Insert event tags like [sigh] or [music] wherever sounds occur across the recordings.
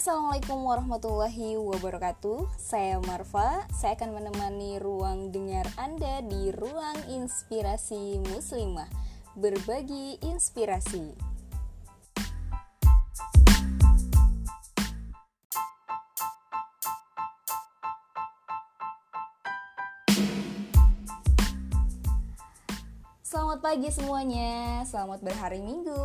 Assalamualaikum warahmatullahi wabarakatuh. Saya Marfa Saya akan menemani ruang dengar Anda di ruang inspirasi muslimah. Berbagi inspirasi pagi semuanya, selamat berhari Minggu.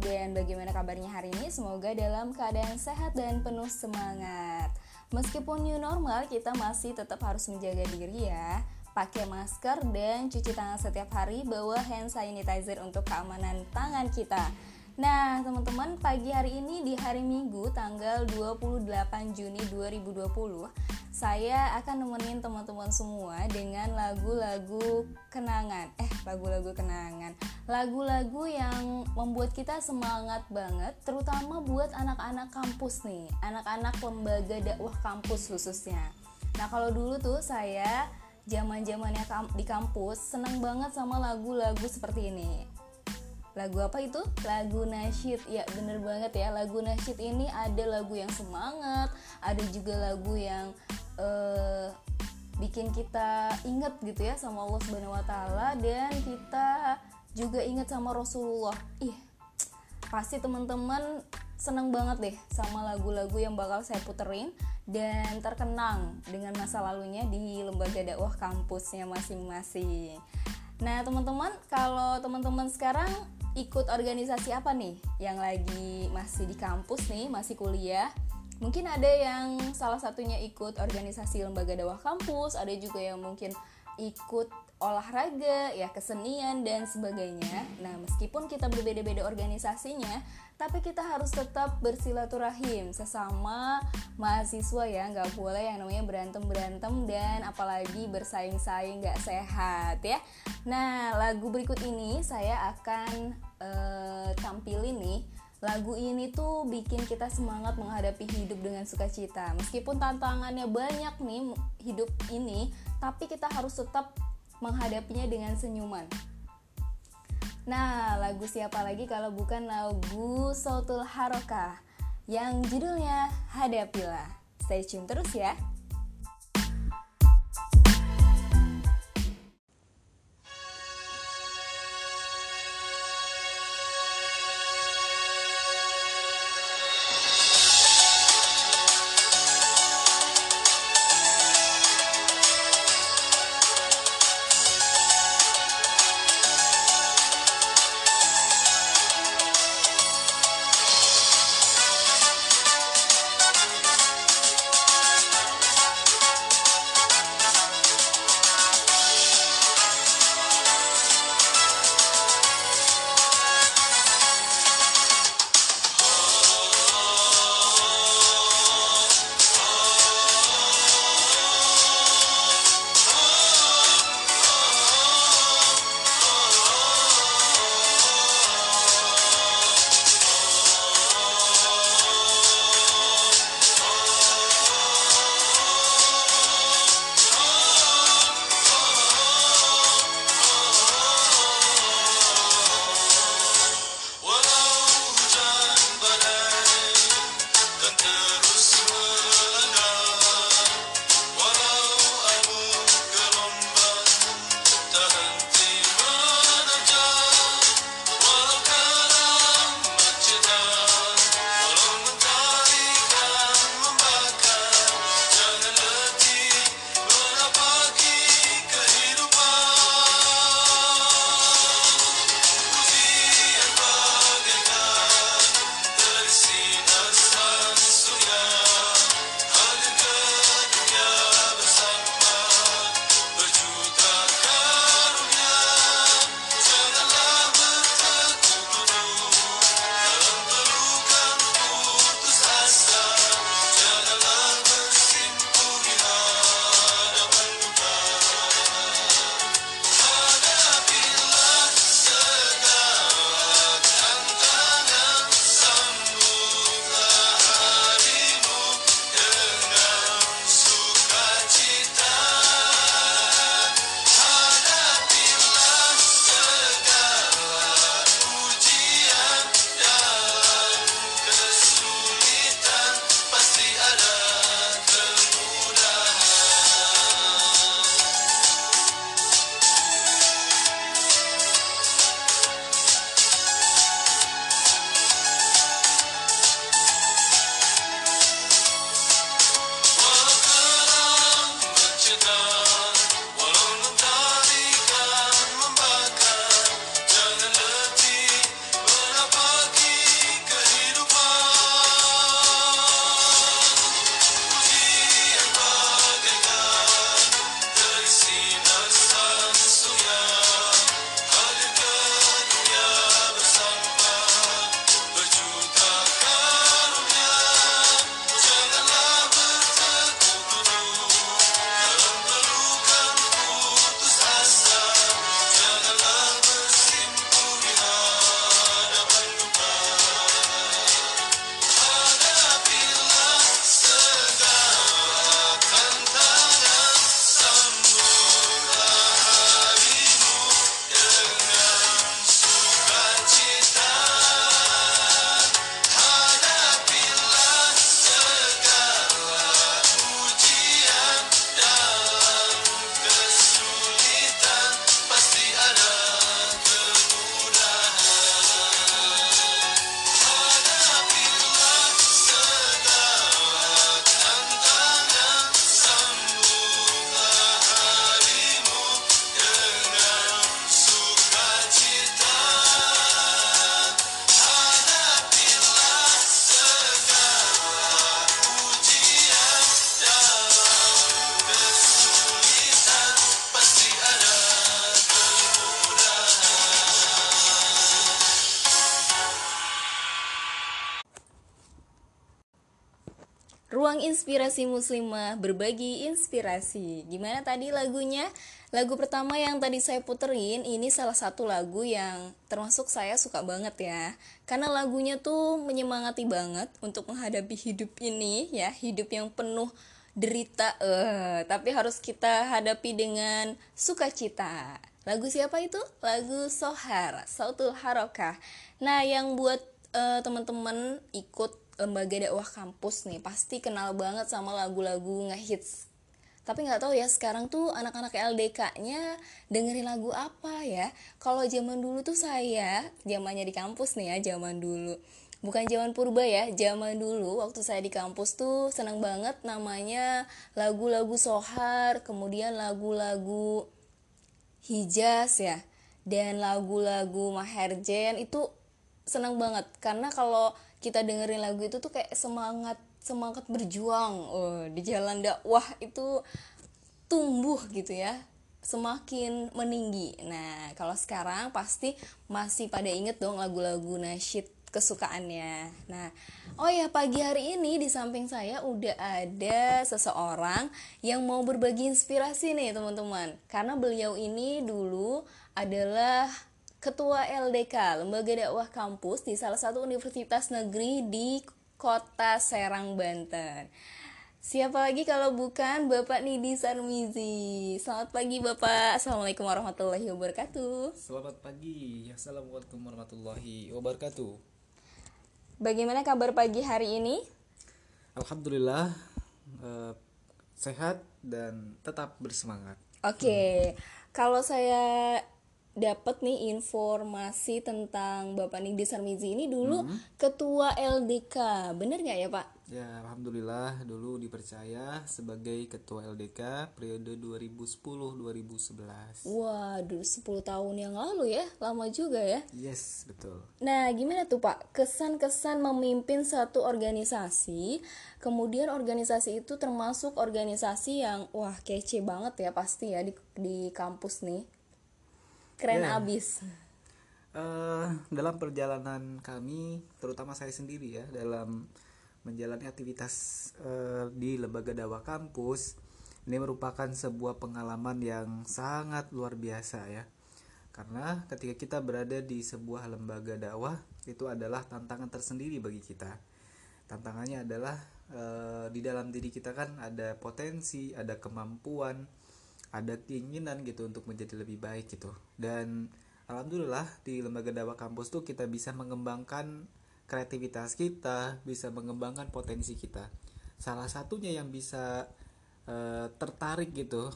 Dan bagaimana kabarnya hari ini? Semoga dalam keadaan sehat dan penuh semangat. Meskipun new normal, kita masih tetap harus menjaga diri ya. Pakai masker dan cuci tangan setiap hari. Bawa hand sanitizer untuk keamanan tangan kita Nah, teman-teman, pagi hari ini di hari Minggu tanggal 28 Juni 2020, saya akan nemenin teman-teman semua dengan lagu-lagu kenangan. Eh, lagu-lagu kenangan. Lagu-lagu yang membuat kita semangat banget, terutama buat anak-anak kampus nih, anak-anak lembaga dakwah kampus khususnya. Nah, kalau dulu tuh saya zaman-zamannya di kampus seneng banget sama lagu-lagu seperti ini lagu apa itu? Lagu nasyid. Ya bener banget ya. Lagu nasyid ini ada lagu yang semangat ada juga lagu yang uh, bikin kita inget gitu ya sama Allah Subhanahu Wa Taala dan kita juga inget sama Rasulullah. Ih pasti teman-teman seneng banget deh sama lagu-lagu yang bakal saya puterin dan terkenang dengan masa lalunya di lembaga dakwah kampusnya masing-masing. Nah, teman-teman, kalau teman-teman sekarang ikut organisasi apa nih yang lagi masih di kampus nih, masih kuliah. Mungkin ada yang salah satunya ikut organisasi lembaga dakwah kampus, ada juga yang mungkin ikut olahraga, ya kesenian dan sebagainya. Nah, meskipun kita berbeda-beda organisasinya, tapi kita harus tetap bersilaturahim sesama mahasiswa ya, nggak boleh yang namanya berantem-berantem dan apalagi bersaing-saing nggak sehat ya. Nah, lagu berikut ini saya akan uh, tampilin nih. Lagu ini tuh bikin kita semangat menghadapi hidup dengan sukacita. Meskipun tantangannya banyak nih hidup ini, tapi kita harus tetap menghadapinya dengan senyuman. Nah, lagu siapa lagi kalau bukan lagu Sautul Harokah yang judulnya Hadapilah. Stay tune terus ya. Inspirasi Muslimah berbagi inspirasi. Gimana tadi lagunya? Lagu pertama yang tadi saya puterin ini salah satu lagu yang termasuk saya suka banget ya. Karena lagunya tuh menyemangati banget untuk menghadapi hidup ini ya, hidup yang penuh derita uh, tapi harus kita hadapi dengan sukacita. Lagu siapa itu? Lagu Sohar, Sautul Harokah. Nah, yang buat uh, teman-teman ikut lembaga dakwah kampus nih pasti kenal banget sama lagu-lagu ngehits. Tapi nggak tahu ya sekarang tuh anak-anak LDK-nya dengerin lagu apa ya? Kalau zaman dulu tuh saya zamannya di kampus nih ya zaman dulu. Bukan zaman purba ya zaman dulu waktu saya di kampus tuh senang banget namanya lagu-lagu sohar kemudian lagu-lagu hijaz ya dan lagu-lagu maherjen itu senang banget karena kalau kita dengerin lagu itu tuh kayak semangat semangat berjuang. Oh, di jalan dakwah itu tumbuh gitu ya. Semakin meninggi. Nah kalau sekarang pasti masih pada inget dong lagu-lagu nasyid kesukaannya. Nah oh ya pagi hari ini di samping saya udah ada seseorang yang mau berbagi inspirasi nih teman-teman. Karena beliau ini dulu adalah Ketua LDK, Lembaga Dakwah Kampus di salah satu universitas negeri di Kota Serang, Banten. Siapa lagi kalau bukan Bapak Nidi Sarmizi. Selamat pagi Bapak. Assalamualaikum warahmatullahi wabarakatuh. Selamat pagi. Assalamualaikum warahmatullahi wabarakatuh. Bagaimana kabar pagi hari ini? Alhamdulillah eh, sehat dan tetap bersemangat. Oke. Okay. Hmm. Kalau saya dapat nih informasi tentang Bapak Nidi Sarmizi ini dulu hmm. ketua LDK. Bener nggak ya Pak? Ya, alhamdulillah dulu dipercaya sebagai ketua LDK periode 2010-2011. Waduh, 10 tahun yang lalu ya. Lama juga ya. Yes, betul. Nah, gimana tuh Pak? Kesan-kesan memimpin satu organisasi, kemudian organisasi itu termasuk organisasi yang wah kece banget ya pasti ya di di kampus nih keren yeah. abis. Uh, dalam perjalanan kami terutama saya sendiri ya dalam menjalani aktivitas uh, di lembaga dakwah kampus ini merupakan sebuah pengalaman yang sangat luar biasa ya. Karena ketika kita berada di sebuah lembaga dakwah itu adalah tantangan tersendiri bagi kita. Tantangannya adalah e, di dalam diri kita kan ada potensi ada kemampuan ada keinginan gitu untuk menjadi lebih baik gitu. Dan alhamdulillah di lembaga dakwah kampus tuh kita bisa mengembangkan kreativitas kita bisa mengembangkan potensi kita. Salah satunya yang bisa uh, tertarik gitu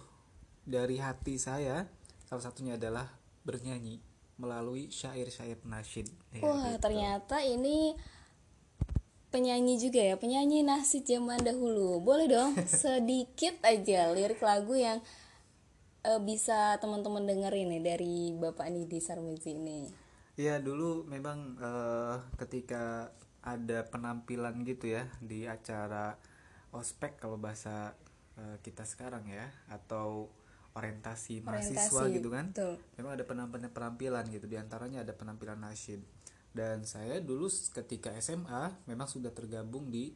dari hati saya salah satunya adalah bernyanyi melalui syair-syair nasyid ya, wah gitu. ternyata ini penyanyi juga ya penyanyi nasyid zaman dahulu. Boleh dong [laughs] sedikit aja lirik lagu yang uh, bisa teman-teman dengerin nih dari Bapak Nidi Sarmizi ini? Ya dulu memang uh, ketika ada penampilan gitu ya di acara ospek kalau bahasa uh, kita sekarang ya atau orientasi, orientasi mahasiswa gitu kan, betul. memang ada penampilan penampilan gitu di antaranya ada penampilan nasyid dan saya dulu ketika SMA memang sudah tergabung di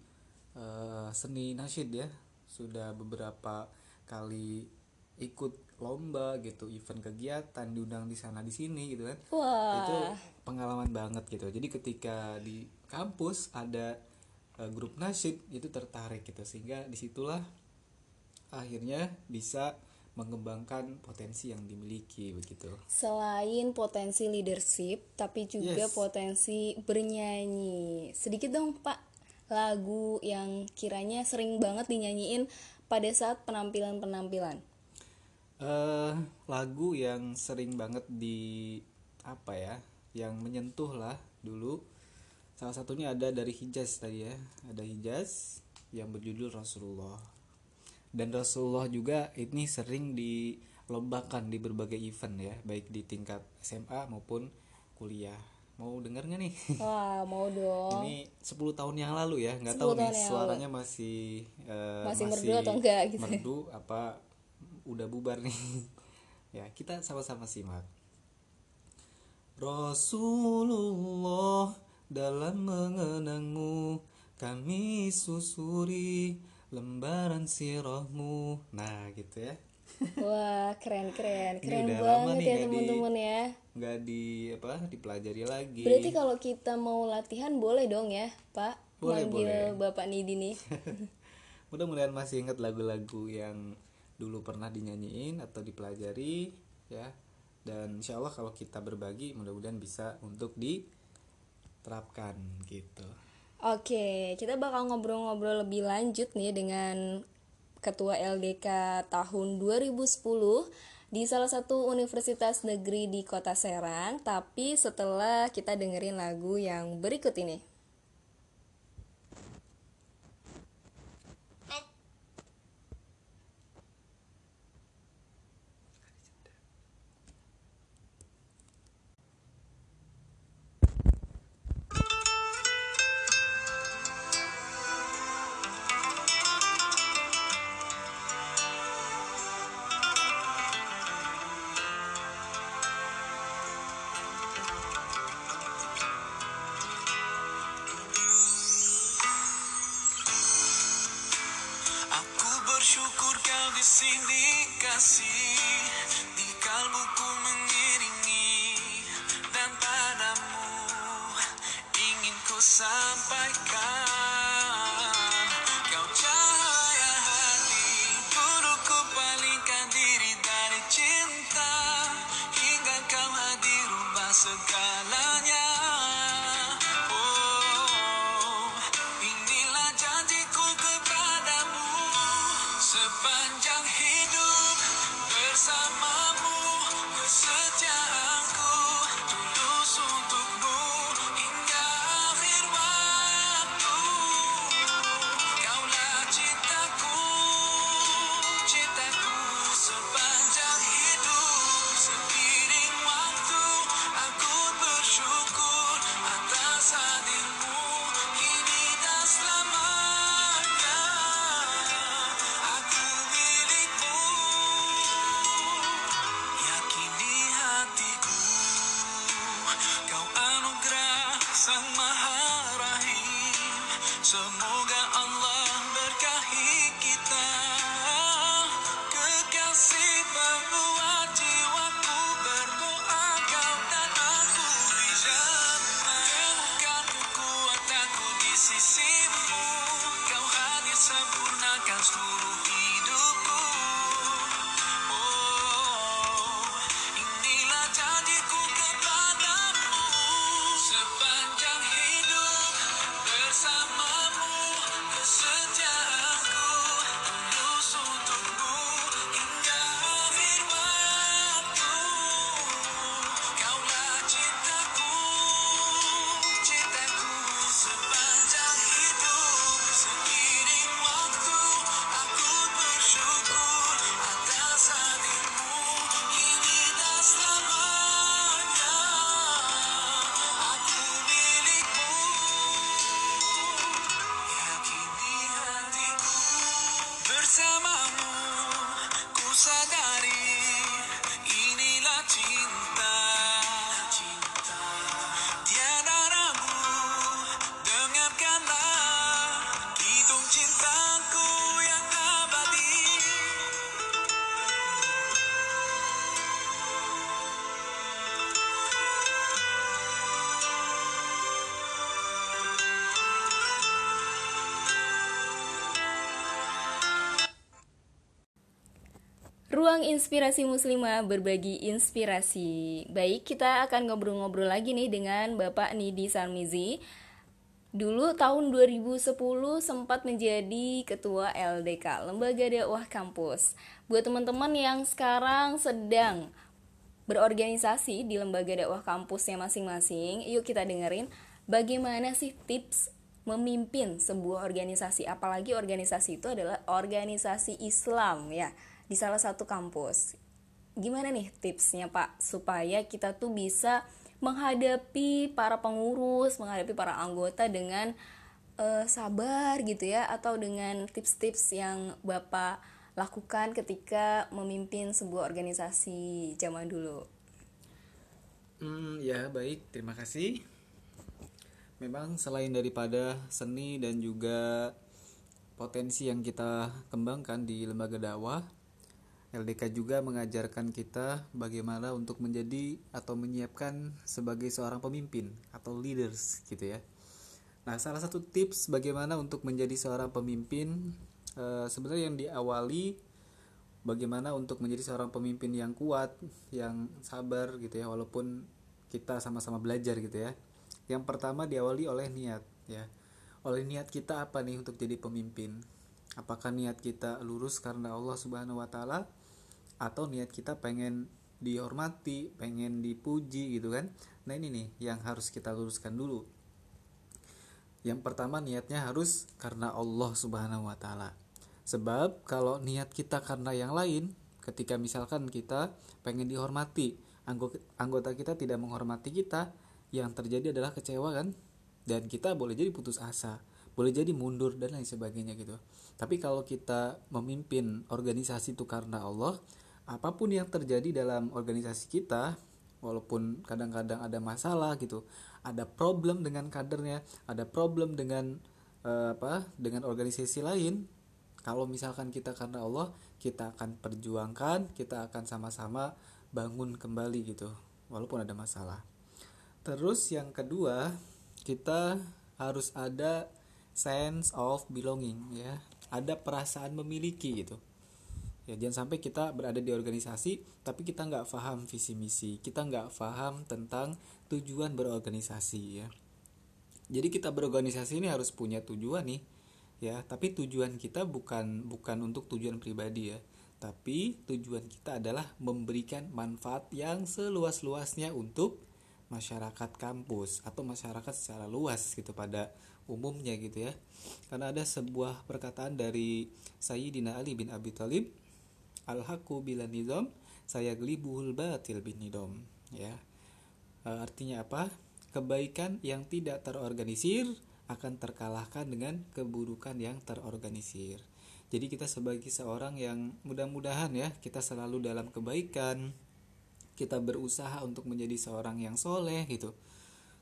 uh, seni nasyid ya sudah beberapa kali ikut lomba gitu event kegiatan diundang di sana di sini gitu kan Wah. itu pengalaman banget gitu jadi ketika di kampus ada uh, grup nasyid itu tertarik gitu sehingga di situlah akhirnya bisa mengembangkan potensi yang dimiliki begitu. Selain potensi leadership, tapi juga yes. potensi bernyanyi. Sedikit dong, Pak, lagu yang kiranya sering banget dinyanyiin pada saat penampilan-penampilan uh, lagu yang sering banget di apa ya yang menyentuh lah dulu salah satunya ada dari Hijaz tadi ya ada Hijaz yang berjudul Rasulullah dan Rasulullah juga ini sering dilombakan di berbagai event ya baik di tingkat SMA maupun kuliah mau denger nggak nih? [laughs] Wah mau dong. Ini 10 tahun yang lalu ya, nggak tahu nih suaranya lalu. masih uh, masih, masih merdu atau enggak gitu. Merdu apa udah bubar nih [laughs] ya kita sama-sama simak Rasulullah dalam mengenangmu kami susuri lembaran sirahmu nah gitu ya Wah, keren keren. Ini Keren udah lama banget nih ya teman-teman ya. nggak di apa dipelajari lagi Berarti kalau kita mau latihan boleh dong ya, Pak? Boleh, Manggil Bapak Nidi nih. [laughs] mudah-mudahan masih ingat lagu-lagu yang dulu pernah dinyanyiin atau dipelajari ya. Dan insya Allah kalau kita berbagi mudah-mudahan bisa untuk diterapkan gitu. Oke, kita bakal ngobrol-ngobrol lebih lanjut nih dengan Ketua LDK tahun 2010 di salah satu universitas negeri di Kota Serang, tapi setelah kita dengerin lagu yang berikut ini. Inspirasi Muslimah berbagi inspirasi. Baik, kita akan ngobrol-ngobrol lagi nih dengan Bapak Nidi Sarmizi. Dulu tahun 2010 sempat menjadi ketua LDK, Lembaga Dakwah Kampus. Buat teman-teman yang sekarang sedang berorganisasi di lembaga dakwah kampusnya masing-masing, yuk kita dengerin bagaimana sih tips memimpin sebuah organisasi, apalagi organisasi itu adalah organisasi Islam ya di salah satu kampus. Gimana nih tipsnya Pak supaya kita tuh bisa menghadapi para pengurus, menghadapi para anggota dengan eh, sabar gitu ya atau dengan tips-tips yang Bapak lakukan ketika memimpin sebuah organisasi zaman dulu. Hmm, ya baik, terima kasih. memang selain daripada seni dan juga potensi yang kita kembangkan di lembaga dakwah LDK juga mengajarkan kita bagaimana untuk menjadi atau menyiapkan sebagai seorang pemimpin atau leaders gitu ya. Nah, salah satu tips bagaimana untuk menjadi seorang pemimpin eh, sebenarnya yang diawali bagaimana untuk menjadi seorang pemimpin yang kuat, yang sabar gitu ya, walaupun kita sama-sama belajar gitu ya. Yang pertama diawali oleh niat ya. Oleh niat kita apa nih untuk jadi pemimpin? Apakah niat kita lurus karena Allah Subhanahu wa taala atau niat kita pengen dihormati, pengen dipuji gitu kan. Nah, ini nih yang harus kita luruskan dulu. Yang pertama niatnya harus karena Allah Subhanahu wa taala. Sebab kalau niat kita karena yang lain, ketika misalkan kita pengen dihormati, anggota kita tidak menghormati kita, yang terjadi adalah kecewa kan? Dan kita boleh jadi putus asa, boleh jadi mundur dan lain sebagainya gitu. Tapi kalau kita memimpin organisasi itu karena Allah, apa pun yang terjadi dalam organisasi kita walaupun kadang-kadang ada masalah gitu ada problem dengan kadernya ada problem dengan uh, apa dengan organisasi lain kalau misalkan kita karena Allah kita akan perjuangkan kita akan sama-sama bangun kembali gitu walaupun ada masalah. Terus yang kedua kita harus ada sense of belonging ya. Ada perasaan memiliki gitu ya jangan sampai kita berada di organisasi tapi kita nggak paham visi misi. Kita nggak paham tentang tujuan berorganisasi ya. Jadi kita berorganisasi ini harus punya tujuan nih ya. Tapi tujuan kita bukan bukan untuk tujuan pribadi ya. Tapi tujuan kita adalah memberikan manfaat yang seluas-luasnya untuk masyarakat kampus atau masyarakat secara luas gitu pada umumnya gitu ya. Karena ada sebuah perkataan dari Sayyidina Ali bin Abi Thalib al haqqu bila nizam saya gelibuhul batil bin nidom ya. E, artinya apa? Kebaikan yang tidak terorganisir akan terkalahkan dengan keburukan yang terorganisir. Jadi kita sebagai seorang yang mudah-mudahan ya kita selalu dalam kebaikan kita berusaha untuk menjadi seorang yang soleh gitu.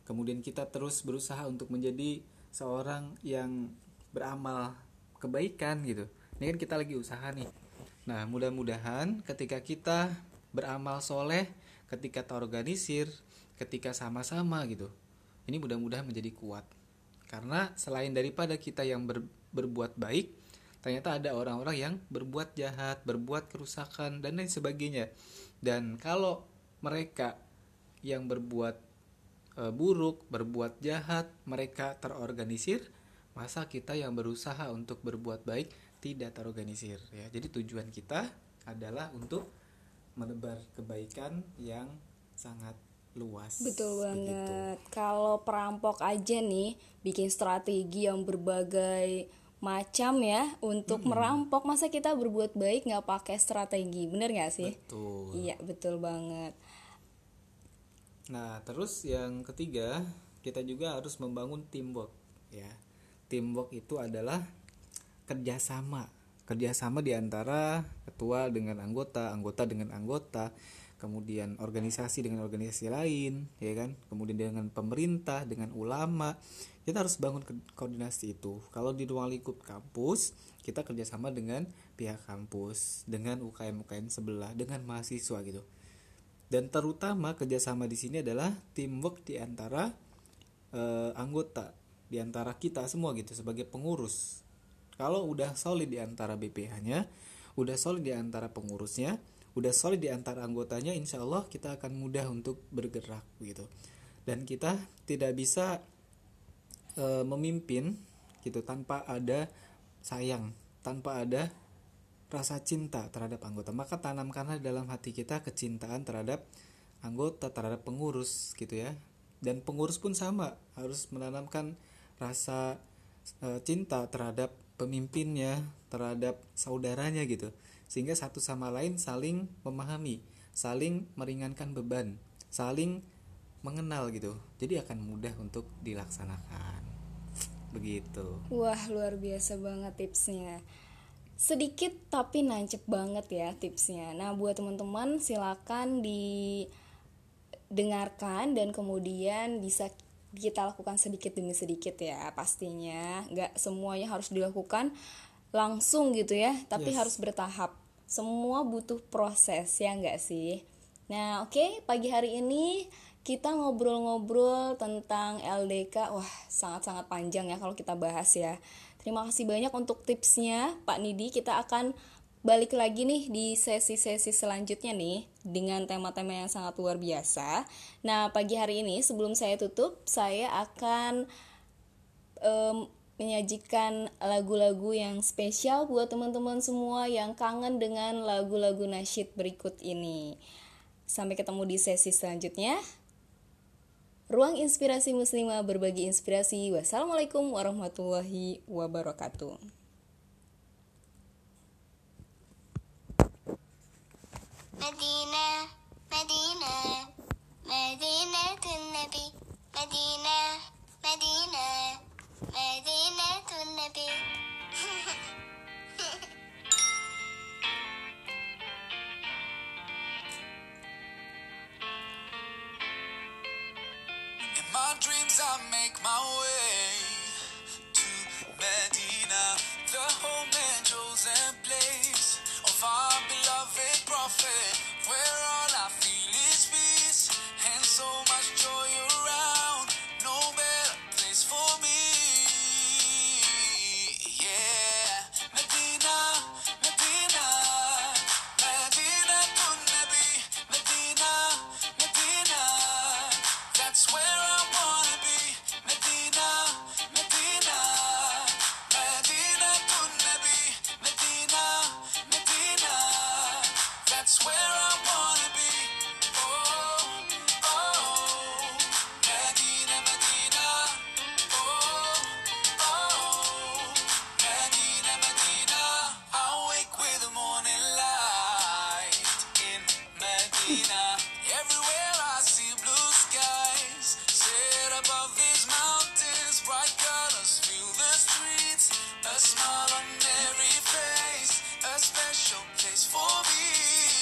Kemudian kita terus berusaha untuk menjadi seorang yang beramal kebaikan gitu. Ini kan kita lagi usaha nih Nah, mudah-mudahan ketika kita beramal soleh, ketika terorganisir, ketika sama-sama gitu, ini mudah-mudahan menjadi kuat. Karena selain daripada kita yang ber, berbuat baik, ternyata ada orang-orang yang berbuat jahat, berbuat kerusakan, dan lain sebagainya. Dan kalau mereka yang berbuat e, buruk, berbuat jahat, mereka terorganisir, masa kita yang berusaha untuk berbuat baik tidak terorganisir ya. Jadi tujuan kita adalah untuk menebar kebaikan yang sangat luas. Betul banget. Kalau perampok aja nih bikin strategi yang berbagai macam ya untuk hmm. merampok masa kita berbuat baik nggak pakai strategi bener nggak sih betul iya betul banget nah terus yang ketiga kita juga harus membangun teamwork ya teamwork itu adalah kerjasama. Kerjasama di antara ketua dengan anggota anggota dengan anggota kemudian organisasi dengan organisasi lain ya kan? Kemudian dengan pemerintah dengan ulama. Kita harus bangun koordinasi itu. Kalau di ruang lingkup kampus kita kerjasama dengan pihak kampus dengan UKM UKM sebelah dengan mahasiswa gitu. Dan terutama kerjasama di sini adalah teamwork di antara eh, anggota di antara kita semua gitu sebagai pengurus kalau udah solid di antara BPH-nya, udah solid di antara pengurusnya, udah solid di antara anggotanya, insya Allah kita akan mudah untuk bergerak gitu. Dan kita tidak bisa e, memimpin gitu tanpa ada sayang, tanpa ada rasa cinta terhadap anggota. Maka tanamkanlah dalam hati kita kecintaan terhadap anggota, terhadap pengurus gitu ya. Dan pengurus pun sama, harus menanamkan rasa e, cinta terhadap pemimpinnya terhadap saudaranya gitu. Sehingga satu sama lain saling memahami saling meringankan beban saling mengenal gitu. Jadi akan mudah untuk dilaksanakan. Begitu. Wah luar biasa banget tipsnya. Sedikit tapi nancep banget ya tipsnya. Nah buat teman-teman silakan didengarkan dan kemudian bisa kita lakukan sedikit demi sedikit ya pastinya. Nggak semuanya harus dilakukan langsung gitu ya tapi Yes. harus bertahap. Semua butuh proses ya nggak sih? Nah oke pagi hari ini kita ngobrol-ngobrol tentang LDK wah sangat-sangat panjang ya kalau kita bahas ya. Terima kasih banyak untuk tipsnya Pak Nidi. Kita akan balik lagi nih di sesi-sesi selanjutnya nih dengan tema-tema yang sangat luar biasa. Nah, pagi hari ini sebelum saya tutup, saya akan em, menyajikan lagu-lagu yang spesial buat teman-teman semua yang kangen dengan lagu-lagu nasyid berikut ini. Sampai ketemu di sesi selanjutnya. Ruang Inspirasi Muslimah berbagi inspirasi. Wassalamualaikum warahmatullahi wabarakatuh. مدينة مدينة مدينة النبي مدينة مدينة مدينة النبي In my dreams, I make my way to Medina, the home and chosen place our beloved prophet, where all I feel is peace and so much joy around. No better place for me. showcase for me.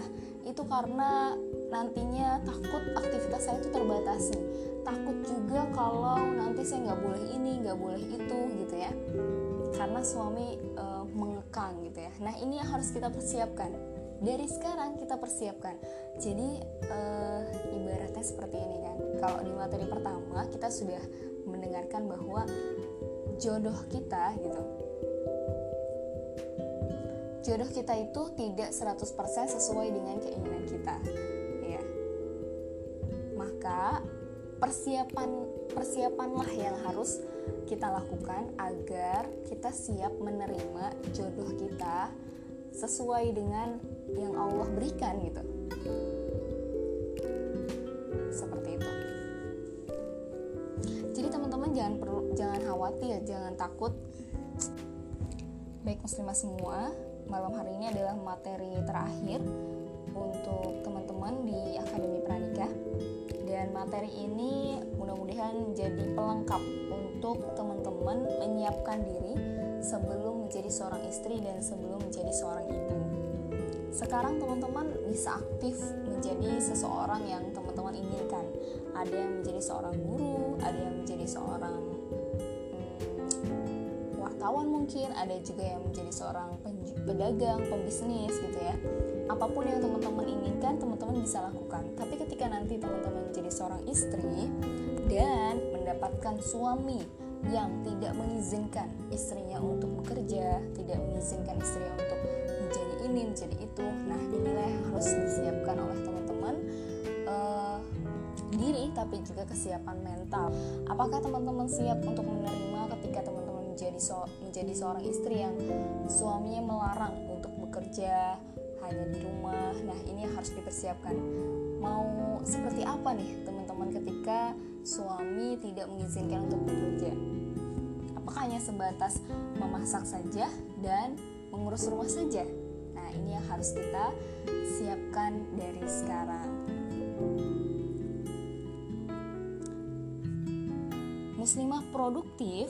Menikah itu karena nantinya takut aktivitas saya itu terbatasi. Takut juga kalau nanti saya nggak boleh ini nggak boleh itu gitu ya. Karena suami e, mengekang gitu ya. Nah ini yang harus kita persiapkan. Dari sekarang kita persiapkan. Jadi e, ibaratnya seperti ini kan. Kalau di materi pertama kita sudah mendengarkan bahwa jodoh kita gitu jodoh kita itu tidak 100% sesuai dengan keinginan kita. Ya maka persiapan persiapanlah yang harus kita lakukan agar kita siap menerima jodoh kita sesuai dengan yang Allah berikan gitu. Seperti itu. Jadi teman-teman jangan perlu jangan khawatir jangan takut. Baik muslimah semua malam hari ini adalah materi terakhir untuk teman-teman di Akademi Pranikah dan materi ini mudah-mudahan jadi pelengkap untuk teman-teman menyiapkan diri sebelum menjadi seorang istri dan sebelum menjadi seorang ibu. Sekarang teman-teman bisa aktif menjadi seseorang yang teman-teman inginkan. Ada yang menjadi seorang guru, ada yang menjadi seorang wartawan mungkin ada juga yang menjadi seorang pedagang pembisnis gitu ya. Apa pun yang teman-teman inginkan teman-teman bisa lakukan. Tapi ketika nanti teman-teman menjadi seorang istri dan mendapatkan suami yang tidak mengizinkan istrinya untuk bekerja tidak mengizinkan istrinya untuk menjadi ini menjadi itu nah inilah yang harus disiapkan oleh teman-teman uh, diri tapi juga kesiapan mental. Apakah teman-teman siap untuk menerima so menjadi seorang istri yang suaminya melarang untuk bekerja hanya di rumah. Nah, ini yang harus dipersiapkan. Mau seperti apa nih teman-teman ketika suami tidak mengizinkan untuk bekerja? Apakah hanya sebatas memasak saja dan mengurus rumah saja? Nah, ini yang harus kita siapkan dari sekarang. Muslimah produktif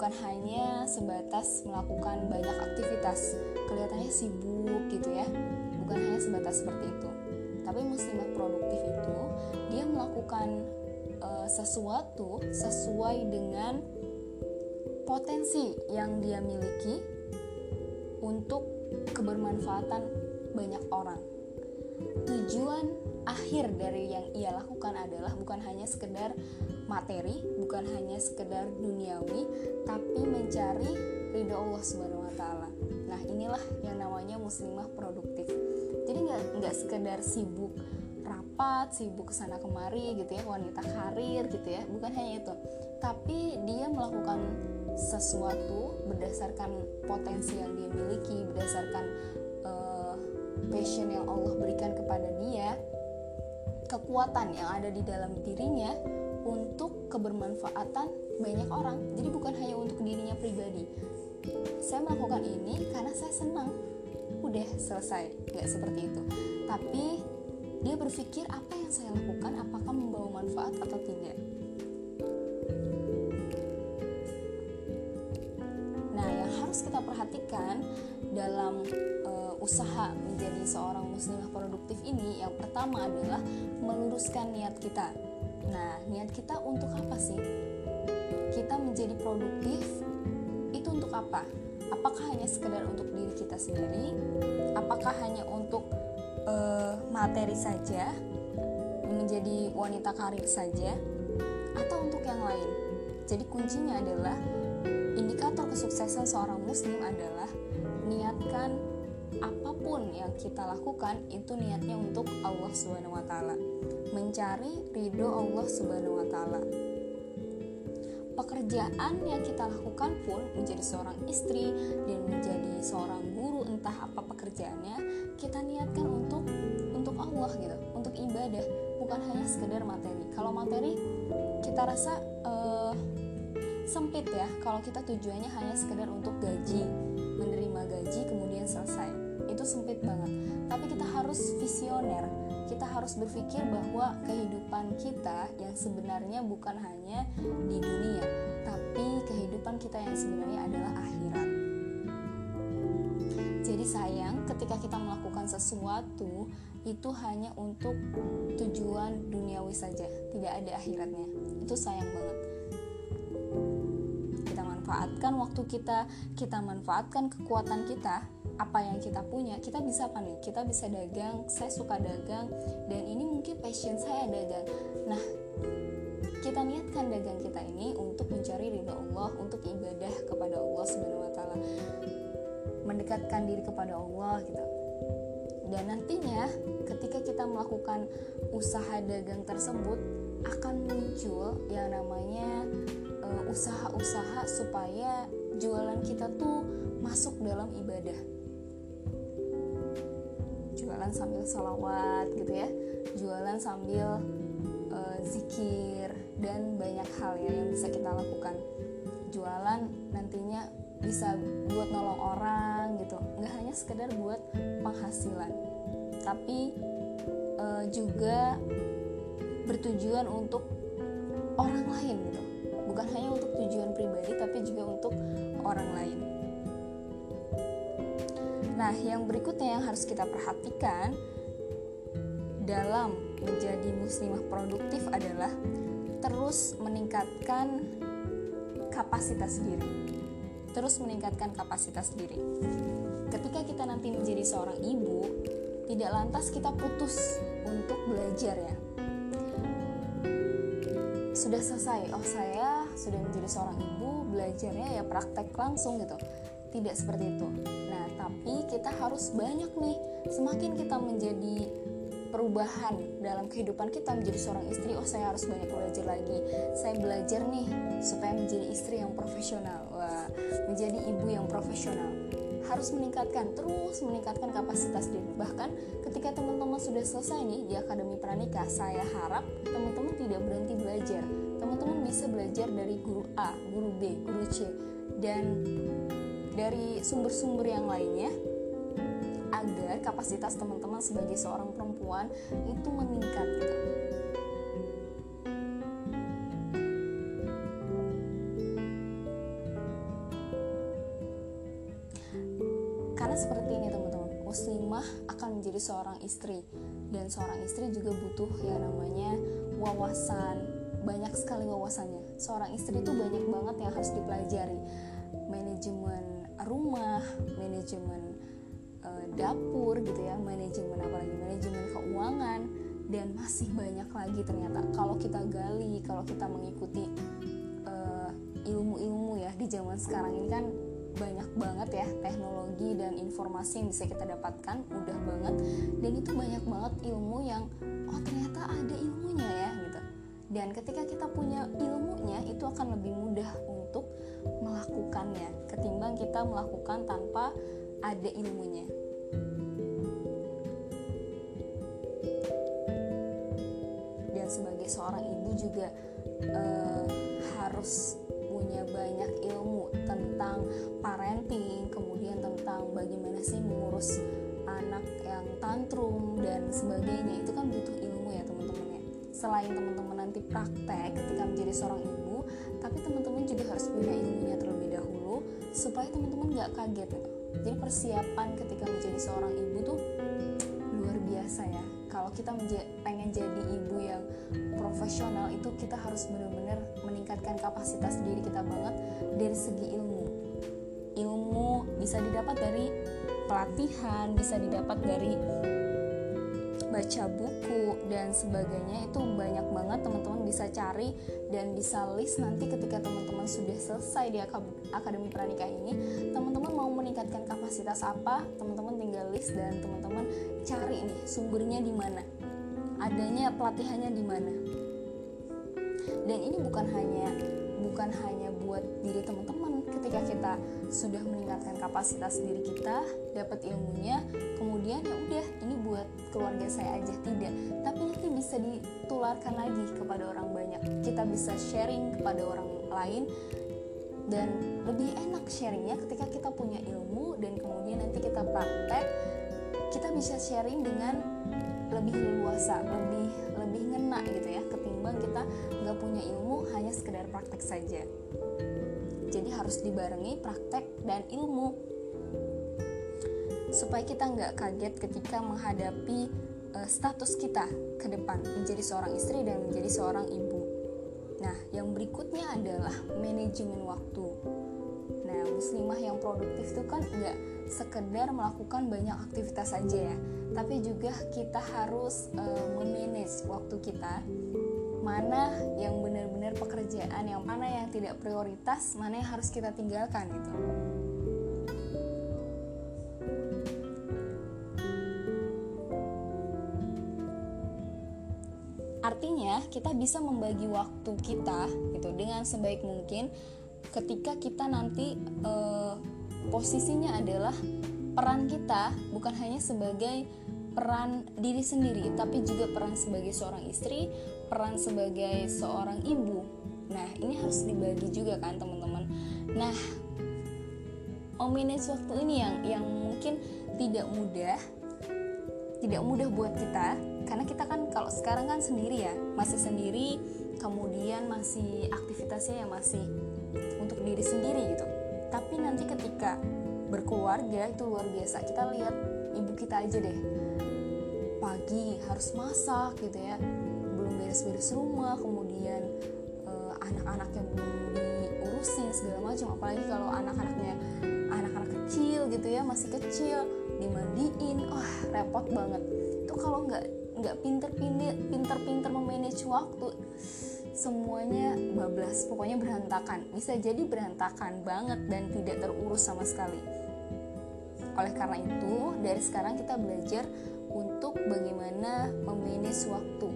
bukan hanya sebatas melakukan banyak aktivitas. Kelihatannya sibuk gitu ya. Bukan hanya sebatas seperti itu. Tapi muslimah produktif itu dia melakukan uh, sesuatu sesuai dengan potensi yang dia miliki untuk kebermanfaatan banyak orang. Tujuan akhir dari yang ia lakukan adalah bukan hanya sekedar materi, bukan hanya sekedar duniawi, tapi mencari ridho Allah Subhanahu wa taala. Nah, inilah yang namanya muslimah produktif. Jadi nggak nggak sekedar sibuk rapat, sibuk ke sana kemari gitu ya, wanita karir gitu ya, bukan hanya itu. Tapi dia melakukan sesuatu berdasarkan potensi yang dia miliki, berdasarkan uh, passion yang Allah berikan kepada dia, kekuatan yang ada di dalam dirinya untuk kebermanfaatan banyak orang. Jadi bukan hanya untuk dirinya pribadi. Saya melakukan ini karena saya senang. Udah selesai, nggak seperti itu. Tapi dia berpikir apa yang saya lakukan apakah membawa manfaat atau tidak. Nah, yang harus kita perhatikan dalam uh, usaha menjadi seorang muslimah produktif ini yang pertama adalah meluruskan niat kita Nah, niat kita untuk apa sih? Kita menjadi produktif itu untuk apa? Apakah hanya sekedar untuk diri kita sendiri? Apakah hanya untuk uh, materi saja? Menjadi wanita karir saja? Atau untuk yang lain? Jadi kuncinya adalah indikator kesuksesan seorang muslim adalah niatkan apa pun yang kita lakukan itu niatnya untuk Allah Subhanahu wa taala. Mencari ridho Allah Subhanahu wa taala. Pekerjaan yang kita lakukan pun menjadi seorang istri dan menjadi seorang guru entah apa pekerjaannya, kita niatkan untuk untuk Allah gitu, untuk ibadah, bukan hanya sekedar materi kalau materi kita rasa uh, sempit ya kalau kita tujuannya hanya sekedar untuk gaji menerima gaji kemudian selesai itu sempit banget tapi kita harus visioner kita harus berpikir bahwa kehidupan kita yang sebenarnya bukan hanya di dunia, tapi kehidupan kita yang sebenarnya adalah akhirat. Jadi sayang ketika kita melakukan sesuatu itu hanya untuk tujuan duniawi saja, tidak ada akhiratnya. Itu sayang banget. Manfaatkan waktu kita, kita manfaatkan kekuatan kita apa yang kita punya kita bisa apa nih? Kita bisa dagang saya suka dagang dan ini mungkin passion saya dagang. Nah kita niatkan dagang kita ini untuk mencari ridho Allah untuk ibadah kepada Allah subhanahu wa taala. Mendekatkan diri kepada Allah gitu. Dan nantinya ketika kita melakukan usaha dagang tersebut akan muncul yang namanya eh, usaha-usaha supaya jualan kita tuh masuk dalam ibadah. Jualan sambil sholawat gitu ya. Jualan sambil uh, zikir dan banyak hal ya yang bisa kita lakukan. Jualan nantinya bisa buat nolong orang gitu. Nggak hanya sekedar buat penghasilan tapi uh, juga bertujuan untuk orang lain gitu bukan hanya untuk tujuan pribadi tapi juga untuk orang lain Nah, yang berikutnya yang harus kita perhatikan dalam menjadi muslimah produktif adalah terus meningkatkan kapasitas diri. Terus meningkatkan kapasitas diri. Ketika kita nanti menjadi seorang ibu, tidak lantas kita putus untuk belajar ya. Sudah selesai, oh saya sudah menjadi seorang ibu, belajarnya ya praktek langsung gitu. Tidak seperti itu. Tapi kita harus banyak nih semakin kita menjadi perubahan dalam kehidupan kita menjadi seorang istri oh saya harus banyak belajar lagi. Saya belajar nih supaya menjadi istri yang profesional. Wah menjadi ibu yang profesional harus meningkatkan terus meningkatkan kapasitas diri bahkan ketika teman-teman sudah selesai nih di akademi pranikah saya harap teman-teman tidak berhenti belajar teman-teman bisa belajar dari guru A guru B guru C dan dari sumber-sumber yang lainnya agar kapasitas teman-teman sebagai seorang perempuan itu meningkat gitu. Karena seperti ini teman-teman, muslimah akan menjadi seorang istri. Dan seorang istri juga butuh yang namanya wawasan, banyak sekali wawasannya. Seorang istri itu banyak banget yang harus dipelajari. Manajemen rumah, manajemen uh, dapur gitu ya, manajemen apalagi manajemen keuangan. Dan masih banyak lagi ternyata. Kalau kita gali, kalau kita mengikuti uh, ilmu-ilmu ya di zaman sekarang ini kan banyak banget ya teknologi dan informasi yang bisa kita dapatkan mudah banget dan itu banyak banget ilmu yang oh ternyata ada ilmunya ya gitu dan ketika kita punya ilmunya itu akan lebih mudah untuk melakukannya ketimbang kita melakukan tanpa ada ilmunya. Dan sebagai seorang ibu juga uh, harus punya banyak ilmu tentang parenting, kemudian tentang bagaimana sih mengurus anak yang tantrum dan sebagainya. Itu kan butuh ilmu ya teman-teman ya. Selain teman-teman nanti praktek ketika menjadi seorang ibu, tapi teman-teman juga harus punya ilmunya terlebih dahulu supaya teman-teman nggak kaget gitu. Jadi persiapan ketika menjadi seorang ibu tuh luar biasa ya. Kalau kita pengen jadi ibu yang profesional itu kita harus benar-benar meningkatkan kapasitas diri kita banget dari segi ilmu. Ilmu bisa didapat dari pelatihan, bisa didapat dari baca buku dan sebagainya. Itu banyak banget teman-teman bisa cari dan bisa list nanti ketika teman-teman sudah selesai di akademi pranikah ini. Teman-teman mau meningkatkan kapasitas apa? Teman-teman list dan teman-teman cari nih sumbernya di mana. Adanya pelatihannya di mana. Dan ini bukan hanya bukan hanya buat diri teman-teman. Ketika kita sudah meningkatkan kapasitas diri kita dapat ilmunya kemudian ya udah ini buat keluarga saya aja. Tidak. Tapi nanti bisa ditularkan lagi kepada orang banyak. Kita bisa sharing kepada orang lain dan lebih enak sharingnya ketika kita punya ilmu dan kemudian nanti kita praktek kita bisa sharing dengan lebih leluasa lebih lebih ngena gitu ya ketimbang kita nggak punya ilmu hanya sekedar praktek saja. Jadi harus dibarengi praktek dan ilmu. Supaya kita nggak kaget ketika menghadapi uh, status kita ke depan menjadi seorang istri dan menjadi seorang ibu yang berikutnya adalah manajemen waktu. Nah muslimah yang produktif itu kan nggak sekedar melakukan banyak aktivitas saja ya. Tapi juga kita harus uh, memanage waktu kita. Mana yang benar-benar pekerjaan yang mana yang tidak prioritas mana yang harus kita tinggalkan itu artinya kita bisa membagi waktu kita gitu dengan sebaik mungkin ketika kita nanti uh, posisinya adalah peran kita bukan hanya sebagai peran diri sendiri tapi juga peran sebagai seorang istri peran sebagai seorang ibu. Nah ini harus dibagi juga kan teman-teman. Nah ominous waktu ini yang yang mungkin tidak mudah tidak mudah buat kita karena kita kan kalau sekarang kan sendiri ya masih sendiri kemudian masih aktivitasnya yang masih untuk diri sendiri gitu. Tapi nanti ketika berkeluarga itu luar biasa. Kita lihat ibu kita aja deh. Pagi harus masak gitu ya. Belum beres-beres rumah kemudian uh, anak-anaknya belum diurusin segala macam. Apalagi kalau anak-anaknya anak-anak kecil gitu ya masih kecil dimandiin. Wah repot banget. Itu kalau nggak nggak pinter-pinter pinter-pinter memanage waktu semuanya bablas pokoknya berantakan. Bisa jadi berantakan banget dan tidak terurus sama sekali. Oleh karena itu dari sekarang kita belajar untuk bagaimana memanage waktu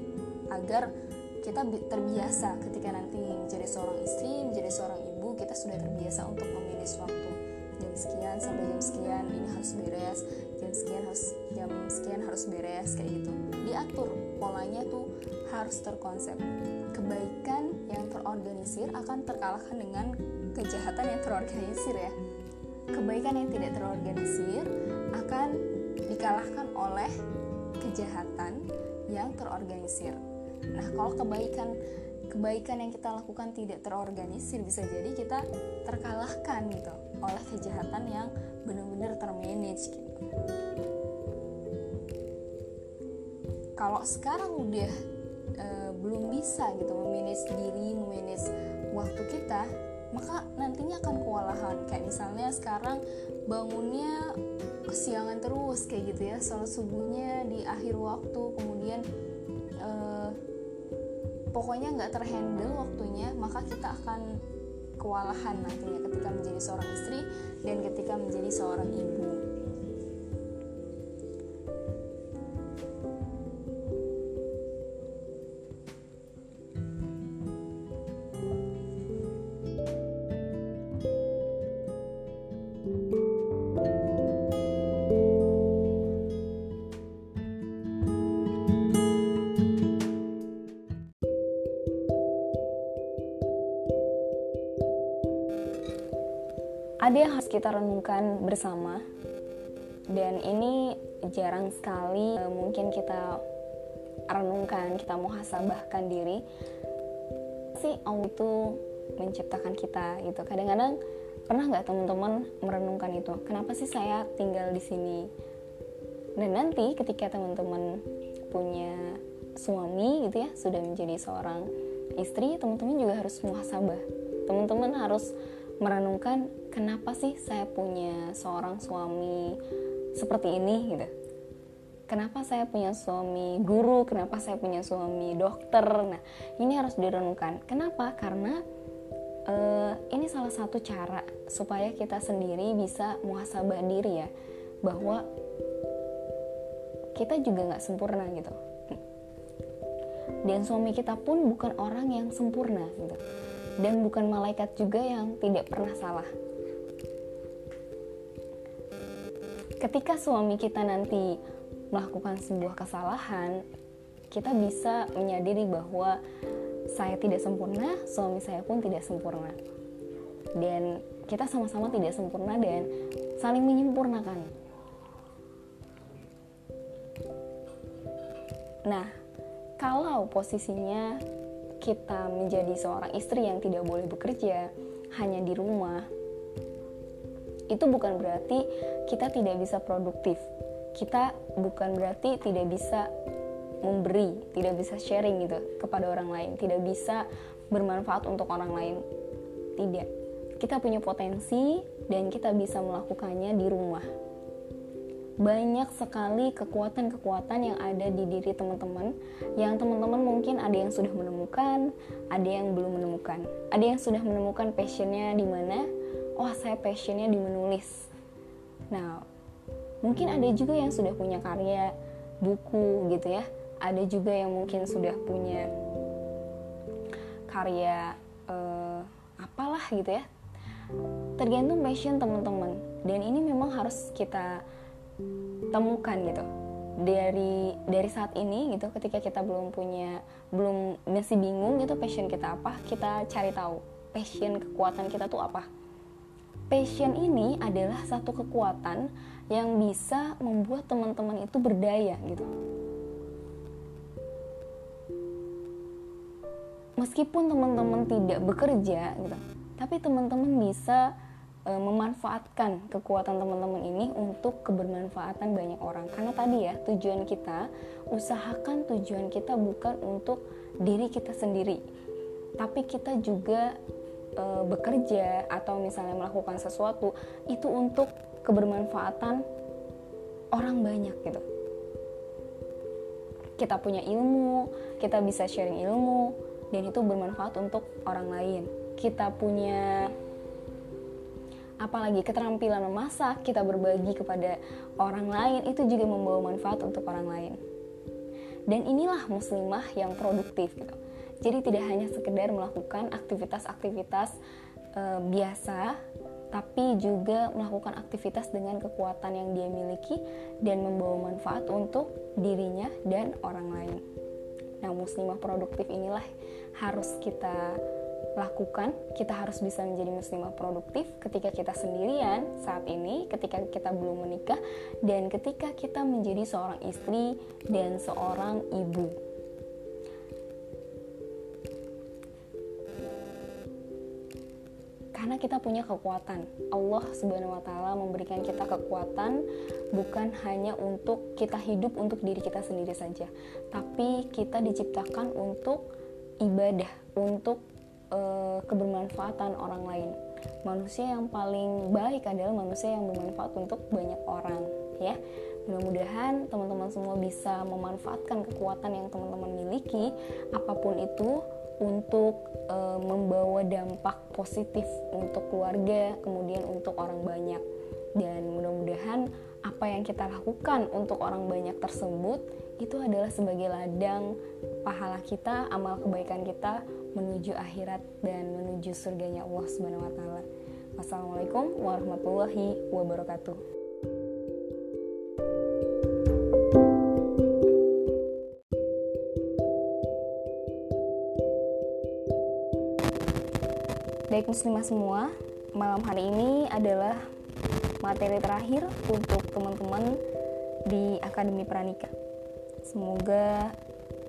agar kita terbiasa ketika nanti menjadi seorang istri menjadi seorang ibu kita sudah terbiasa untuk memanage waktu. Jam sekian sampai jam sekian ini harus beres sekian harus jam sekian harus beres kayak gitu. Diatur polanya tuh harus terkonsep. Kebaikan yang terorganisir akan terkalahkan dengan kejahatan yang terorganisir ya. Kebaikan yang tidak terorganisir akan dikalahkan oleh kejahatan yang terorganisir. Nah kalau kebaikan kebaikan yang kita lakukan tidak terorganisir bisa jadi kita terkalahkan gitu oleh kejahatan yang benar-benar termanage gitu kalau sekarang udah e, belum bisa gitu memanage diri, memanage waktu kita, maka nantinya akan kewalahan. Kayak misalnya sekarang bangunnya kesiangan terus kayak gitu ya, salat subuhnya di akhir waktu, kemudian e, pokoknya nggak terhandle waktunya, maka kita akan kewalahan nantinya ketika menjadi seorang istri dan ketika menjadi seorang ibu. Ada yang harus kita renungkan bersama. Dan ini jarang sekali eh, mungkin kita renungkan kita muhasabahkan diri. Si Allah itu menciptakan kita gitu. Kadang-kadang pernah nggak teman-teman merenungkan itu? Kenapa sih saya tinggal di sini? Dan nanti ketika teman-teman punya suami gitu ya sudah menjadi seorang istri teman-teman juga harus muhasabah teman-teman harus merenungkan kenapa sih saya punya seorang suami seperti ini gitu? Kenapa saya punya suami guru? Kenapa saya punya suami dokter? Nah ini harus direnungkan. Kenapa? Karena uh, ini salah satu cara supaya kita sendiri bisa muhasabah diri ya bahwa kita juga nggak sempurna gitu. Dan suami kita pun bukan orang yang sempurna gitu. Dan bukan malaikat juga yang tidak pernah salah. Ketika suami kita nanti melakukan sebuah kesalahan, kita bisa menyadari bahwa saya tidak sempurna, suami saya pun tidak sempurna. Dan kita sama-sama tidak sempurna dan saling menyempurnakan. Nah, kalau posisinya kita menjadi seorang istri yang tidak boleh bekerja, hanya di rumah, itu bukan berarti kita tidak bisa produktif. Kita bukan berarti tidak bisa memberi, tidak bisa sharing gitu kepada orang lain, tidak bisa bermanfaat untuk orang lain. Tidak. Kita punya potensi dan kita bisa melakukannya di rumah banyak sekali kekuatan-kekuatan yang ada di diri teman-teman yang teman-teman mungkin ada yang sudah menemukan ada yang belum menemukan ada yang sudah menemukan passionnya di mana oh saya passionnya di menulis. Nah mungkin ada juga yang sudah punya karya buku gitu ya. Ada juga yang mungkin sudah punya karya eh, apalah gitu ya. Tergantung passion teman-teman. Dan ini memang harus kita temukan gitu. Dari dari saat ini gitu ketika kita belum punya belum masih bingung gitu passion kita apa kita cari tahu passion kekuatan kita tuh apa passion ini adalah satu kekuatan yang bisa membuat teman-teman itu berdaya gitu. Meskipun teman-teman tidak bekerja gitu tapi teman-teman bisa e, memanfaatkan kekuatan teman-teman ini untuk kebermanfaatan banyak orang. Karena tadi ya tujuan kita usahakan tujuan kita bukan untuk diri kita sendiri tapi kita juga e, bekerja atau misalnya melakukan sesuatu itu untuk kebermanfaatan orang banyak gitu kita punya ilmu, kita bisa sharing ilmu, dan itu bermanfaat untuk orang lain. Kita punya apalagi keterampilan memasak, kita berbagi kepada orang lain itu juga membawa manfaat untuk orang lain. Dan inilah muslimah yang produktif gitu. Jadi tidak hanya sekedar melakukan aktivitas-aktivitas e, biasa, tapi juga melakukan aktivitas dengan kekuatan yang dia miliki dan membawa manfaat untuk dirinya dan orang lain. Nah, muslimah produktif inilah harus kita lakukan, kita harus bisa menjadi muslimah produktif ketika kita sendirian saat ini, ketika kita belum menikah, dan ketika kita menjadi seorang istri dan seorang ibu. Karena kita punya kekuatan, Allah Subhanahu wa Ta'ala memberikan kita kekuatan bukan hanya untuk kita hidup untuk diri kita sendiri saja, tapi kita diciptakan untuk ibadah, untuk uh, kebermanfaatan orang lain. Manusia yang paling baik adalah manusia yang bermanfaat untuk banyak orang, ya. Mudah-mudahan teman-teman semua bisa memanfaatkan kekuatan yang teman-teman miliki, apa pun itu, untuk e, membawa dampak positif untuk keluarga, kemudian untuk orang banyak. Dan mudah-mudahan apa yang kita lakukan untuk orang banyak tersebut itu adalah sebagai ladang pahala kita, amal kebaikan kita menuju akhirat dan menuju surganya Allah Subhanahu wa taala. Wassalamualaikum warahmatullahi wabarakatuh. Baik muslimah semua, malam hari ini adalah materi terakhir untuk teman-teman di Akademi Pranika. Semoga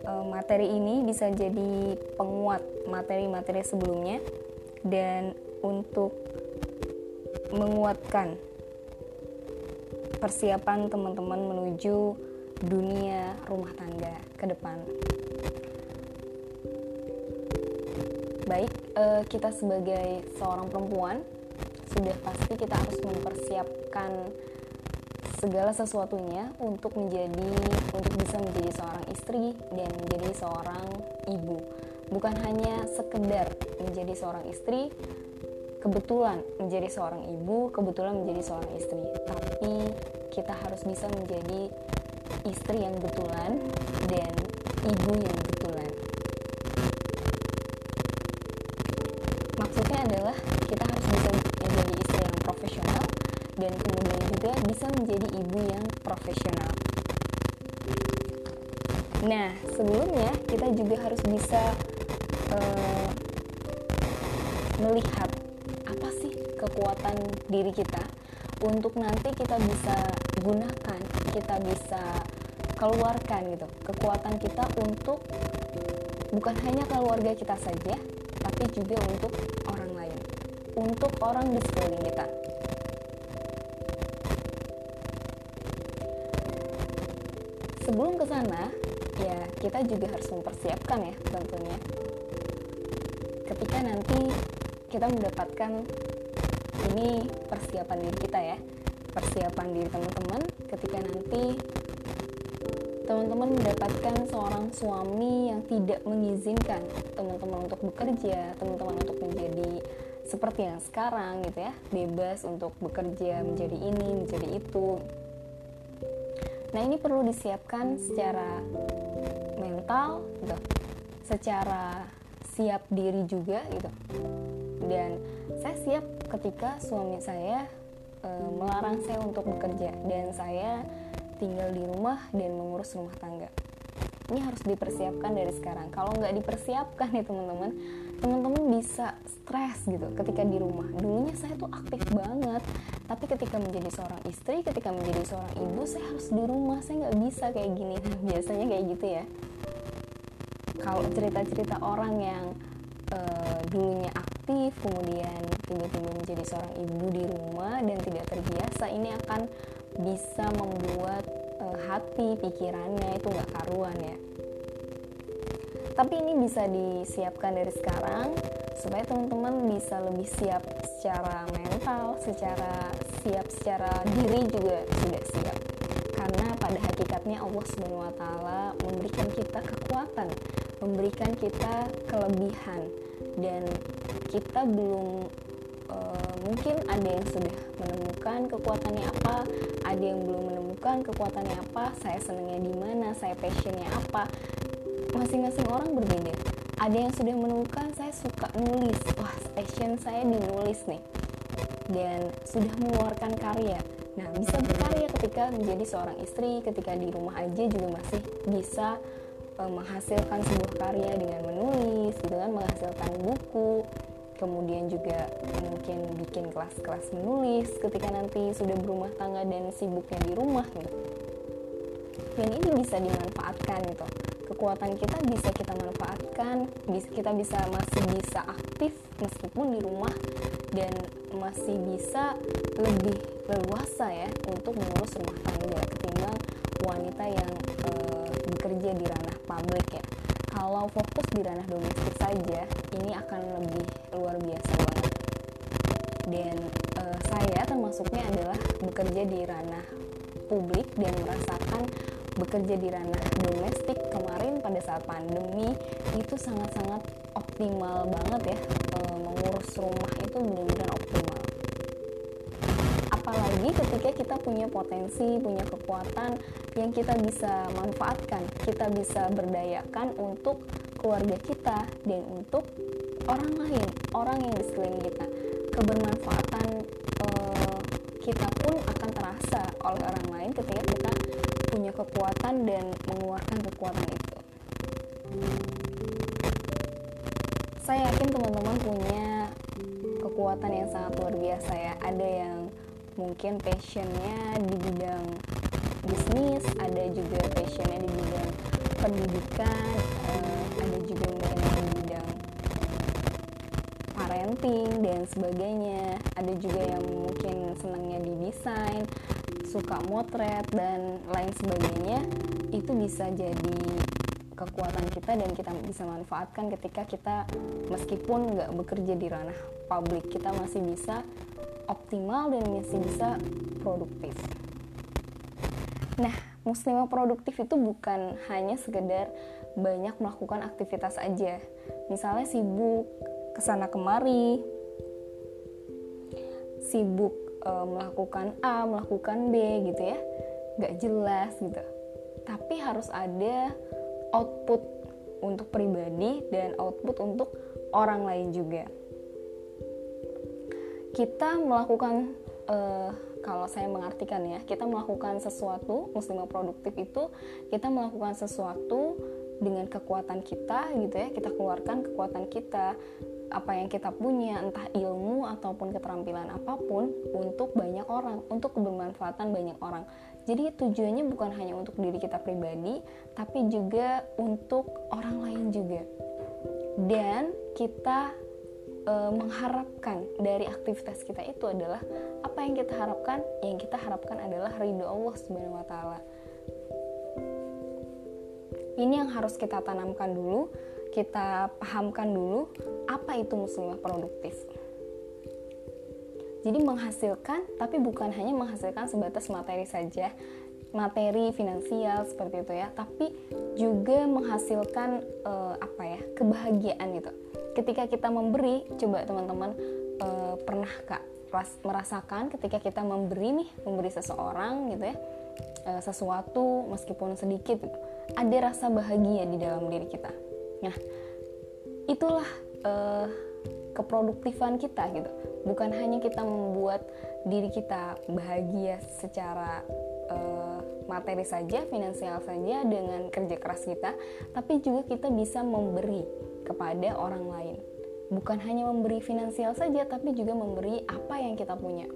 uh, materi ini bisa jadi penguat materi-materi sebelumnya dan untuk menguatkan persiapan teman-teman menuju dunia rumah tangga ke depan. Baik, uh, kita sebagai seorang perempuan sudah pasti kita harus mempersiapkan segala sesuatunya untuk menjadi untuk bisa menjadi seorang istri dan menjadi seorang ibu. Bukan hanya sekedar menjadi seorang istri, kebetulan menjadi seorang ibu, kebetulan menjadi seorang istri, tapi kita harus bisa menjadi istri yang betulan dan ibu yang betulan. Adalah kita harus bisa menjadi istri yang profesional dan kemudian juga bisa menjadi ibu yang profesional. Nah, sebelumnya kita juga harus bisa uh, melihat apa sih kekuatan diri kita untuk nanti kita bisa gunakan, kita bisa keluarkan gitu kekuatan kita untuk bukan hanya keluarga kita saja, tapi juga untuk untuk orang di sekeliling kita. Sebelum ke sana, ya kita juga harus mempersiapkan ya tentunya. Ketika nanti kita mendapatkan ini persiapan diri kita ya, persiapan diri teman-teman ketika nanti teman-teman mendapatkan seorang suami yang tidak mengizinkan teman-teman untuk bekerja, teman-teman untuk menjadi seperti yang sekarang gitu ya, bebas untuk bekerja menjadi ini, menjadi itu. Nah, ini perlu disiapkan secara mental gitu. Secara siap diri juga gitu. Dan saya siap ketika suami saya e, melarang saya untuk bekerja dan saya tinggal di rumah dan mengurus rumah tangga ini harus dipersiapkan dari sekarang kalau nggak dipersiapkan nih teman-teman teman-teman bisa stres gitu ketika di rumah. Dulunya saya tuh aktif banget tapi ketika menjadi seorang istri ketika menjadi seorang ibu saya harus di rumah. Saya nggak bisa kayak gini. [laughs] Biasanya kayak gitu ya. Kalau cerita-cerita orang yang uh, dulunya aktif kemudian tiba-tiba menjadi seorang ibu di rumah dan tidak terbiasa ini akan bisa membuat uh, hati pikirannya itu nggak karuan ya tapi ini bisa disiapkan dari sekarang supaya teman-teman bisa lebih siap secara mental secara siap secara diri juga sudah siap karena pada hakikatnya Allah Subhanahu wa taala memberikan kita kekuatan, memberikan kita kelebihan dan kita belum uh, mungkin ada yang sudah menemukan kekuatannya apa, ada yang belum menemukan kekuatannya apa, saya senangnya di mana, saya passionnya apa. Masing-masing orang berbeda. Ada yang sudah menemukan saya suka nulis, wah passion saya di nulis nih, dan sudah mengeluarkan karya. Nah, bisa berkarya ketika menjadi seorang istri, ketika di rumah aja juga masih bisa uh, menghasilkan sebuah karya dengan menulis, gitu kan, menghasilkan buku, kemudian juga mungkin bikin kelas-kelas menulis ketika nanti sudah berumah tangga dan sibuknya di rumah gitu. Dan ini bisa dimanfaatkan gitu kekuatan kita bisa kita manfaatkan kita bisa masih bisa aktif meskipun di rumah dan masih bisa lebih leluasa ya untuk mengurus rumah tangga ketimbang wanita yang e, bekerja di ranah publik ya. Kalau fokus di ranah domestik saja ini akan lebih luar biasa banget. Dan uh, saya termasuknya adalah bekerja di ranah publik dan merasakan bekerja di ranah domestik kemarin pada saat pandemi itu sangat-sangat optimal banget ya e, mengurus rumah itu benar-benar optimal apalagi ketika kita punya potensi punya kekuatan yang kita bisa manfaatkan, kita bisa berdayakan untuk keluarga kita dan untuk orang lain, orang yang di sekeliling kita. Kebermanfaatan eh, kita pun akan terasa oleh orang lain ketika kita punya kekuatan dan mengeluarkan kekuatan itu. Saya yakin teman-teman punya kekuatan yang sangat luar biasa ya. Ada yang mungkin passionnya di bidang bisnis ada juga passionnya di bidang pendidikan uh, ada juga mungkin di bidang parenting dan sebagainya ada juga yang mungkin senangnya di desain suka motret dan lain sebagainya itu bisa jadi kekuatan kita dan kita bisa manfaatkan ketika kita meskipun nggak bekerja di ranah publik kita masih bisa optimal dan masih bisa produktif. Nah, muslimah produktif itu bukan hanya sekedar banyak melakukan aktivitas aja. Misalnya sibuk ke sana kemari, sibuk e, melakukan A, melakukan B gitu ya, nggak jelas gitu. Tapi harus ada output untuk pribadi dan output untuk orang lain juga. kita melakukan uh, kalau saya mengartikan ya kita melakukan sesuatu muslimah produktif itu kita melakukan sesuatu dengan kekuatan kita gitu ya kita keluarkan kekuatan kita apa yang kita punya entah ilmu ataupun keterampilan apa pun untuk banyak orang untuk kebermanfaatan banyak orang. Jadi tujuannya bukan hanya untuk diri kita pribadi tapi juga untuk orang lain juga. Dan kita e, mengharapkan dari aktivitas kita itu adalah apa yang kita harapkan? Yang kita harapkan adalah ridho Allah Subhanahu wa taala. Ini yang harus kita tanamkan dulu kita pahamkan dulu apa itu muslimah produktif. Jadi menghasilkan, tapi bukan hanya menghasilkan sebatas materi saja, materi finansial seperti itu ya, tapi juga menghasilkan uh, apa ya kebahagiaan gitu. Ketika kita memberi, coba teman-teman uh, pernah kak merasakan ketika kita memberi nih, memberi seseorang gitu ya, uh, sesuatu meskipun sedikit, gitu, ada rasa bahagia di dalam diri kita Nah, itulah uh, keproduktifan kita gitu. Bukan hanya kita membuat diri kita bahagia secara uh, materi saja, finansial saja dengan kerja keras kita, tapi juga kita bisa memberi kepada orang lain. Bukan hanya memberi finansial saja, tapi juga memberi apa yang kita punya.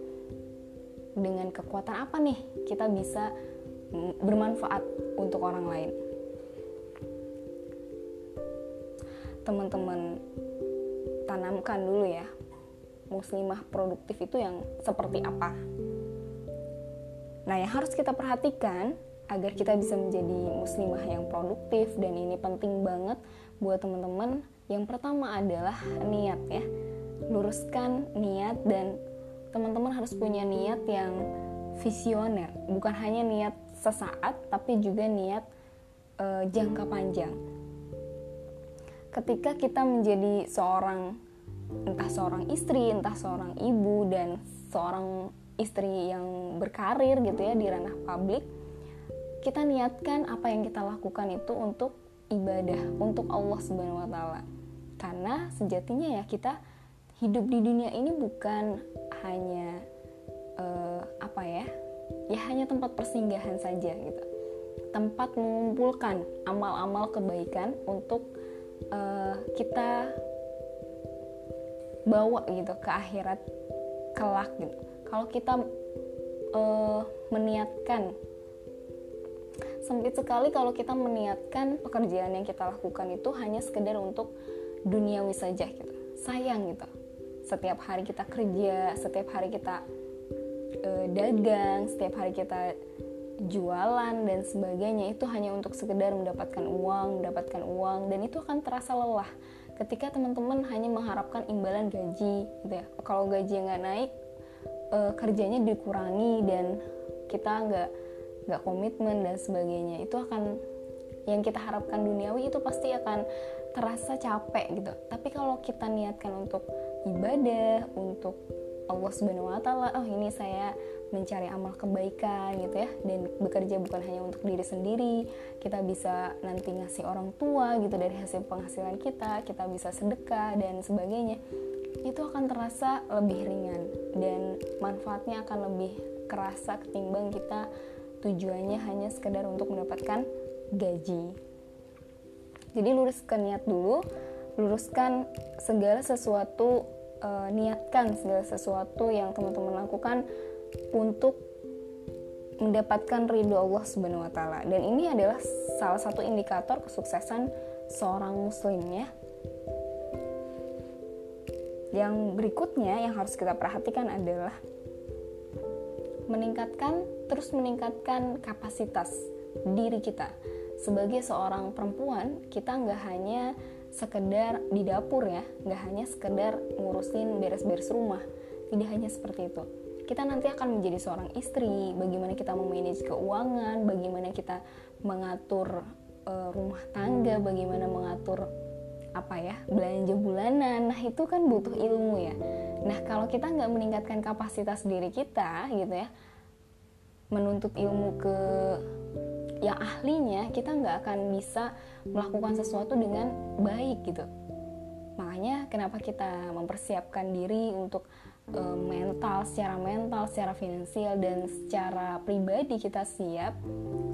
Dengan kekuatan apa nih kita bisa bermanfaat untuk orang lain. Teman-teman tanamkan dulu ya muslimah produktif itu yang seperti apa. Nah yang harus kita perhatikan agar kita bisa menjadi muslimah yang produktif dan ini penting banget buat teman-teman yang pertama adalah niat ya. Luruskan niat dan teman-teman harus punya niat yang visioner. Bukan hanya niat sesaat tapi juga niat uh, jangka panjang ketika kita menjadi seorang entah seorang istri, entah seorang ibu dan seorang istri yang berkarir gitu ya di ranah publik, kita niatkan apa yang kita lakukan itu untuk ibadah, untuk Allah Subhanahu wa taala. Karena sejatinya ya kita hidup di dunia ini bukan hanya uh, apa ya? Ya hanya tempat persinggahan saja gitu. Tempat mengumpulkan amal-amal kebaikan untuk uh, kita bawa gitu ke akhirat kelak gitu. Kalau kita uh, meniatkan sempit sekali kalau kita meniatkan pekerjaan yang kita lakukan itu hanya sekedar untuk duniawi saja gitu. Sayang gitu. Setiap hari kita kerja setiap hari kita uh, dagang setiap hari kita jualan dan sebagainya itu hanya untuk sekedar mendapatkan uang, mendapatkan uang dan itu akan terasa lelah ketika teman-teman hanya mengharapkan imbalan gaji gitu ya. Kalau gaji nggak naik, e, kerjanya dikurangi dan kita nggak nggak komitmen dan sebagainya itu akan yang kita harapkan duniawi itu pasti akan terasa capek gitu. Tapi kalau kita niatkan untuk ibadah, untuk Allah Subhanahu wa taala, oh ini saya mencari amal kebaikan gitu ya. Dan bekerja bukan hanya untuk diri sendiri kita bisa nanti ngasih orang tua gitu dari hasil penghasilan kita kita bisa sedekah dan sebagainya. Itu akan terasa lebih ringan dan manfaatnya akan lebih kerasa ketimbang kita tujuannya hanya sekedar untuk mendapatkan gaji. Jadi luruskan niat dulu luruskan segala sesuatu uh, niatkan segala sesuatu yang teman-teman lakukan untuk mendapatkan ridho Allah Subhanahu wa taala. Dan ini adalah salah satu indikator kesuksesan seorang muslim ya. Yang berikutnya yang harus kita perhatikan adalah meningkatkan terus meningkatkan kapasitas diri kita sebagai seorang perempuan kita nggak hanya sekedar di dapur ya nggak hanya sekedar ngurusin beres-beres rumah tidak hanya seperti itu kita nanti akan menjadi seorang istri, bagaimana kita memanage keuangan, bagaimana kita mengatur uh, rumah tangga, bagaimana mengatur apa ya belanja bulanan. Nah itu kan butuh ilmu ya. Nah kalau kita nggak meningkatkan kapasitas diri kita gitu ya, menuntut ilmu ke yang ahlinya, kita nggak akan bisa melakukan sesuatu dengan baik gitu. Makanya kenapa kita mempersiapkan diri untuk uh, mental, secara mental, secara finansial dan secara pribadi kita siap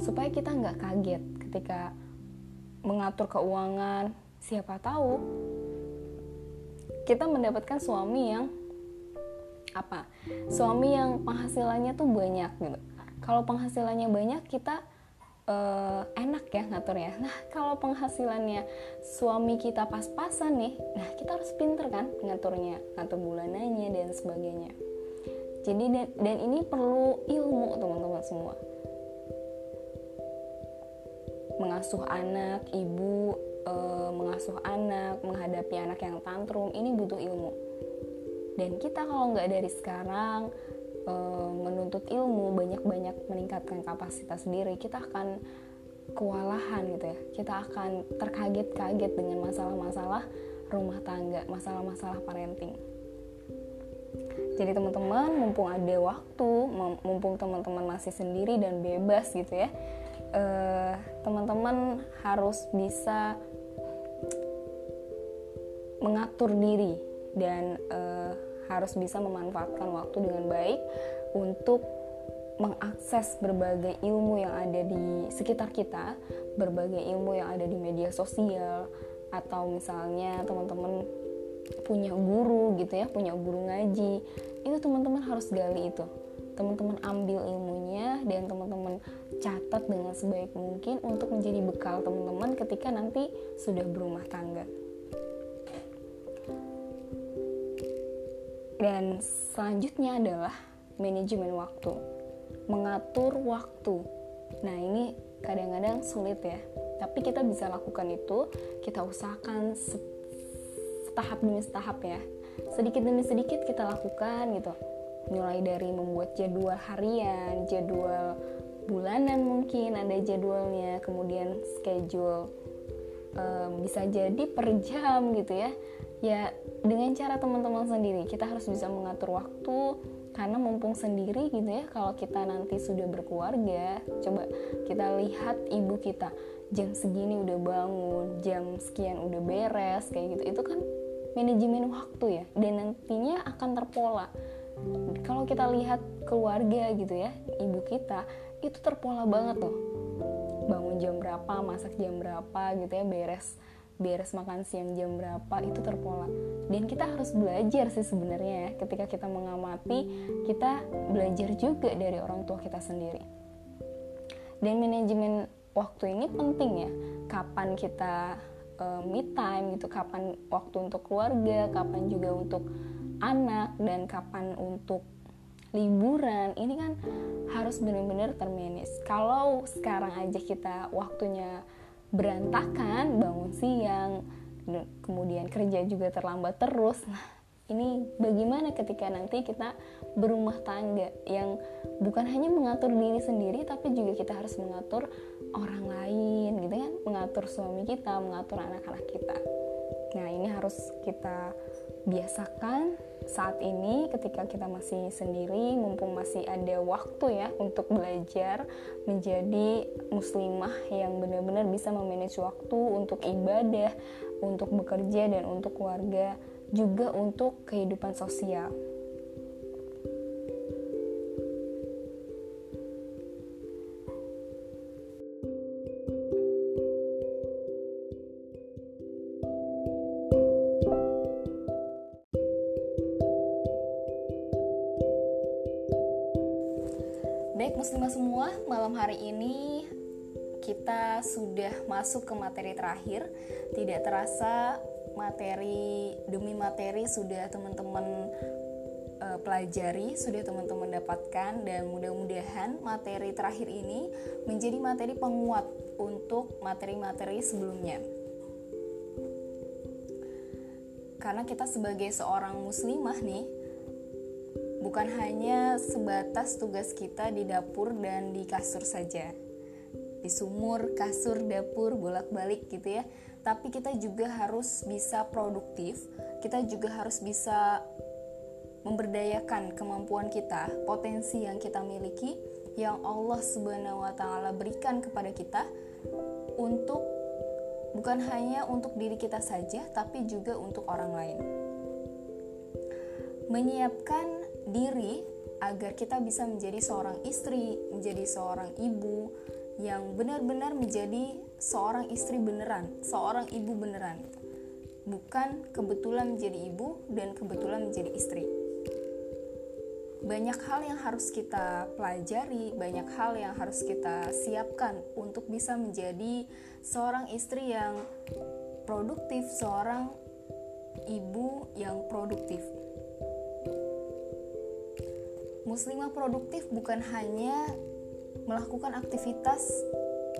supaya kita nggak kaget ketika mengatur keuangan. Siapa tahu kita mendapatkan suami yang apa? Suami yang penghasilannya tuh banyak gitu. Kalau penghasilannya banyak kita uh, enak ya ngaturnya. Nah, kalau penghasilannya suami kita pas-pasan nih, nah kita harus pinter kan ngaturnya, ngatur bulanannya dan sebagainya. Jadi dan, dan ini perlu ilmu teman-teman semua. Mengasuh anak, ibu uh, mengasuh anak, menghadapi anak yang tantrum, ini butuh ilmu. Dan kita kalau nggak dari sekarang, Eh, menuntut ilmu banyak-banyak meningkatkan kapasitas diri kita akan kewalahan gitu ya. Kita akan terkaget-kaget dengan masalah-masalah rumah tangga masalah-masalah parenting. Jadi teman-teman mumpung ada waktu mumpung teman-teman masih sendiri dan bebas gitu ya uh, teman-teman harus bisa mengatur diri dan uh, harus bisa memanfaatkan waktu dengan baik untuk mengakses berbagai ilmu yang ada di sekitar kita, berbagai ilmu yang ada di media sosial atau misalnya teman-teman punya guru gitu ya, punya guru ngaji. Itu teman-teman harus gali itu. Teman-teman ambil ilmunya dan teman-teman catat dengan sebaik mungkin untuk menjadi bekal teman-teman ketika nanti sudah berumah tangga. Dan selanjutnya adalah manajemen waktu. Mengatur waktu. Nah, ini kadang-kadang sulit ya. Tapi kita bisa lakukan itu, kita usahakan setahap demi setahap ya. Sedikit demi sedikit kita lakukan gitu. Mulai dari membuat jadwal harian, jadwal bulanan mungkin ada jadwalnya, kemudian schedule um, bisa jadi per jam gitu ya ya dengan cara teman-teman sendiri kita harus bisa mengatur waktu karena mumpung sendiri gitu ya kalau kita nanti sudah berkeluarga coba kita lihat ibu kita jam segini udah bangun jam sekian udah beres kayak gitu. Itu kan manajemen waktu ya dan nantinya akan terpola. Kalau kita lihat keluarga gitu ya ibu kita itu terpola banget tuh bangun jam berapa masak jam berapa gitu ya beres beres makan siang jam berapa itu terpola. Dan kita harus belajar sih sebenarnya ya ketika kita mengamati kita belajar juga dari orang tua kita sendiri. Dan manajemen waktu ini penting ya kapan kita uh, me time gitu kapan waktu untuk keluarga kapan juga untuk anak dan kapan untuk liburan ini kan harus benar-benar termanage. Kalau sekarang aja kita waktunya berantakan bangun siang kemudian kerja juga terlambat terus. Nah ini bagaimana ketika nanti kita berumah tangga yang bukan hanya mengatur diri sendiri tapi juga kita harus mengatur orang lain gitu kan? Mengatur suami kita mengatur anak-anak kita. Nah ini harus kita biasakan saat ini ketika kita masih sendiri mumpung masih ada waktu ya untuk belajar menjadi muslimah yang benar-benar bisa memanage waktu untuk ibadah, untuk bekerja dan untuk keluarga, juga untuk kehidupan sosial. Muslimah semua, malam hari ini kita sudah masuk ke materi terakhir. Tidak terasa materi demi materi sudah teman-teman uh, pelajari, sudah teman-teman dapatkan dan mudah-mudahan materi terakhir ini menjadi materi penguat untuk materi-materi sebelumnya. Karena kita sebagai seorang muslimah nih bukan hanya sebatas tugas kita di dapur dan di kasur saja. Di sumur, kasur, dapur, bolak-balik gitu ya. Tapi kita juga harus bisa produktif. Kita juga harus bisa memberdayakan kemampuan kita potensi yang kita miliki yang Allah Subhanahu wa taala berikan kepada kita untuk bukan hanya untuk diri kita saja tapi juga untuk orang lain. Menyiapkan diri agar kita bisa menjadi seorang istri, menjadi seorang ibu yang benar-benar menjadi seorang istri beneran, seorang ibu beneran. Bukan kebetulan menjadi ibu dan kebetulan menjadi istri. Banyak hal yang harus kita pelajari, banyak hal yang harus kita siapkan untuk bisa menjadi seorang istri yang produktif, seorang ibu yang produktif. Muslimah produktif bukan hanya melakukan aktivitas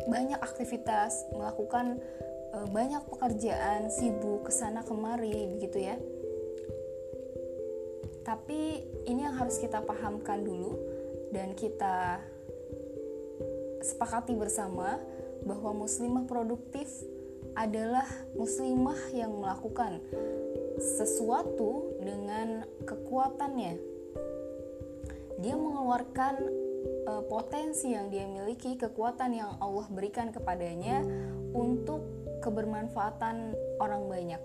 banyak aktivitas, melakukan e, banyak pekerjaan, sibuk ke sana kemari begitu ya. Tapi ini yang harus kita pahamkan dulu dan kita sepakati bersama bahwa muslimah produktif adalah muslimah yang melakukan sesuatu dengan kekuatannya. Dia mengeluarkan uh, potensi yang dia miliki, kekuatan yang Allah berikan kepadanya untuk kebermanfaatan orang banyak.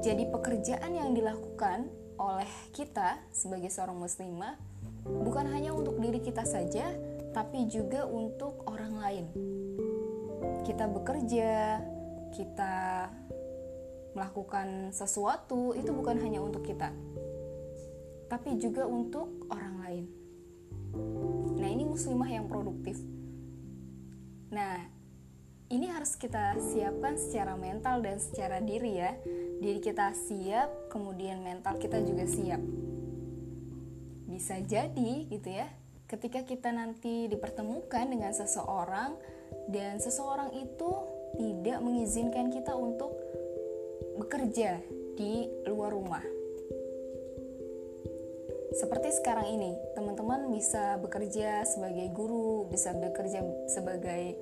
Jadi pekerjaan yang dilakukan oleh kita sebagai seorang muslimah bukan hanya untuk diri kita saja, tapi juga untuk orang lain kita bekerja, kita melakukan sesuatu itu bukan hanya untuk kita, tapi juga untuk orang lain. Nah, ini muslimah yang produktif. Nah, ini harus kita siapkan secara mental dan secara diri ya. Diri kita siap, kemudian mental kita juga siap. Bisa jadi gitu ya, ketika kita nanti dipertemukan dengan seseorang dan seseorang itu tidak mengizinkan kita untuk bekerja di luar rumah. Seperti sekarang ini, teman-teman bisa bekerja sebagai guru, bisa bekerja sebagai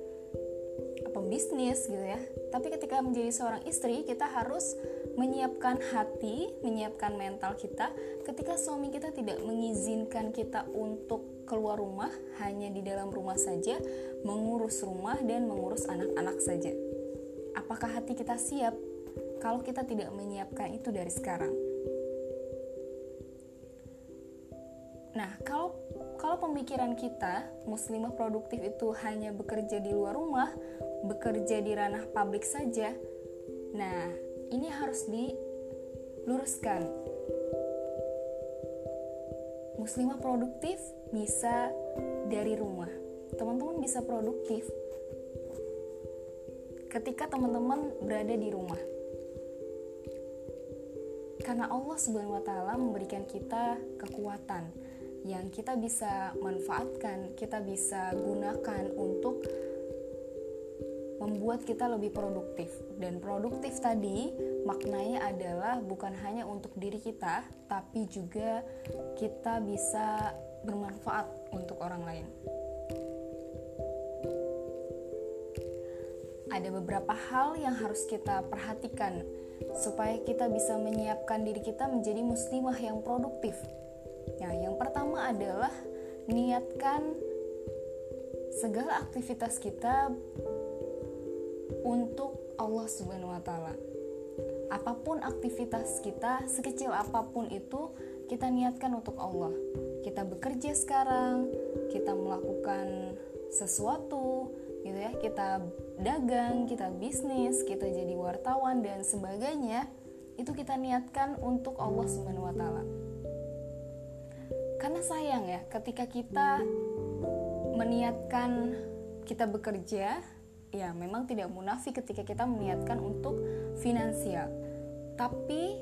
pembisnis gitu ya. Tapi ketika menjadi seorang istri, kita harus menyiapkan hati, menyiapkan mental kita ketika suami kita tidak mengizinkan kita untuk keluar rumah, hanya di dalam rumah saja, mengurus rumah dan mengurus anak-anak saja. Apakah hati kita siap kalau kita tidak menyiapkan itu dari sekarang? Nah, kalau kalau pemikiran kita muslimah produktif itu hanya bekerja di luar rumah, bekerja di ranah publik saja. Nah, ini harus diluruskan. Muslimah produktif bisa dari rumah. Teman-teman bisa produktif ketika teman-teman berada di rumah. Karena Allah Subhanahu wa taala memberikan kita kekuatan yang kita bisa manfaatkan, kita bisa gunakan untuk membuat kita lebih produktif. Dan produktif tadi maknanya adalah bukan hanya untuk diri kita, tapi juga kita bisa bermanfaat untuk orang lain. Ada beberapa hal yang harus kita perhatikan supaya kita bisa menyiapkan diri kita menjadi muslimah yang produktif adalah niatkan segala aktivitas kita untuk Allah Subhanahu wa taala. Apa pun aktivitas kita, sekecil apa pun itu, kita niatkan untuk Allah. Kita bekerja sekarang, kita melakukan sesuatu, gitu ya. Kita dagang, kita bisnis, kita jadi wartawan dan sebagainya. Itu kita niatkan untuk Allah Subhanahu wa taala sayang ya ketika kita meniatkan kita bekerja ya memang tidak munafik ketika kita meniatkan untuk finansial. Tapi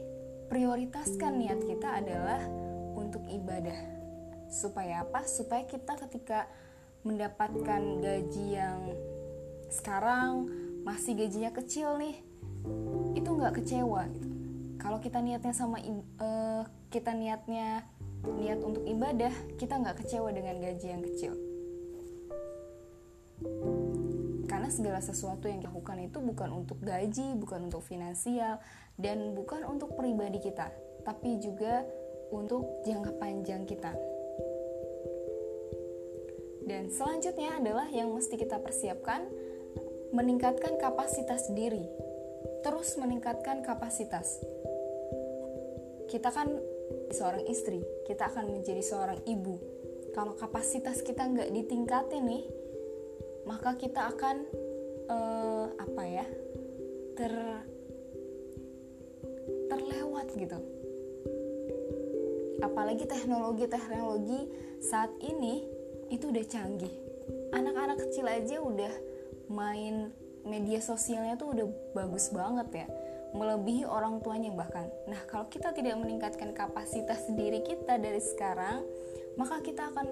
prioritaskan niat kita adalah untuk ibadah. Supaya apa? Supaya kita ketika mendapatkan gaji yang sekarang masih gajinya kecil nih itu nggak kecewa gitu. Kalau kita niatnya sama uh, kita niatnya niat untuk ibadah, kita nggak kecewa dengan gaji yang kecil. Karena segala sesuatu yang dilakukan itu bukan untuk gaji, bukan untuk finansial, dan bukan untuk pribadi kita, tapi juga untuk jangka panjang kita. Dan selanjutnya adalah yang mesti kita persiapkan meningkatkan kapasitas diri. Terus meningkatkan kapasitas kita kan seorang istri kita akan menjadi seorang ibu. Kalau kapasitas kita nggak ditingkatin nih maka kita akan uh, apa ya ter terlewat gitu. Apalagi teknologi-teknologi saat ini itu udah canggih. Anak-anak kecil aja udah main media sosialnya tuh udah bagus banget ya melebihi orang tuanya bahkan. Nah kalau kita tidak meningkatkan kapasitas diri kita dari sekarang maka kita akan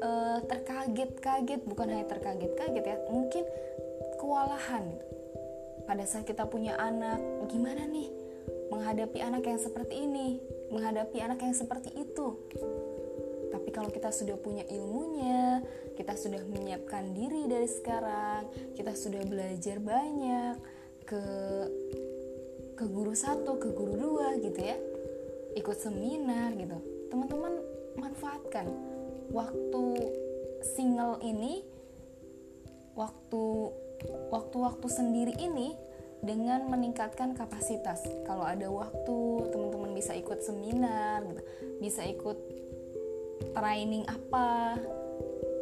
uh, terkaget-kaget. Bukan hanya terkaget-kaget ya mungkin kewalahan. Pada saat kita punya anak gimana nih menghadapi anak yang seperti ini? Menghadapi anak yang seperti itu. Tapi kalau kita sudah punya ilmunya, kita sudah menyiapkan diri dari sekarang, kita sudah belajar banyak ke ke guru satu, ke guru dua gitu ya, ikut seminar gitu. Teman-teman manfaatkan waktu single ini, waktu waktu-waktu sendiri ini dengan meningkatkan kapasitas. Kalau ada waktu, teman-teman bisa ikut seminar, gitu. bisa ikut training apa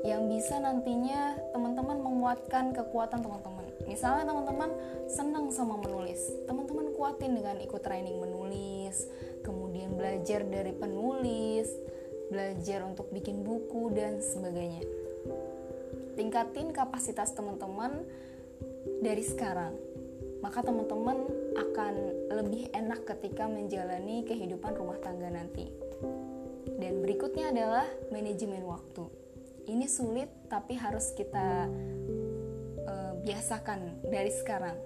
yang bisa nantinya teman-teman menguatkan kekuatan teman-teman. Misalnya teman-teman senang sama menulis, teman-teman kuatin dengan ikut training menulis, kemudian belajar dari penulis, belajar untuk bikin buku dan sebagainya. Tingkatin kapasitas teman-teman dari sekarang. Maka teman-teman akan lebih enak ketika menjalani kehidupan rumah tangga nanti. Dan berikutnya adalah manajemen waktu. Ini sulit tapi harus kita biasakan dari sekarang.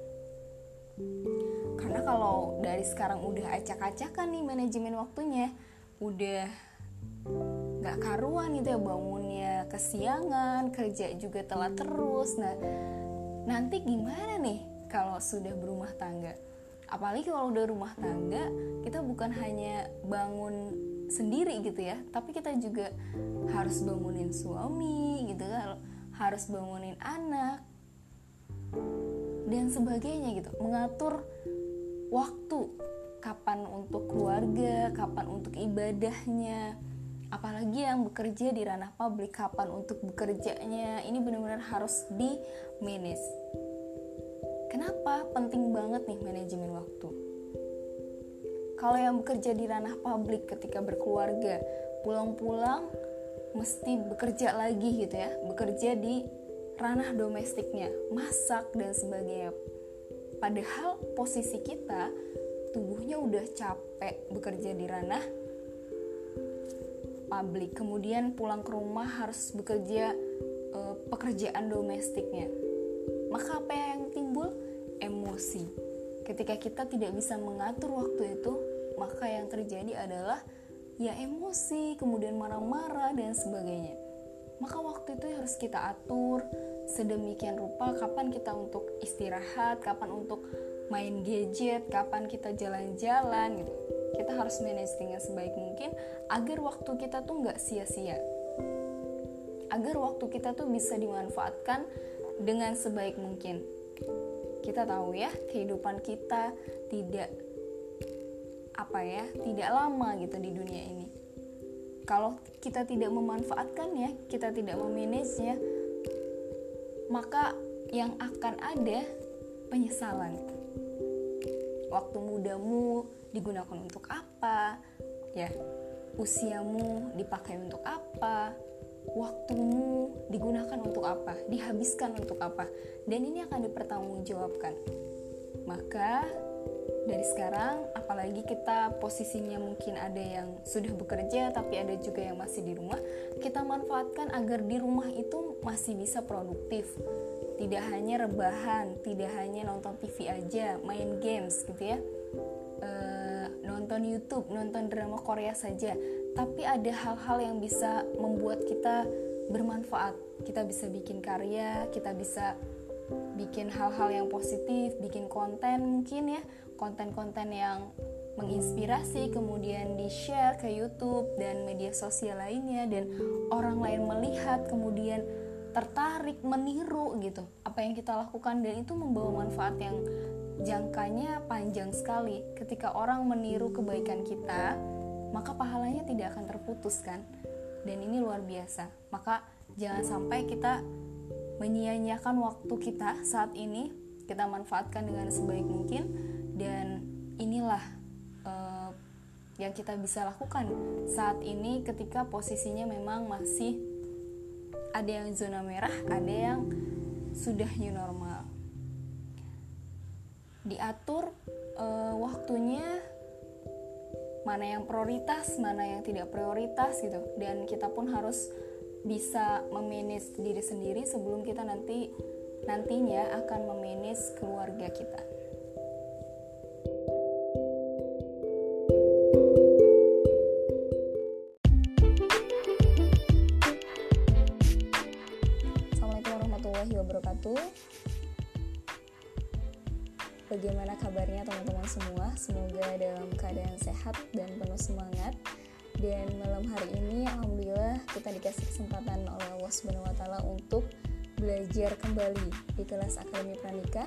Karena kalau dari sekarang udah acak-acakan nih manajemen waktunya, udah gak karuan gitu ya bangunnya kesiangan, kerja juga telat terus. Nah, nanti gimana nih kalau sudah berumah tangga? Apalagi kalau udah rumah tangga, kita bukan hanya bangun sendiri gitu ya tapi kita juga harus bangunin suami gitu kan harus bangunin anak dan sebagainya gitu. Mengatur waktu kapan untuk keluarga kapan untuk ibadahnya apalagi yang bekerja di ranah publik kapan untuk bekerjanya. Ini benar-benar harus di manage. Kenapa penting banget nih manajemen waktu? Kalau yang bekerja di ranah publik ketika berkeluarga, pulang-pulang mesti bekerja lagi gitu ya, bekerja di ranah domestiknya, masak dan sebagainya. Padahal posisi kita tubuhnya udah capek bekerja di ranah publik, kemudian pulang ke rumah harus bekerja e, pekerjaan domestiknya. Maka apa yang timbul? Emosi. Ketika kita tidak bisa mengatur waktu itu, maka yang terjadi adalah ya emosi, kemudian marah-marah dan sebagainya. Maka waktu itu harus kita atur sedemikian rupa kapan kita untuk istirahat, kapan untuk main gadget, kapan kita jalan-jalan gitu. Kita harus manage dengan sebaik mungkin agar waktu kita tuh nggak sia-sia. Agar waktu kita tuh bisa dimanfaatkan dengan sebaik mungkin. Kita tahu ya, kehidupan kita tidak apa ya tidak lama gitu di dunia ini kalau kita tidak memanfaatkannya kita tidak memanagenya maka yang akan ada penyesalan. Waktu mudamu digunakan untuk apa? Ya usiamu dipakai untuk apa? Waktumu digunakan untuk apa? Dihabiskan untuk apa? Dan ini akan dipertanggungjawabkan. Maka dari sekarang apalagi kita posisinya mungkin ada yang sudah bekerja tapi ada juga yang masih di rumah kita manfaatkan agar di rumah itu masih bisa produktif. Tidak hanya rebahan tidak hanya nonton TV aja main games gitu ya. E, nonton YouTube nonton drama Korea saja. Tapi ada hal-hal yang bisa membuat kita bermanfaat. Kita bisa bikin karya kita bisa bikin hal-hal yang positif bikin konten mungkin ya konten-konten yang menginspirasi kemudian di share ke YouTube dan media sosial lainnya dan orang lain melihat kemudian tertarik meniru gitu apa yang kita lakukan dan itu membawa manfaat yang jangkanya panjang sekali. Ketika orang meniru kebaikan kita, maka pahalanya tidak akan terputus kan? Dan ini luar biasa. Maka jangan sampai kita menyia-nyiakan waktu kita saat ini, kita manfaatkan dengan sebaik mungkin dan inilah uh, yang kita bisa lakukan saat ini ketika posisinya memang masih ada yang zona merah, ada yang sudah new normal diatur uh, waktunya mana yang prioritas, mana yang tidak prioritas gitu. Dan kita pun harus bisa memanage diri sendiri sebelum kita nanti nantinya akan memanage keluarga kita. Assalamualaikum warahmatullahi wabarakatuh. Bagaimana kabarnya teman-teman semua? Semoga dalam keadaan sehat dan penuh semangat. Dan malam hari ini alhamdulillah kita dikasih kesempatan oleh Allah Subhanahu wa taala untuk belajar kembali di kelas Akademi Pranikah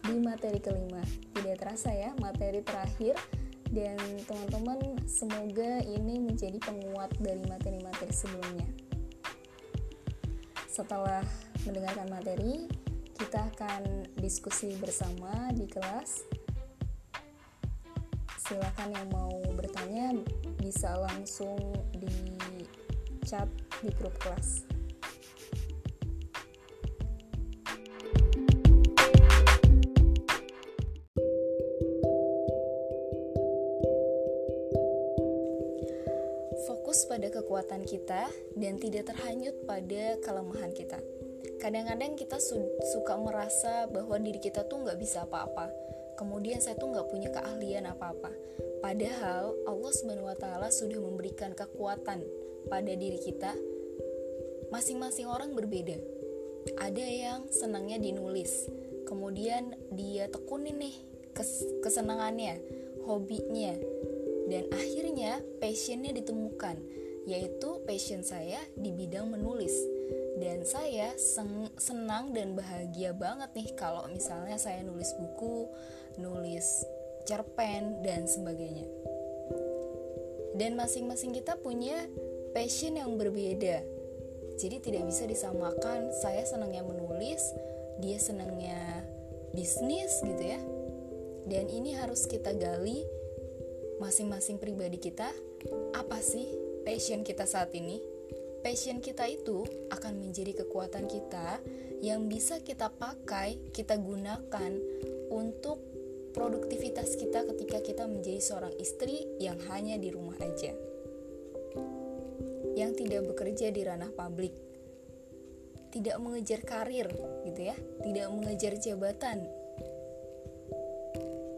di materi kelima. Tidak terasa ya, materi terakhir dan teman-teman semoga ini menjadi penguat dari materi-materi sebelumnya. Setelah mendengarkan materi, kita akan diskusi bersama di kelas. Silakan yang mau bertanya bisa langsung di chat di grup kelas. Tidak terhanyut pada kelemahan kita. Kadang-kadang kita su suka merasa bahwa diri kita tuh nggak bisa apa-apa. Kemudian saya tuh nggak punya keahlian apa-apa. Padahal Allah Subhanahu Wa Taala sudah memberikan kekuatan pada diri kita. Masing-masing orang berbeda. Ada yang senangnya dinulis kemudian dia tekunin nih kes kesenangannya hobinya dan akhirnya passionnya ditemukan yaitu passion saya di bidang menulis dan saya senang dan bahagia banget nih kalau misalnya saya nulis buku, nulis cerpen dan sebagainya. Dan masing-masing kita punya passion yang berbeda. Jadi tidak bisa disamakan saya senangnya menulis, dia senangnya bisnis gitu ya. Dan ini harus kita gali masing-masing pribadi kita apa sih passion kita saat ini passion kita itu akan menjadi kekuatan kita yang bisa kita pakai, kita gunakan untuk produktivitas kita ketika kita menjadi seorang istri yang hanya di rumah aja. Yang tidak bekerja di ranah publik. Tidak mengejar karir gitu ya, tidak mengejar jabatan.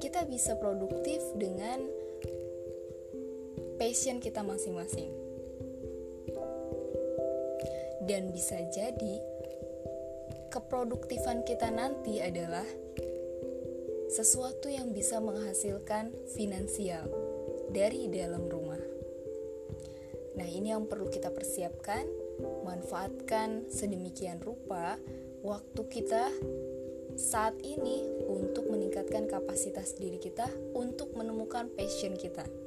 Kita bisa produktif dengan passion kita masing-masing dan bisa jadi keproduktifan kita nanti adalah sesuatu yang bisa menghasilkan finansial dari dalam rumah. Nah, ini yang perlu kita persiapkan, manfaatkan sedemikian rupa waktu kita saat ini untuk meningkatkan kapasitas diri kita untuk menemukan passion kita.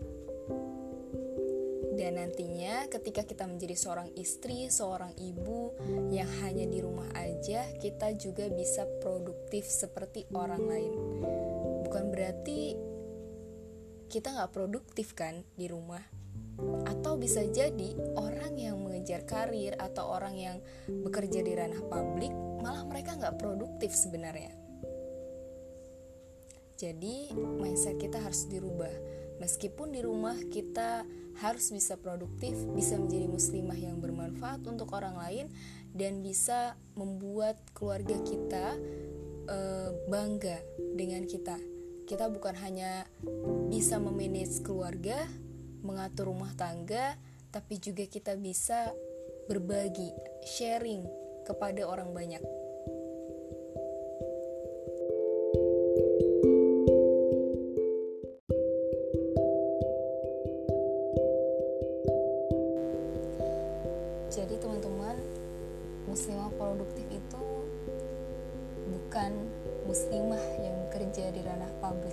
Dan nantinya ketika kita menjadi seorang istri, seorang ibu yang hanya di rumah aja, kita juga bisa produktif seperti orang lain. Bukan berarti kita nggak produktif kan di rumah. Atau bisa jadi orang yang mengejar karir atau orang yang bekerja di ranah publik malah mereka nggak produktif sebenarnya. Jadi mindset kita harus dirubah. Meskipun di rumah kita harus bisa produktif, bisa menjadi muslimah yang bermanfaat untuk orang lain dan bisa membuat keluarga kita e, bangga dengan kita. Kita bukan hanya bisa memanage keluarga, mengatur rumah tangga, tapi juga kita bisa berbagi, sharing kepada orang banyak.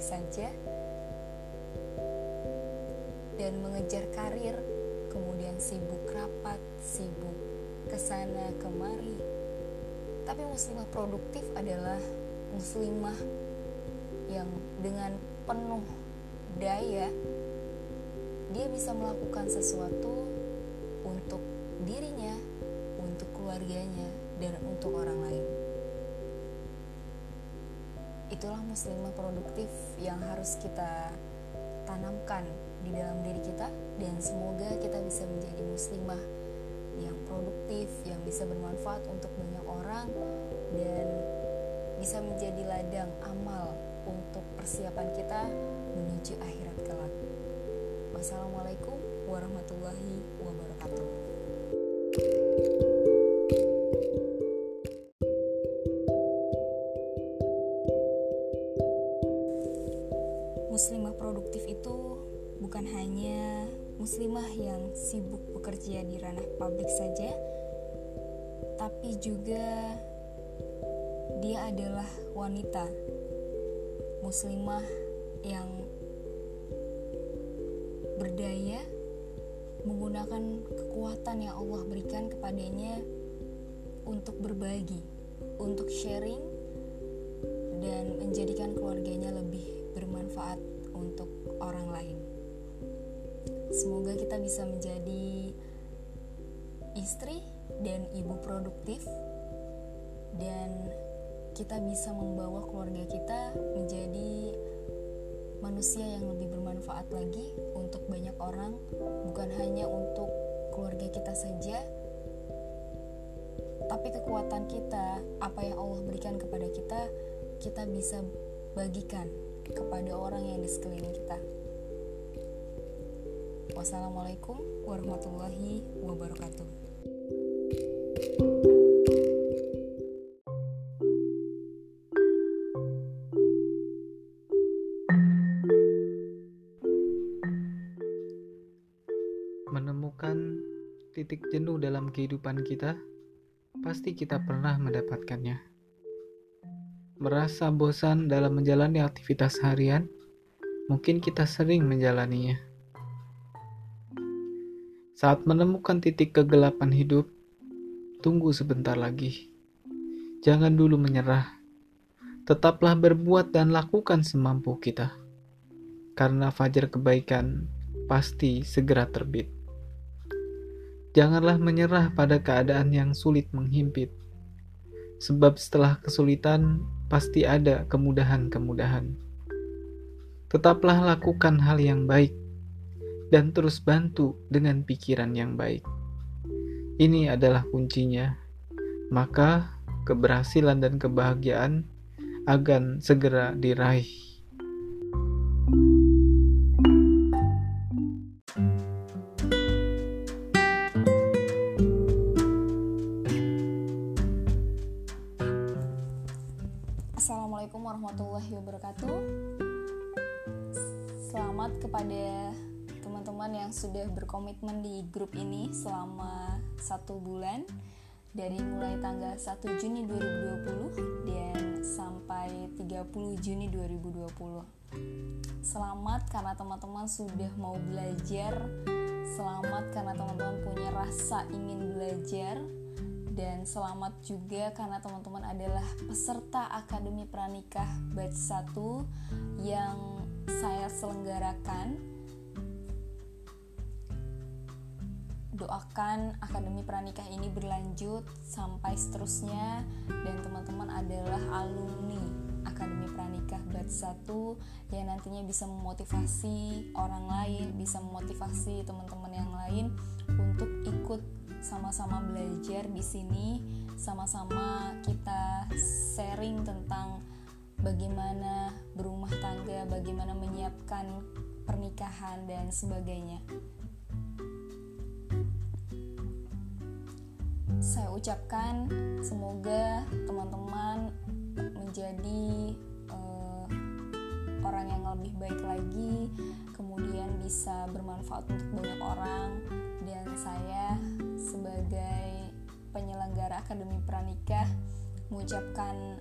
Saja dan mengejar karir, kemudian sibuk rapat, sibuk ke sana kemari. Tapi muslimah produktif adalah muslimah yang dengan penuh daya dia bisa melakukan sesuatu untuk dirinya, untuk keluarganya, dan untuk orang lain. Itulah muslimah produktif yang harus kita tanamkan di dalam diri kita dan semoga kita bisa menjadi muslimah yang produktif, yang bisa bermanfaat untuk banyak orang dan bisa menjadi ladang amal untuk persiapan kita menuju akhirat kelak. Wassalamualaikum warahmatullahi wabarakatuh. Muslimah muslimah yang berdaya menggunakan kekuatan yang Allah berikan kepadanya untuk berbagi, untuk sharing dan menjadikan keluarganya lebih bermanfaat untuk orang lain. Semoga kita bisa menjadi istri dan ibu produktif dan kita bisa membawa keluarga kita menjadi manusia yang lebih bermanfaat lagi untuk banyak orang, bukan hanya untuk keluarga kita saja, tapi kekuatan kita, apa yang Allah berikan kepada kita, kita bisa bagikan kepada orang yang di sekeliling kita. Wassalamualaikum warahmatullahi wabarakatuh. Kehidupan kita, pasti kita pernah mendapatkannya. Merasa bosan dalam menjalani aktivitas harian, mungkin kita sering menjalaninya. Saat menemukan titik kegelapan hidup, tunggu sebentar lagi. Jangan dulu menyerah. Tetaplah berbuat dan lakukan semampu kita. Karena fajar kebaikan pasti segera terbit. Janganlah menyerah pada keadaan yang sulit menghimpit. Sebab setelah kesulitan pasti ada kemudahan-kemudahan. Tetaplah lakukan hal yang baik dan terus bantu dengan pikiran yang baik. Ini adalah kuncinya. Maka keberhasilan dan kebahagiaan akan segera diraih. 30 Juni 2020. Selamat karena teman-teman sudah mau belajar. Selamat karena teman-teman punya rasa ingin belajar dan selamat juga karena teman-teman adalah peserta Akademi Pranikah batch 1 yang saya selenggarakan doakan Akademi Pranikah ini berlanjut sampai seterusnya dan teman-teman adalah alumni Akademi Pranikah batch 1 yang nantinya bisa memotivasi orang lain, bisa memotivasi teman-teman yang lain untuk ikut sama-sama belajar di sini, sama-sama kita sharing tentang bagaimana berumah tangga, bagaimana menyiapkan pernikahan dan sebagainya. Saya ucapkan semoga teman-teman menjadi uh, orang yang lebih baik lagi, kemudian bisa bermanfaat untuk banyak orang dan saya sebagai penyelenggara Akademi Pranikah mengucapkan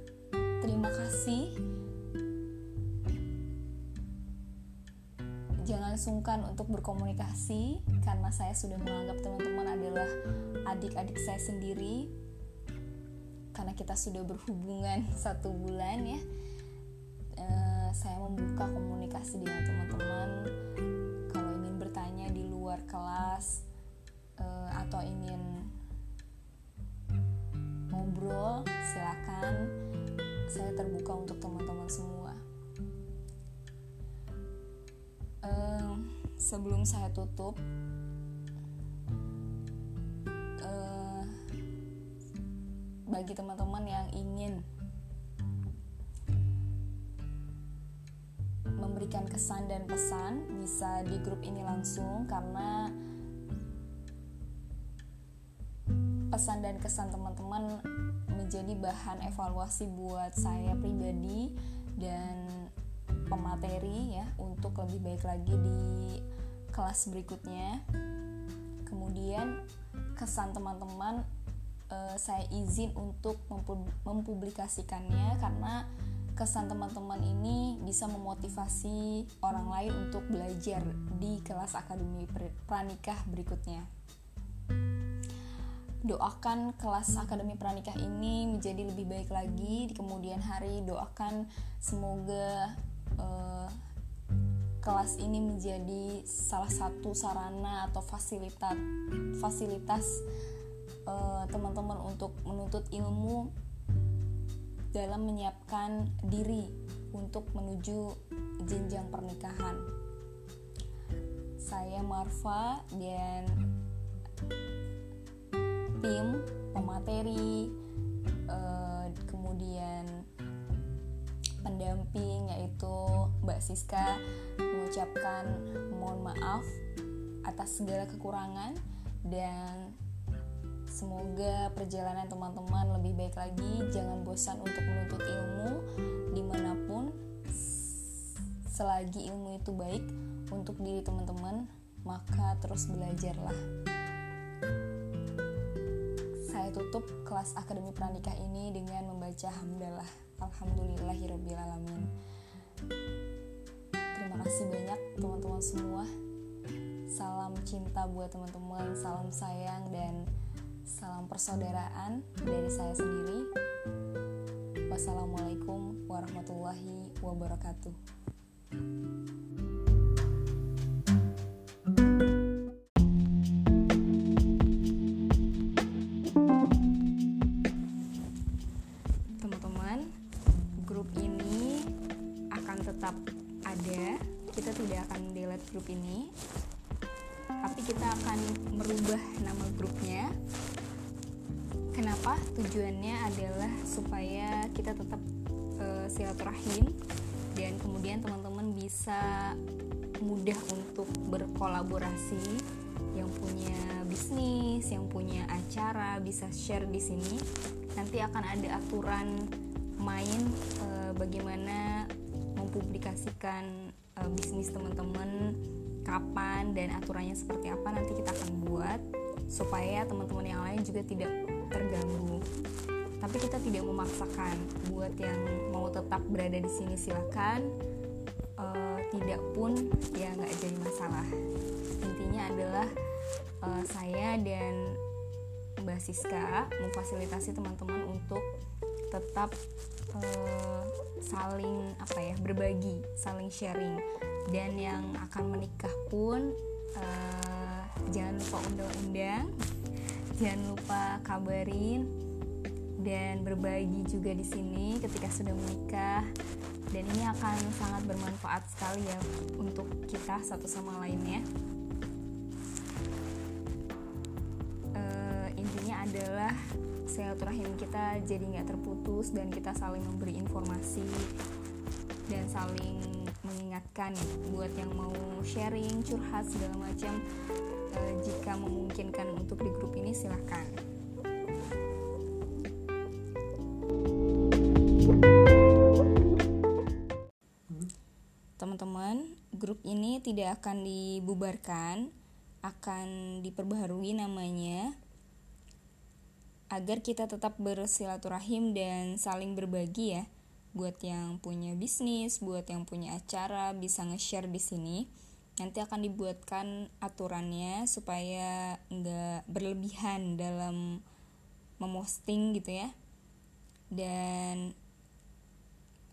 terima kasih. Jangan sungkan untuk berkomunikasi karena saya sudah menganggap teman-teman adalah adik-adik saya sendiri karena kita sudah berhubungan [laughs] satu bulan ya Eh, saya membuka komunikasi dengan teman-teman. Kalau ingin bertanya di luar kelas eh, atau ingin ngobrol silakan. Saya terbuka untuk teman-teman semua. Eh, sebelum saya tutup bagi teman-teman yang ingin memberikan kesan dan pesan bisa di grup ini langsung karena pesan dan kesan teman-teman menjadi bahan evaluasi buat saya pribadi dan pemateri ya untuk lebih baik lagi di kelas berikutnya. Kemudian kesan teman-teman eh, saya izin untuk mempu- mempublikasikannya karena kesan teman-teman ini bisa memotivasi orang lain untuk belajar di kelas akademi pranikah berikutnya. Doakan kelas akademi pranikah ini menjadi lebih baik lagi di kemudian hari. Doakan semoga eh, kelas ini menjadi salah satu sarana atau fasilitas fasilitas eh, teman-teman untuk menuntut ilmu dalam menyiapkan diri untuk menuju jenjang pernikahan. Saya Marfa dan tim pemateri eh, kemudian pendamping yaitu Mbak Siska mengucapkan mohon maaf atas segala kekurangan dan semoga perjalanan teman-teman lebih baik lagi. Jangan bosan untuk menuntut ilmu di mana pun. Selagi ilmu itu baik untuk diri teman-teman maka terus belajarlah. Saya tutup kelas akademi pranikah ini dengan membaca hamdalah. Alhamdulillahirobbilalamin. Terima kasih banyak teman-teman semua. Salam cinta buat teman-teman salam sayang dan salam persaudaraan dari saya sendiri. Wassalamualaikum warahmatullahi wabarakatuh. Teman-teman grup ini akan tetap ada. Kita tidak akan delete grup ini tapi kita akan merubah nama grupnya kenapa tujuannya adalah supaya kita tetap eh, silaturahim dan kemudian teman-teman bisa mudah untuk berkolaborasi yang punya bisnis, yang punya acara bisa share di sini. Nanti akan ada aturan main eh, bagaimana mempublikasikan eh, bisnis teman-teman kapan dan aturannya seperti apa nanti kita akan buat supaya teman-teman yang lain juga tidak terganggu. Tapi kita tidak memaksakan buat yang mau tetap berada di sini silakan. Eh, tidak pun ya nggak jadi masalah. Intinya adalah eh, saya dan Mbak Siska memfasilitasi teman-teman untuk tetap eh, saling apa ya berbagi, saling sharing dan yang akan menikah pun eh, jangan lupa undang-undang, jangan lupa kabarin dan berbagi juga di sini ketika sudah menikah dan ini akan sangat bermanfaat sekali ya untuk kita satu sama lainnya. Eh, intinya adalah silaturahim kita jadi nggak terputus dan kita saling memberi informasi dan saling buat yang mau sharing curhat segala macam eh, jika memungkinkan untuk di grup ini silahkan. Teman-teman grup ini tidak akan dibubarkan akan diperbaharui namanya agar kita tetap bersilaturahim dan saling berbagi ya buat yang punya bisnis, buat yang punya acara bisa nge-share di sini. Nanti akan dibuatkan aturannya supaya nggak berlebihan dalam memosting gitu ya. Dan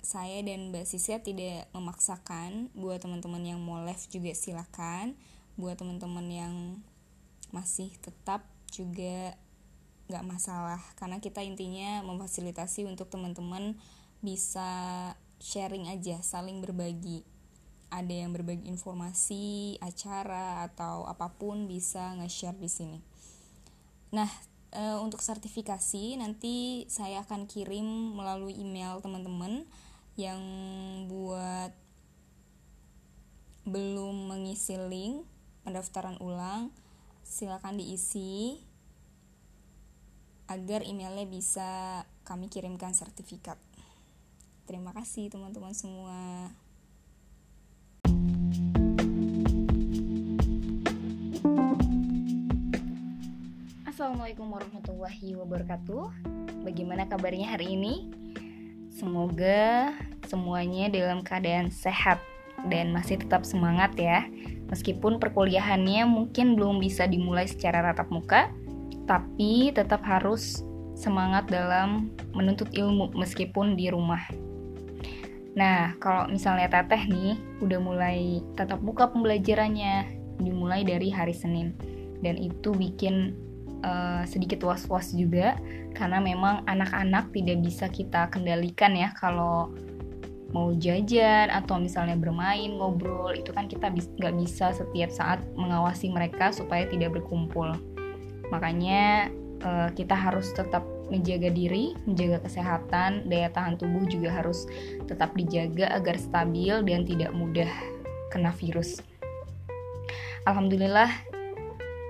saya dan Mbak Sisya tidak memaksakan buat teman-teman yang mau live juga silakan buat teman-teman yang masih tetap juga nggak masalah karena kita intinya memfasilitasi untuk teman-teman bisa sharing aja saling berbagi ada yang berbagi informasi acara atau apa pun bisa nge-share di sini nah e, untuk sertifikasi nanti saya akan kirim melalui email teman-teman yang buat belum mengisi link pendaftaran ulang silakan diisi agar emailnya bisa kami kirimkan sertifikat. Terima kasih teman-teman semua. Assalamualaikum warahmatullahi wabarakatuh. Bagaimana kabarnya hari ini? Semoga semuanya dalam keadaan sehat dan masih tetap semangat ya. Meskipun perkuliahannya mungkin belum bisa dimulai secara tatap muka, tapi tetap harus semangat dalam menuntut ilmu meskipun di rumah. Nah, kalau misalnya teteh nih udah mulai tatap muka pembelajarannya dimulai dari hari Senin. Dan itu bikin uh, sedikit was-was juga karena memang anak-anak tidak bisa kita kendalikan ya kalau mau jajan atau misalnya bermain ngobrol itu kan kita nggak bisa setiap saat mengawasi mereka supaya tidak berkumpul. Makanya uh, kita harus tetap menjaga diri, menjaga kesehatan, daya tahan tubuh juga harus tetap dijaga agar stabil dan tidak mudah kena virus. Alhamdulillah,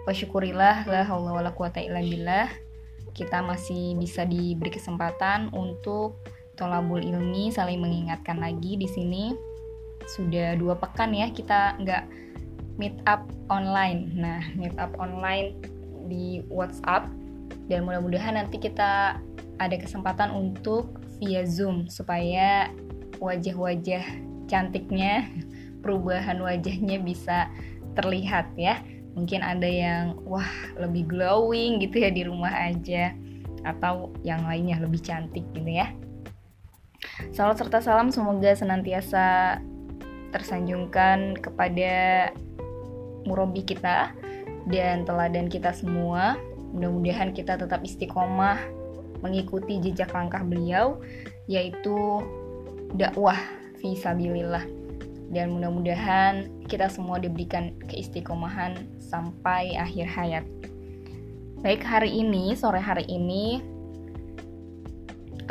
wa syukurillah, la haula wala quwata illa billah. Kita masih bisa diberi kesempatan untuk tolabul ilmi saling mengingatkan lagi di sini. Sudah dua pekan ya kita nggak meet up online. Nah, meet up online di WhatsApp dan mudah-mudahan nanti kita ada kesempatan untuk via Zoom supaya wajah-wajah cantiknya, [laughs] perubahan wajahnya bisa terlihat ya. Mungkin ada yang wah lebih glowing gitu ya di rumah aja atau yang lainnya lebih cantik gitu ya. Salam serta salam semoga senantiasa tersanjungkan kepada murabi kita dan teladan kita semua. Mudah-mudahan kita tetap istiqomah mengikuti jejak langkah beliau yaitu dakwah fi sabilillah. Dan mudah-mudahan kita semua diberikan keistiqomahan sampai akhir hayat. Baik hari ini, sore hari ini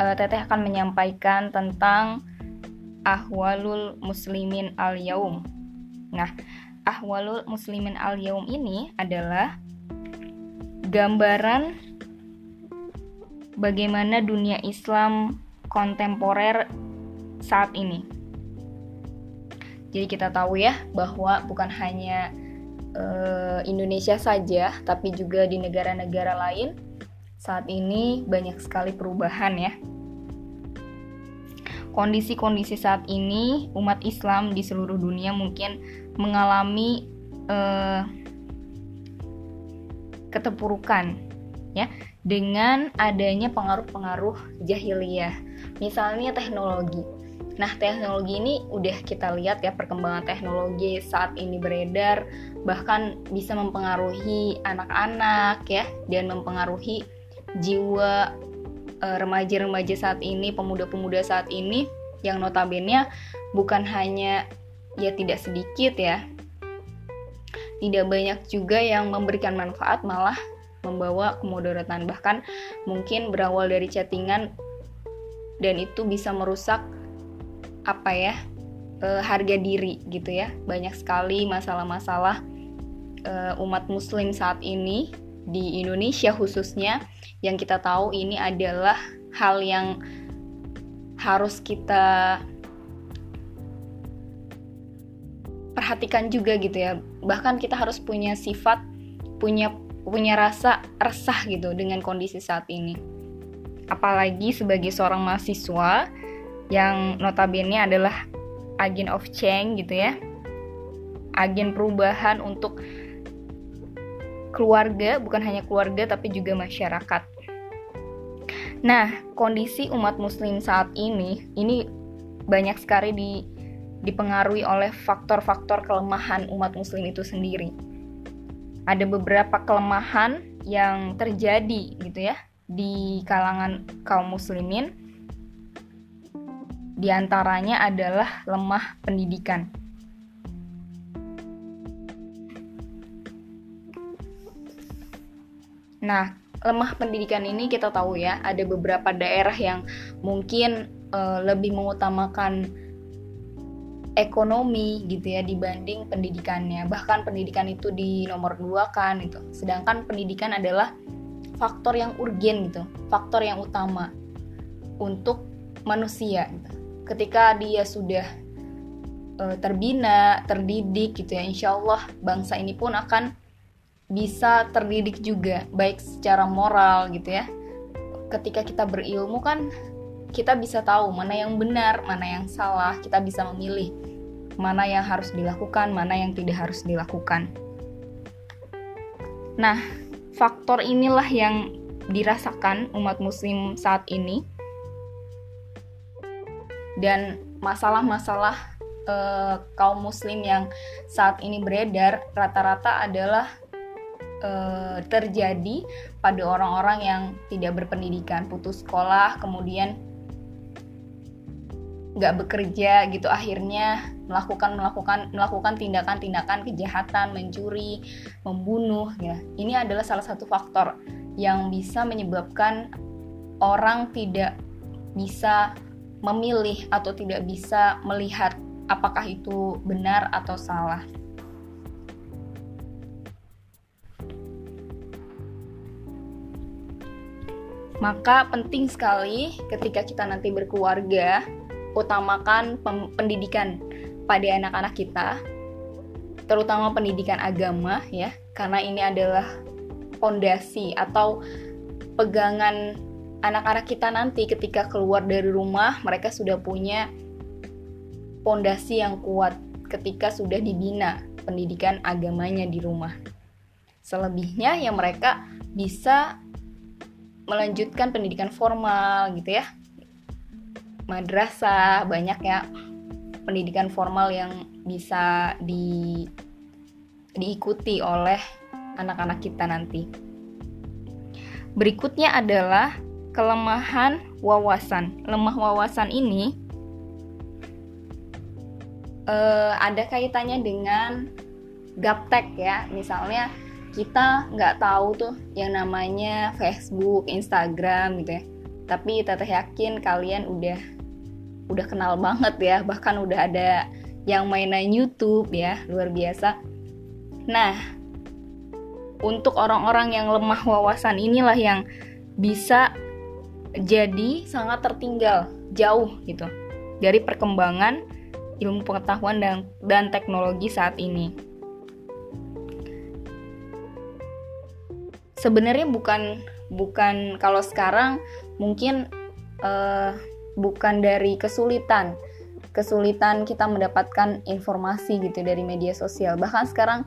uh, Teteh akan menyampaikan tentang ahwalul muslimin al-yaum. Nah, ahwalul muslimin al yaum ini adalah gambaran bagaimana dunia Islam kontemporer saat ini. Jadi kita tahu ya bahwa bukan hanya uh, Indonesia saja, tapi juga di negara-negara lain saat ini banyak sekali perubahan ya. Kondisi-kondisi saat ini umat Islam di seluruh dunia mungkin mengalami uh, keterpurukan ya dengan adanya pengaruh-pengaruh jahiliyah. Misalnya teknologi. Nah, teknologi ini udah kita lihat ya perkembangan teknologi saat ini beredar bahkan bisa mempengaruhi anak-anak ya dan mempengaruhi jiwa eh, remaja-remaja saat ini, pemuda-pemuda saat ini yang notabene bukan hanya ya tidak sedikit ya. Tidak banyak juga yang memberikan manfaat malah membawa kemudaratan. Bahkan mungkin berawal dari chattingan dan itu bisa merusak apa ya e, harga diri gitu ya. Banyak sekali masalah-masalah e, umat muslim saat ini di Indonesia khususnya yang kita tahu ini adalah hal yang harus kita perhatikan juga gitu ya bahkan kita harus punya sifat punya punya rasa resah gitu dengan kondisi saat ini. Apalagi sebagai seorang mahasiswa yang notabene adalah agen of change gitu ya. Agen perubahan untuk keluarga bukan hanya keluarga tapi juga masyarakat. Nah kondisi umat muslim saat ini ini banyak sekali di dipengaruhi oleh faktor-faktor kelemahan umat muslim itu sendiri ada beberapa kelemahan yang terjadi gitu ya di kalangan kaum muslimin di antaranya adalah lemah pendidikan. Nah, lemah pendidikan ini kita tahu ya, ada beberapa daerah yang mungkin uh, lebih mengutamakan ekonomi gitu ya dibanding pendidikannya. Bahkan pendidikan itu di nomor dua kan gitu. Sedangkan pendidikan adalah faktor yang urgen gitu, faktor yang utama untuk manusia gitu ketika dia sudah uh, terbina, terdidik gitu ya, insya Allah bangsa ini pun akan bisa terdidik juga, baik secara moral gitu ya. Ketika kita berilmu kan kita bisa tahu mana yang benar, mana yang salah, kita bisa memilih mana yang harus dilakukan, mana yang tidak harus dilakukan. Nah, faktor inilah yang dirasakan umat muslim saat ini dan masalah-masalah uh, kaum muslim yang saat ini beredar rata-rata adalah uh, terjadi pada orang-orang yang tidak berpendidikan, putus sekolah, kemudian nggak bekerja gitu akhirnya melakukan melakukan melakukan tindakan-tindakan kejahatan mencuri membunuh ya ini adalah salah satu faktor yang bisa menyebabkan orang tidak bisa memilih atau tidak bisa melihat apakah itu benar atau salah. Maka penting sekali ketika kita nanti berkeluarga, utamakan pendidikan pada anak-anak kita, terutama pendidikan agama ya, karena ini adalah fondasi atau pegangan anak-anak kita nanti ketika keluar dari rumah mereka sudah punya pondasi yang kuat ketika sudah dibina pendidikan agamanya di rumah. Selebihnya yang mereka bisa melanjutkan pendidikan formal gitu ya. Madrasah banyak ya pendidikan formal yang bisa di diikuti oleh anak-anak kita nanti. Berikutnya adalah kelemahan wawasan. Lemah wawasan ini uh, ada kaitannya dengan gaptek ya. Misalnya kita nggak tahu tuh yang namanya Facebook, Instagram gitu ya. Tapi teteh yakin kalian udah udah kenal banget ya. Bahkan udah ada yang mainan YouTube ya, luar biasa. Nah, untuk orang-orang yang lemah wawasan inilah yang bisa jadi sangat tertinggal jauh gitu dari perkembangan ilmu pengetahuan dan, dan teknologi saat ini. Sebenarnya bukan bukan kalau sekarang mungkin uh, bukan dari kesulitan. Kesulitan kita mendapatkan informasi gitu dari media sosial. Bahkan sekarang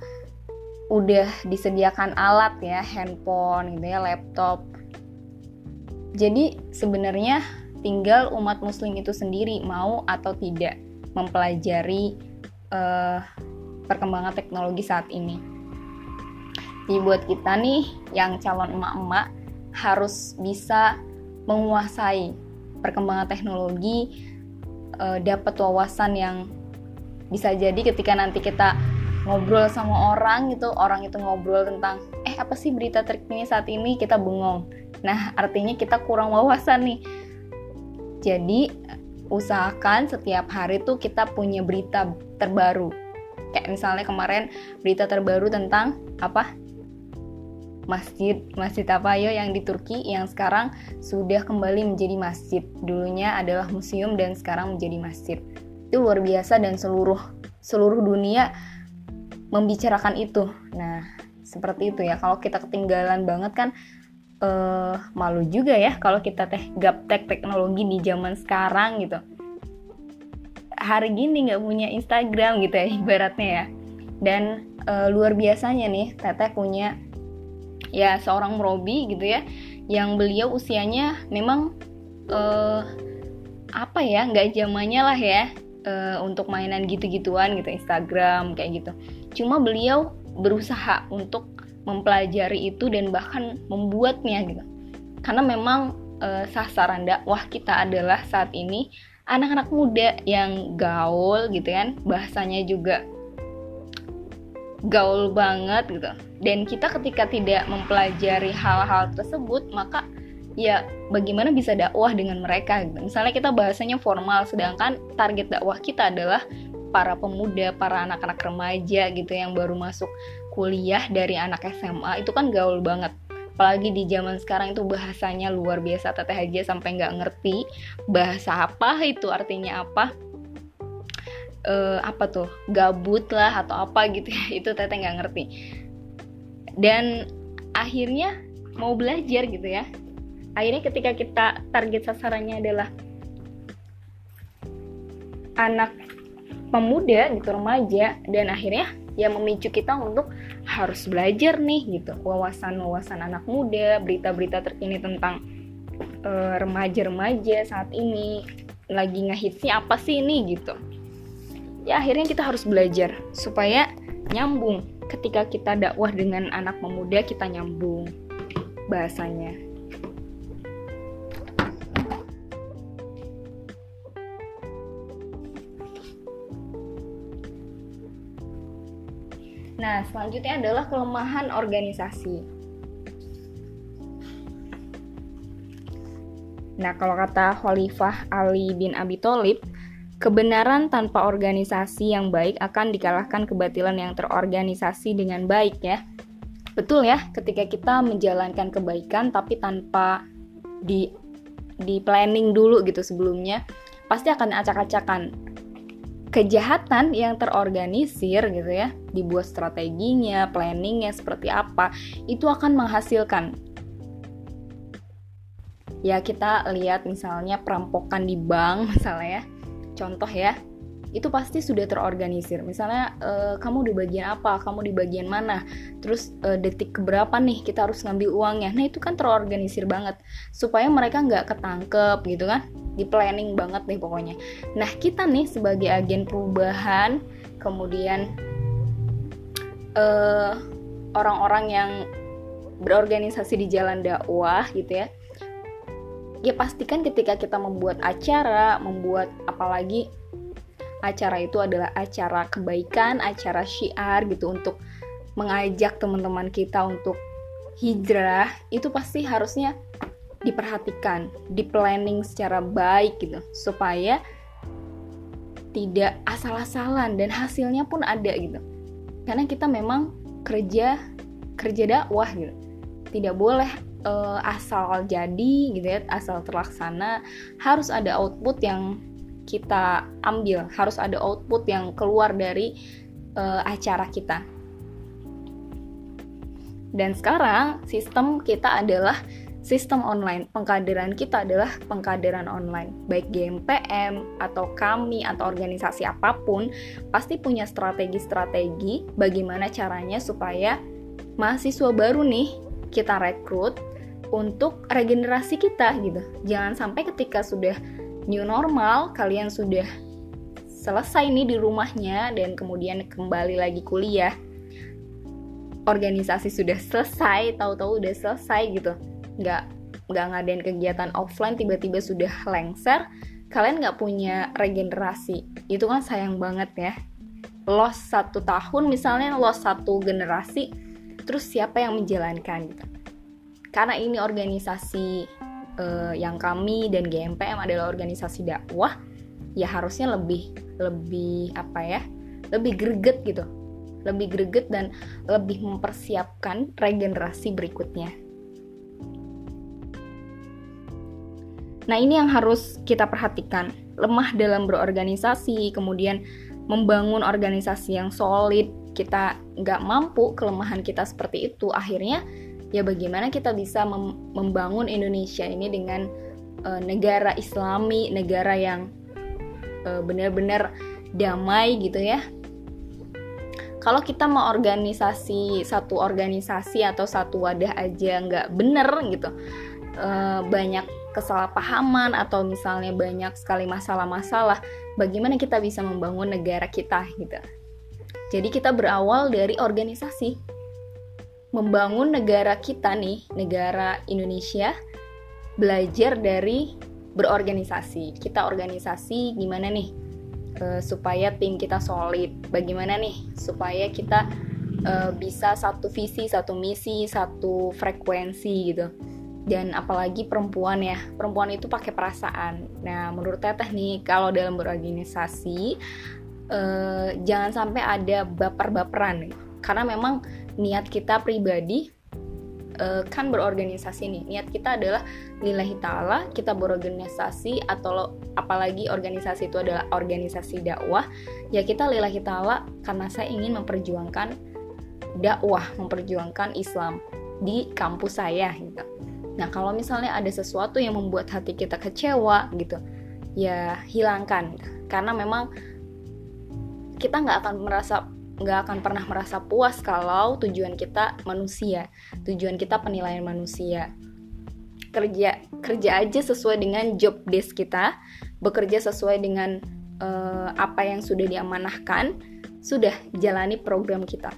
udah disediakan alat ya handphone gitu ya laptop. Jadi sebenarnya tinggal umat muslim itu sendiri mau atau tidak mempelajari uh, perkembangan teknologi saat ini. Jadi buat kita nih yang calon emak-emak harus bisa menguasai perkembangan teknologi, uh, dapat wawasan yang bisa jadi ketika nanti kita ngobrol sama orang gitu, orang itu ngobrol tentang eh apa sih berita terkini saat ini kita bengong Nah, artinya kita kurang wawasan nih. Jadi, usahakan setiap hari tuh kita punya berita terbaru. Kayak misalnya kemarin berita terbaru tentang apa? Masjid, masjid apa ya yang di Turki yang sekarang sudah kembali menjadi masjid. Dulunya adalah museum dan sekarang menjadi masjid. Itu luar biasa dan seluruh seluruh dunia membicarakan itu. Nah, seperti itu ya. Kalau kita ketinggalan banget kan uh, malu juga ya kalau kita teh gaptek teknologi di zaman sekarang gitu hari gini nggak punya Instagram gitu ya [laughs] ibaratnya ya dan uh, luar biasanya nih Teteh punya ya seorang merobi gitu ya yang beliau usianya memang uh, apa ya nggak zamannya lah ya uh, untuk mainan gitu-gituan gitu Instagram kayak gitu. Cuma beliau berusaha untuk mempelajari itu dan bahkan membuatnya gitu. Karena memang uh, sasaran dakwah kita adalah saat ini anak-anak muda yang gaul gitu kan bahasanya juga gaul banget gitu dan kita ketika tidak mempelajari hal-hal tersebut maka ya bagaimana bisa dakwah dengan mereka gitu. misalnya kita bahasanya formal sedangkan target dakwah kita adalah para pemuda, para anak-anak remaja gitu yang baru masuk kuliah dari anak SMA itu kan gaul banget. Apalagi di zaman sekarang itu bahasanya luar biasa teteh aja sampai nggak ngerti bahasa apa itu artinya apa. Uh, apa tuh? Gabut lah atau apa gitu ya [laughs] itu teteh nggak ngerti dan akhirnya mau belajar gitu ya. Akhirnya ketika kita target sasarannya adalah anak pemuda gitu remaja dan akhirnya ya memicu kita untuk harus belajar nih gitu. Wawasan-wawasan anak muda berita-berita terkini tentang uh, remaja-remaja saat ini lagi ngehitsnya apa sih ini gitu. Ya akhirnya kita harus belajar supaya nyambung ketika kita dakwah dengan anak pemuda kita nyambung bahasanya Nah, selanjutnya adalah kelemahan organisasi. Nah, kalau kata Khalifah Ali bin Abi Thalib, Kebenaran tanpa organisasi yang baik akan dikalahkan kebatilan yang terorganisasi dengan baik ya. Betul ya, ketika kita menjalankan kebaikan tapi tanpa di di planning dulu gitu sebelumnya, pasti akan acak-acakan. Kejahatan yang terorganisir gitu ya, dibuat strateginya, planningnya seperti apa, itu akan menghasilkan ya kita lihat misalnya perampokan di bank [laughs] misalnya ya contoh ya itu pasti sudah terorganisir. Misalnya uh, kamu di bagian apa, kamu di bagian mana, terus uh, detik keberapa nih kita harus ngambil uangnya. Nah itu kan terorganisir banget supaya mereka nggak ketangkep gitu kan, di planning banget nih pokoknya. Nah kita nih sebagai agen perubahan, kemudian orang eh, orang-orang yang berorganisasi di jalan dakwah gitu ya. Ya pastikan ketika kita membuat acara, membuat apalagi acara itu adalah acara kebaikan, acara syiar gitu untuk mengajak teman-teman kita untuk hijrah, itu pasti harusnya diperhatikan, di planning secara baik gitu supaya tidak asal-asalan dan hasilnya pun ada gitu. Karena kita memang kerja kerja dakwah gitu. Tidak boleh uh, asal jadi gitu ya, asal terlaksana, harus ada output yang kita ambil, harus ada output yang keluar dari uh, acara kita. Dan sekarang sistem kita adalah sistem online. Pengkaderan kita adalah pengkaderan online. Baik GMPM atau kami atau organisasi apa pun pasti punya strategi-strategi bagaimana caranya supaya mahasiswa baru nih kita rekrut untuk regenerasi kita gitu. Jangan sampai ketika sudah new normal, kalian sudah selesai nih di rumahnya dan kemudian kembali lagi kuliah. Organisasi sudah selesai, tahu-tahu udah selesai gitu. Nggak nggak ngadain kegiatan offline tiba-tiba sudah lengser, kalian nggak punya regenerasi. Itu kan sayang banget ya. Lost satu tahun misalnya, lost satu generasi, terus siapa yang menjalankan gitu. Karena ini organisasi uh, yang kami dan GMPM adalah organisasi dakwah ya harusnya lebih lebih apa ya lebih greget gitu. Lebih greget dan lebih mempersiapkan regenerasi berikutnya. Nah ini yang harus kita perhatikan. Lemah dalam berorganisasi kemudian membangun organisasi yang solid kita nggak mampu kelemahan kita seperti itu akhirnya ya bagaimana kita bisa mem membangun Indonesia ini dengan uh, negara Islami, negara yang uh, benar-benar damai gitu ya. Kalau kita mau organisasi satu organisasi atau satu wadah aja nggak bener gitu uh, banyak kesalahpahaman atau misalnya banyak sekali masalah-masalah bagaimana kita bisa membangun negara kita gitu jadi kita berawal dari organisasi. Membangun negara kita nih, negara Indonesia, belajar dari berorganisasi. Kita organisasi gimana nih e, supaya tim kita solid? Bagaimana nih supaya kita e, bisa satu visi, satu misi, satu frekuensi gitu. Dan apalagi perempuan ya, perempuan itu pakai perasaan. Nah, menurut Teteh nih, kalau dalam berorganisasi uh, jangan sampai ada baper-baperan karena memang niat kita pribadi uh, kan berorganisasi nih. Niat kita adalah lillahi ta'ala kita berorganisasi atau lo, apalagi organisasi itu adalah organisasi dakwah ya kita lillahi ta'ala karena saya ingin memperjuangkan dakwah memperjuangkan Islam di kampus saya gitu. Nah kalau misalnya ada sesuatu yang membuat hati kita kecewa gitu ya hilangkan. Karena memang kita nggak akan merasa nggak akan pernah merasa puas kalau tujuan kita manusia. Tujuan kita penilaian manusia. Kerja kerja aja sesuai dengan job desk kita bekerja sesuai dengan uh, apa yang sudah diamanahkan sudah jalani program kita.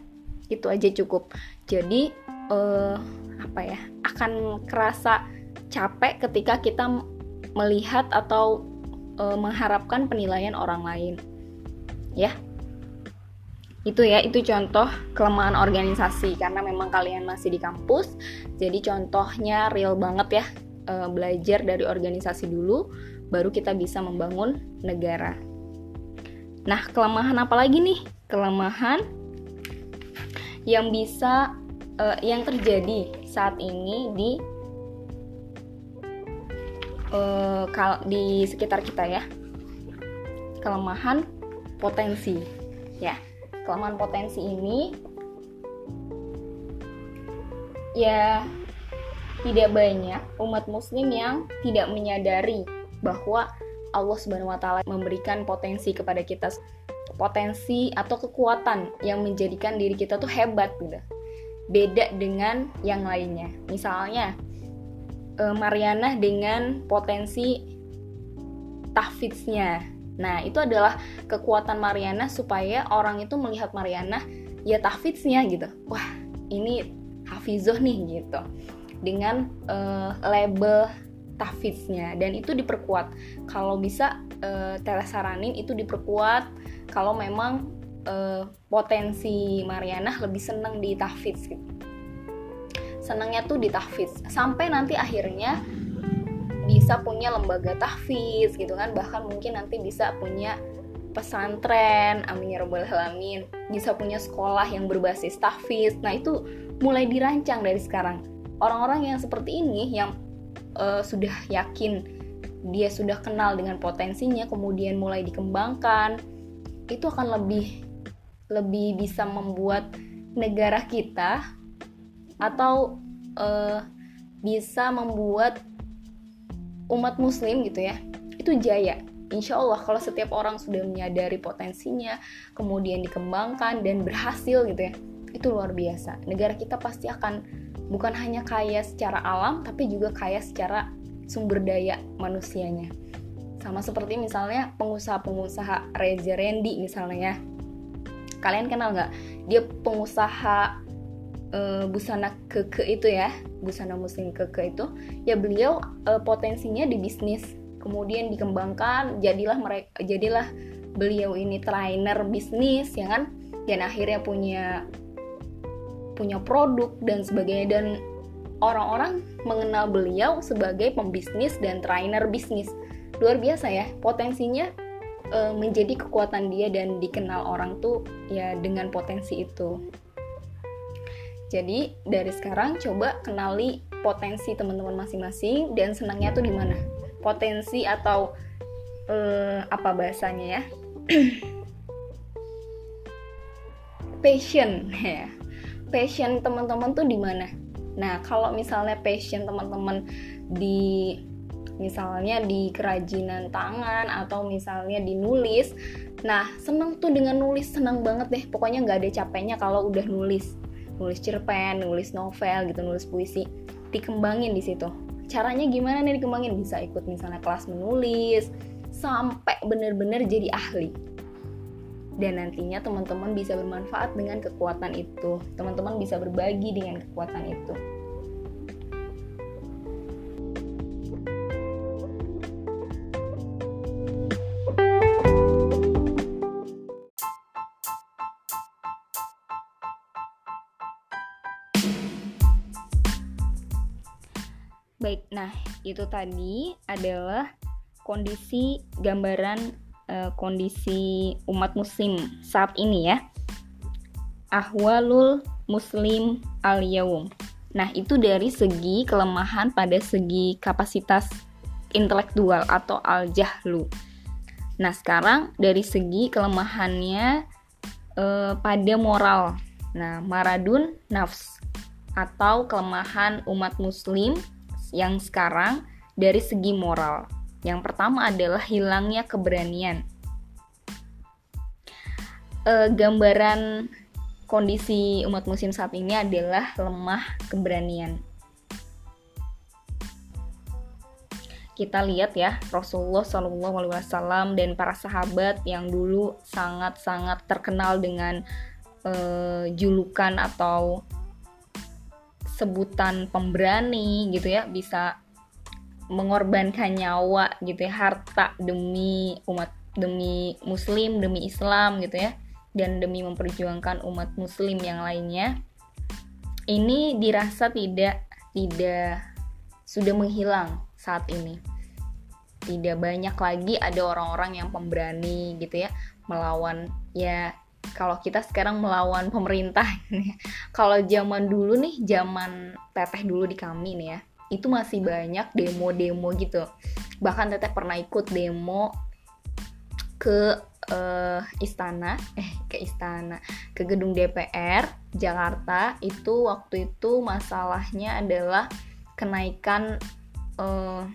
Itu aja cukup. Jadi uh, apa ya akan kerasa capek ketika kita melihat atau uh, mengharapkan penilaian orang lain. Ya itu ya itu contoh kelemahan organisasi karena memang kalian masih di kampus jadi contohnya real banget ya e, belajar dari organisasi dulu baru kita bisa membangun negara. Nah kelemahan apa lagi nih? Kelemahan yang bisa e, yang terjadi saat ini di e, kal di sekitar kita ya. Kelemahan potensi ya kelemahan potensi ini ya tidak banyak umat muslim yang tidak menyadari bahwa Allah Subhanahu wa taala memberikan potensi kepada kita potensi atau kekuatan yang menjadikan diri kita tuh hebat gitu. Beda dengan yang lainnya. Misalnya eh, Mariana dengan potensi tahfidznya Nah, itu adalah kekuatan Mariana supaya orang itu melihat Mariana ya tahfidznya gitu. Wah, ini hafizoh nih gitu. Dengan uh, label tahfidznya dan itu diperkuat. Kalau bisa uh, telesaranin itu diperkuat kalau memang uh, potensi Mariana lebih seneng di tahfidz gitu. Senangnya tuh di tahfidz sampai nanti akhirnya bisa punya lembaga tahfiz gitu kan. Bahkan mungkin nanti bisa punya pesantren amin ya robbal alamin. Bisa punya sekolah yang berbasis tahfiz. Nah itu mulai dirancang dari sekarang. Orang-orang yang seperti ini yang uh, sudah yakin dia sudah kenal dengan potensinya kemudian mulai dikembangkan itu akan lebih lebih bisa membuat negara kita atau uh, bisa membuat umat muslim gitu ya itu jaya. Insya Allah kalau setiap orang sudah menyadari potensinya kemudian dikembangkan dan berhasil gitu ya itu luar biasa. Negara kita pasti akan bukan hanya kaya secara alam tapi juga kaya secara sumber daya manusianya. Sama seperti misalnya pengusaha-pengusaha Reza Randy misalnya ya. Kalian kenal nggak? Dia pengusaha uh, busana keke itu ya busana muslim keke itu ya beliau uh, potensinya di bisnis. Kemudian dikembangkan jadilah mereka jadilah beliau ini trainer bisnis ya kan? Dan akhirnya punya punya produk dan sebagainya. Dan orang-orang mengenal beliau sebagai pembisnis dan trainer bisnis. Luar biasa ya potensinya e, menjadi kekuatan dia dan dikenal orang tuh ya dengan potensi itu jadi dari sekarang coba kenali potensi teman-teman masing-masing dan senangnya tuh di mana. Potensi atau eh, apa bahasanya ya? [clears throat] passion [laughs] ya. Passion teman-teman tuh di mana? Nah, kalau misalnya passion teman-teman di misalnya di kerajinan tangan atau misalnya di nulis nah seneng tuh dengan nulis seneng banget deh pokoknya nggak ada capeknya kalau udah nulis nulis cerpen nulis novel gitu nulis puisi dikembangin di situ. Caranya gimana nih dikembangin? Bisa ikut misalnya kelas menulis sampai bener-bener jadi ahli. Dan nantinya teman-teman bisa bermanfaat dengan kekuatan itu. Teman-teman bisa berbagi dengan kekuatan itu nah itu tadi adalah kondisi gambaran uh, kondisi umat muslim saat ini ya. Ahwalul muslim al yaum. Nah, itu dari segi kelemahan pada segi kapasitas intelektual atau al-jahlu. Nah, sekarang dari segi kelemahannya uh, pada moral. Nah, maradun nafs atau kelemahan umat muslim yang sekarang dari segi moral. Yang pertama adalah hilangnya keberanian. E, gambaran kondisi umat muslim saat ini adalah lemah keberanian. Kita lihat ya Rasulullah Shallallahu Alaihi Wasallam dan para sahabat yang dulu sangat-sangat terkenal dengan e, julukan atau sebutan pemberani gitu ya bisa mengorbankan nyawa gitu ya harta demi umat demi muslim demi Islam gitu ya dan demi memperjuangkan umat muslim yang lainnya. Ini dirasa tidak tidak sudah menghilang saat ini. Tidak banyak lagi ada orang-orang yang pemberani gitu ya melawan ya kalau kita sekarang melawan pemerintah [laughs] kalau zaman dulu nih zaman teteh dulu di kami nih ya itu masih banyak demo-demo gitu. Bahkan teteh pernah ikut demo ke uh, istana eh ke istana ke gedung DPR Jakarta. Itu waktu itu masalahnya adalah kenaikan uh,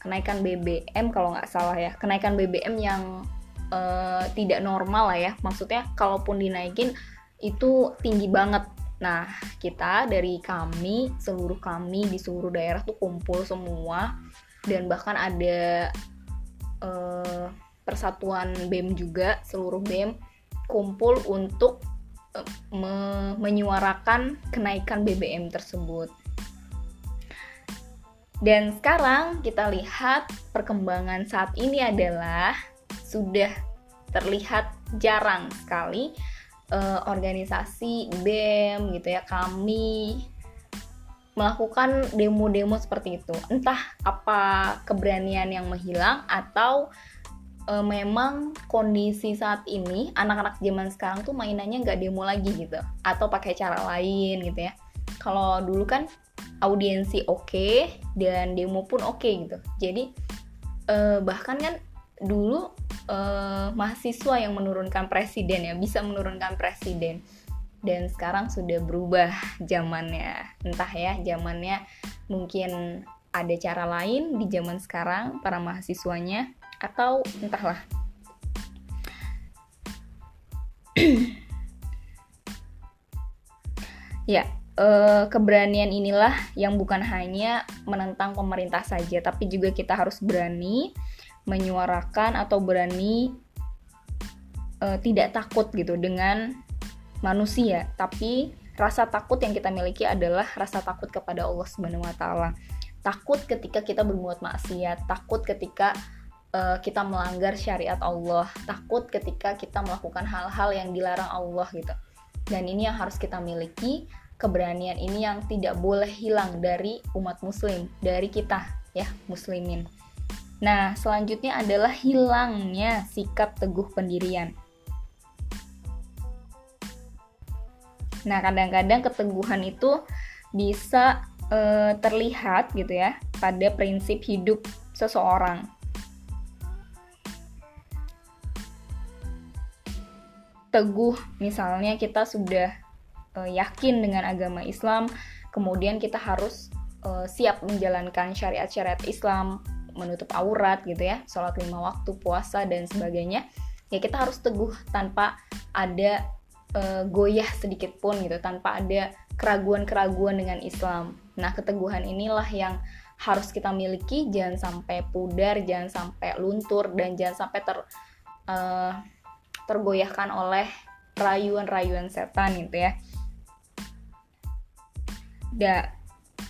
kenaikan BBM kalau nggak salah ya. Kenaikan BBM yang uh, tidak normal lah ya. Maksudnya kalaupun dinaikin itu tinggi banget. Nah kita dari kami seluruh kami di seluruh daerah tuh kumpul semua. Dan bahkan ada uh, persatuan BEM juga seluruh BEM kumpul untuk uh, me menyuarakan kenaikan BBM tersebut. Dan sekarang kita lihat perkembangan saat ini adalah sudah terlihat jarang sekali uh, organisasi BEM gitu ya kami melakukan demo-demo seperti itu. Entah apa keberanian yang menghilang atau uh, memang kondisi saat ini anak-anak zaman sekarang tuh mainannya nggak demo lagi gitu atau pakai cara lain gitu ya. Kalau dulu kan audiensi oke okay, dan demo pun oke okay, gitu. Jadi uh, bahkan kan dulu uh, mahasiswa yang menurunkan presiden ya bisa menurunkan presiden. Dan sekarang sudah berubah zamannya. Entah ya zamannya mungkin ada cara lain di zaman sekarang para mahasiswanya atau entahlah. [clears throat] Ya eh, keberanian inilah yang bukan hanya menentang pemerintah saja tapi juga kita harus berani menyuarakan atau berani uh, tidak takut gitu dengan manusia, tapi rasa takut yang kita miliki adalah rasa takut kepada Allah Subhanahu wa taala. Takut ketika kita berbuat maksiat, takut ketika uh, kita melanggar syariat Allah, takut ketika kita melakukan hal-hal yang dilarang Allah gitu. Dan ini yang harus kita miliki, keberanian ini yang tidak boleh hilang dari umat muslim, dari kita ya, muslimin. Nah, selanjutnya adalah hilangnya sikap teguh pendirian. Nah, kadang-kadang keteguhan itu bisa e, terlihat gitu ya pada prinsip hidup seseorang. Teguh, misalnya kita sudah e, yakin dengan agama Islam, kemudian kita harus uh, siap menjalankan syariat-syariat Islam menutup aurat gitu ya sholat lima waktu puasa dan sebagainya ya kita harus teguh tanpa ada uh, goyah sedikit pun gitu tanpa ada keraguan-keraguan dengan Islam. Nah keteguhan inilah yang harus kita miliki. Jangan sampai pudar jangan sampai luntur dan jangan sampai ter uh, tergoyahkan oleh rayuan-rayuan setan gitu ya. Da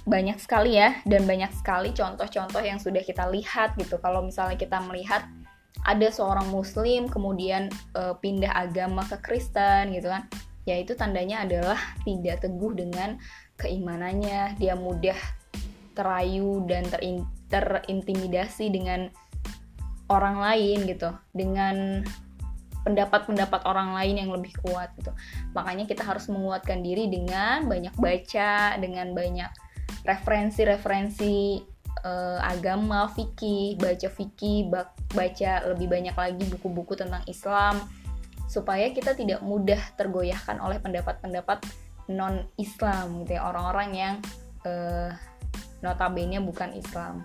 banyak sekali ya dan banyak sekali contoh-contoh yang sudah kita lihat gitu. Kalau misalnya kita melihat ada seorang muslim kemudian e, pindah agama ke Kristen gitu kan ya itu tandanya adalah tidak teguh dengan keimanannya. Dia mudah terayu dan terin, terintimidasi dengan orang lain gitu dengan pendapat-pendapat orang lain yang lebih kuat gitu. Makanya kita harus menguatkan diri dengan banyak baca dengan banyak referensi-referensi uh, agama fikih baca fikih baca lebih banyak lagi buku-buku tentang Islam supaya kita tidak mudah tergoyahkan oleh pendapat-pendapat non Islam gitu ya. Orang-orang yang uh, notabene bukan Islam.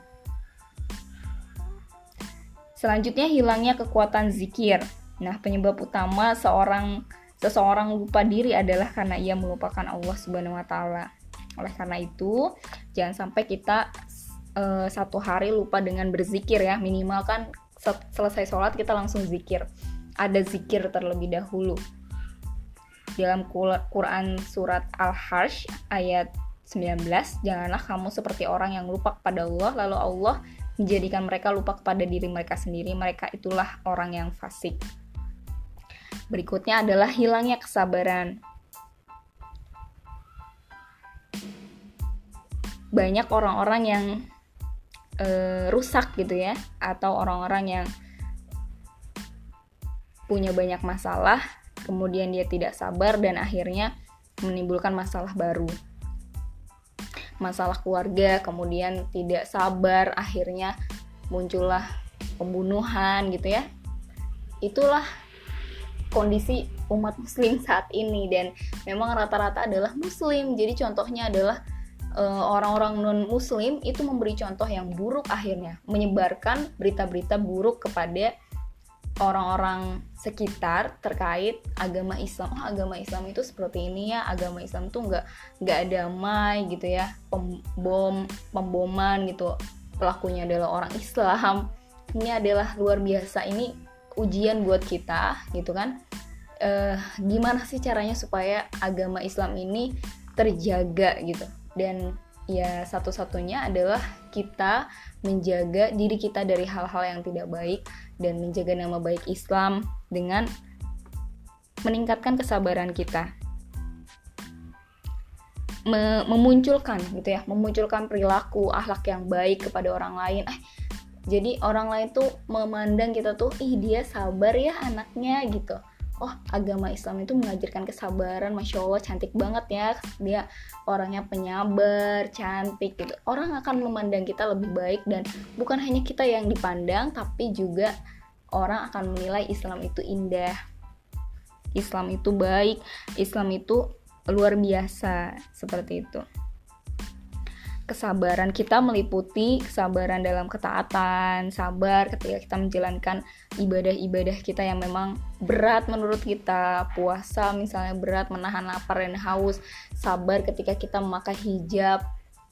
Selanjutnya hilangnya kekuatan zikir. Nah, penyebab utama seorang seseorang lupa diri adalah karena ia melupakan Allah Subhanahu wa taala. Oleh karena itu, jangan sampai kita uh, satu hari lupa dengan berzikir ya. Minimal kan selesai sholat kita langsung zikir. Ada zikir terlebih dahulu. Dalam Quran surat Al-Harsh ayat 19, janganlah kamu seperti orang yang lupa kepada Allah lalu Allah menjadikan mereka lupa kepada diri mereka sendiri. Mereka itulah orang yang fasik. Berikutnya adalah hilangnya kesabaran. Banyak orang-orang yang e, rusak gitu ya, atau orang-orang yang punya banyak masalah, kemudian dia tidak sabar dan akhirnya menimbulkan masalah baru. Masalah keluarga, kemudian tidak sabar, akhirnya muncullah pembunuhan gitu ya. Itulah kondisi umat muslim saat ini dan memang rata-rata adalah muslim jadi contohnya adalah orang-orang non muslim itu memberi contoh yang buruk akhirnya. Menyebarkan berita-berita buruk kepada orang-orang sekitar terkait agama Islam. Oh agama Islam itu seperti ini ya agama Islam tuh nggak nggak damai gitu ya. Pembom pemboman gitu. Pelakunya adalah orang Islam. Ini adalah luar biasa. Ini ujian buat kita gitu kan. Uh, gimana sih caranya supaya agama Islam ini terjaga gitu dan ya satu-satunya adalah kita menjaga diri kita dari hal-hal yang tidak baik dan menjaga nama baik Islam dengan meningkatkan kesabaran kita. Memunculkan gitu ya memunculkan perilaku akhlak yang baik kepada orang lain. Eh jadi orang lain tuh memandang kita tuh ih dia sabar ya anaknya gitu oh agama Islam itu mengajarkan kesabaran masya Allah cantik banget ya. Dia orangnya penyabar cantik gitu. Orang akan memandang kita lebih baik dan bukan hanya kita yang dipandang tapi juga orang akan menilai Islam itu indah. Islam itu baik Islam itu luar biasa seperti itu kesabaran kita meliputi kesabaran dalam ketaatan, sabar ketika kita menjalankan ibadah-ibadah kita yang memang berat menurut kita, puasa misalnya berat menahan lapar dan haus, sabar ketika kita memakai hijab,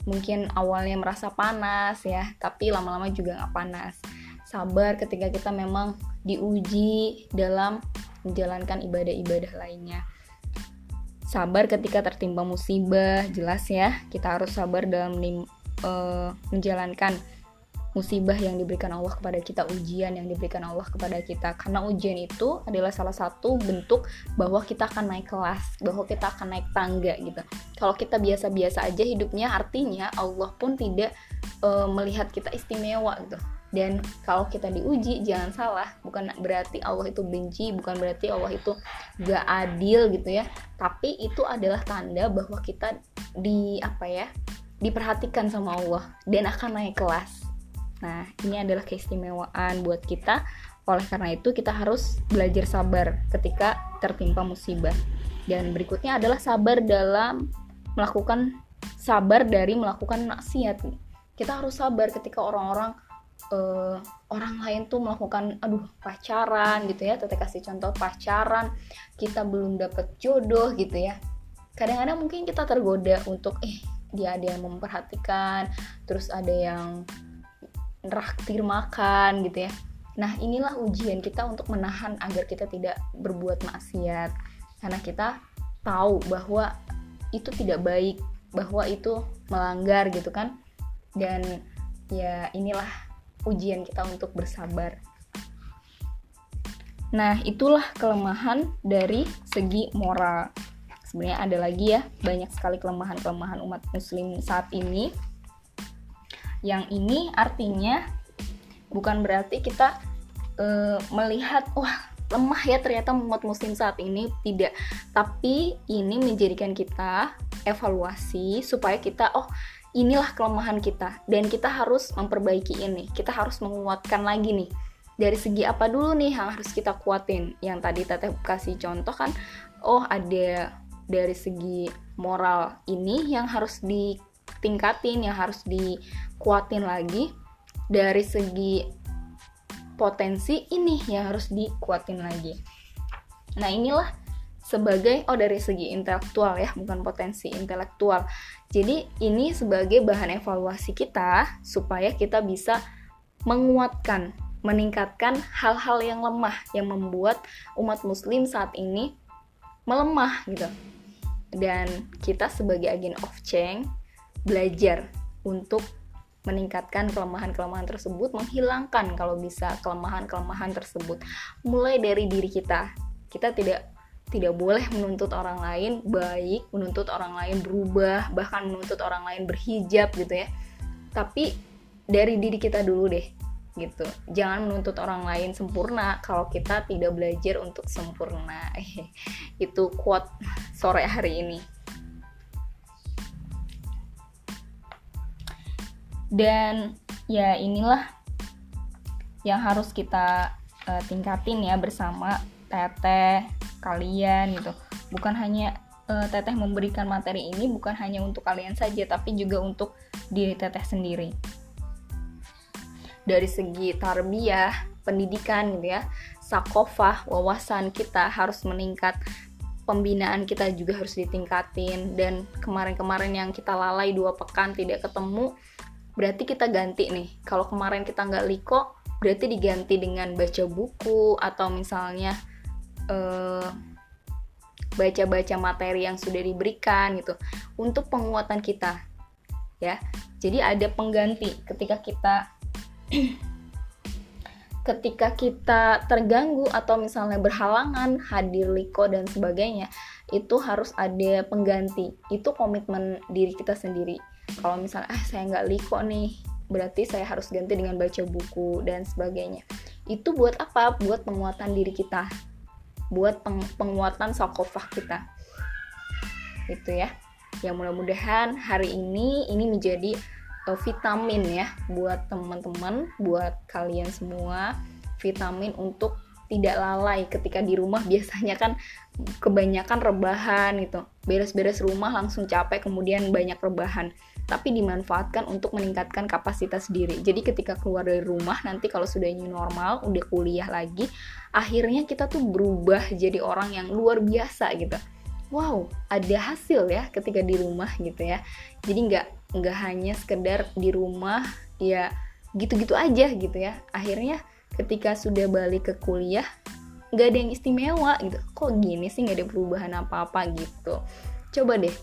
mungkin awalnya merasa panas ya, tapi lama-lama juga nggak panas. Sabar ketika kita memang diuji dalam menjalankan ibadah-ibadah lainnya sabar ketika tertimpa musibah jelas ya kita harus sabar dalam uh, menjalankan musibah yang diberikan Allah kepada kita ujian yang diberikan Allah kepada kita. Karena ujian itu adalah salah satu bentuk bahwa kita akan naik kelas bahwa kita akan naik tangga gitu. Kalau kita biasa-biasa aja hidupnya artinya Allah pun tidak uh, melihat kita istimewa gitu dan kalau kita diuji jangan salah. Bukan berarti Allah itu benci bukan berarti Allah itu gak adil gitu ya. Tapi itu adalah tanda bahwa kita di apa ya diperhatikan sama Allah dan akan naik kelas. Nah ini adalah keistimewaan buat kita. Oleh karena itu kita harus belajar sabar ketika tertimpa musibah. Dan berikutnya adalah sabar dalam melakukan sabar dari melakukan maksiat. Kita harus sabar ketika orang-orang uh, orang lain tuh melakukan aduh pacaran gitu ya. Teteh kasih contoh pacaran kita belum dapet jodoh gitu ya. Kadang-kadang mungkin kita tergoda untuk eh dia ada yang memperhatikan terus ada yang raktir makan gitu ya. Nah inilah ujian kita untuk menahan agar kita tidak berbuat maksiat. Karena kita tahu bahwa itu tidak baik bahwa itu melanggar gitu kan. Dan ya inilah ujian kita untuk bersabar. Nah itulah kelemahan dari segi moral. Sebenarnya ada lagi ya banyak sekali kelemahan-kelemahan umat muslim saat ini. Yang ini artinya bukan berarti kita e, melihat wah lemah ya ternyata umat muslim saat ini. Tidak. Tapi ini menjadikan kita evaluasi supaya kita oh inilah kelemahan kita dan kita harus memperbaiki ini kita harus menguatkan lagi nih dari segi apa dulu nih yang harus kita kuatin yang tadi teteh kasih contoh kan oh ada dari segi moral ini yang harus ditingkatin, yang harus dikuatin lagi. Dari segi potensi ini yang harus dikuatin lagi. Nah, inilah sebagai oh dari segi intelektual ya, bukan potensi intelektual. Jadi, ini sebagai bahan evaluasi kita supaya kita bisa menguatkan, meningkatkan hal-hal yang lemah yang membuat umat muslim saat ini melemah gitu dan kita sebagai agen of change belajar untuk meningkatkan kelemahan-kelemahan tersebut, menghilangkan kalau bisa kelemahan-kelemahan tersebut. Mulai dari diri kita. Kita tidak tidak boleh menuntut orang lain baik, menuntut orang lain berubah, bahkan menuntut orang lain berhijab gitu ya. Tapi dari diri kita dulu deh gitu. Jangan menuntut orang lain sempurna kalau kita tidak belajar untuk sempurna. [laughs] Itu quote sore hari ini. Dan ya inilah yang harus kita uh, tingkatin ya bersama teteh kalian gitu. Bukan hanya uh, teteh memberikan materi ini bukan hanya untuk kalian saja tapi juga untuk diri teteh sendiri dari segi tarbiyah, pendidikan gitu ya, sakofah, wawasan kita harus meningkat, pembinaan kita juga harus ditingkatin dan kemarin-kemarin yang kita lalai dua pekan tidak ketemu, berarti kita ganti nih. Kalau kemarin kita nggak liko, berarti diganti dengan baca buku atau misalnya uh, baca-baca materi yang sudah diberikan gitu untuk penguatan kita ya. Jadi ada pengganti ketika kita [clears throat] ketika kita terganggu atau misalnya berhalangan hadir liko dan sebagainya itu harus ada pengganti. Itu komitmen diri kita sendiri. Kalau misalnya ah saya nggak liko nih berarti saya harus ganti dengan baca buku dan sebagainya. Itu buat apa? Buat penguatan diri kita buat peng penguatan sokofah kita itu ya yang mudah-mudahan hari ini ini menjadi uh, vitamin ya buat teman-teman, buat kalian semua, vitamin untuk tidak lalai ketika di rumah [laughs] biasanya kan kebanyakan rebahan gitu. Beres-beres rumah langsung capek kemudian banyak rebahan. Tapi dimanfaatkan untuk meningkatkan kapasitas diri. Jadi ketika keluar dari rumah nanti kalau sudah new normal, udah kuliah lagi, akhirnya kita tuh berubah jadi orang yang luar biasa gitu. Wow, ada hasil ya ketika di rumah gitu ya. Jadi nggak nggak hanya sekedar di rumah ya gitu-gitu aja gitu ya akhirnya ketika sudah balik ke kuliah nggak ada yang istimewa gitu kok gini sih nggak ada perubahan apa-apa gitu coba deh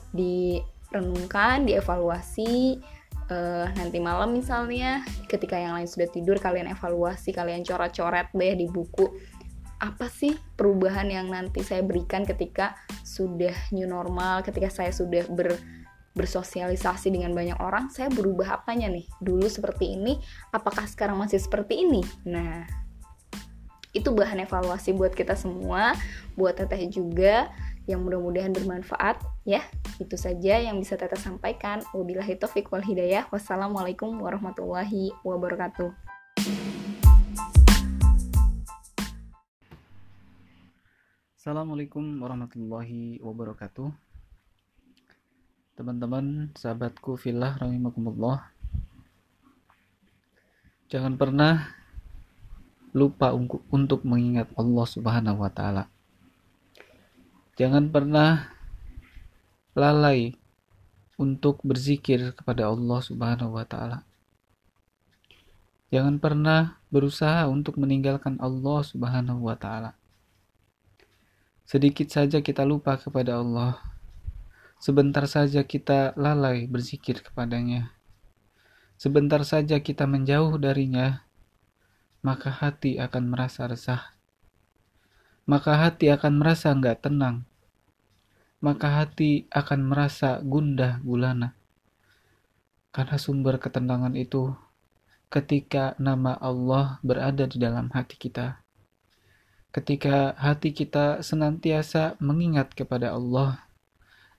direnungkan dievaluasi uh, nanti malam misalnya ketika yang lain sudah tidur kalian evaluasi kalian coret-coret deh di buku apa sih perubahan yang nanti saya berikan ketika sudah new normal ketika saya sudah ber bersosialisasi dengan banyak orang, saya berubah apanya nih? Dulu seperti ini, apakah sekarang masih seperti ini? Nah, itu bahan evaluasi buat kita semua, buat teteh juga yang mudah-mudahan bermanfaat ya. Itu saja yang bisa teteh sampaikan. Wabillahi taufik wal hidayah. Wassalamualaikum warahmatullahi wabarakatuh. Assalamualaikum warahmatullahi wabarakatuh teman-teman, sahabatku filah rahimakumullah. Jangan pernah lupa untuk mengingat Allah Subhanahu wa taala. Jangan pernah lalai untuk berzikir kepada Allah Subhanahu wa taala. Jangan pernah berusaha untuk meninggalkan Allah Subhanahu wa taala. Sedikit saja kita lupa kepada Allah, Sebentar saja kita lalai berzikir kepadanya. Sebentar saja kita menjauh darinya, maka hati akan merasa resah. Maka hati akan merasa nggak tenang. Maka hati akan merasa gundah gulana. Karena sumber ketenangan itu ketika nama Allah berada di dalam hati kita. Ketika hati kita senantiasa mengingat kepada Allah,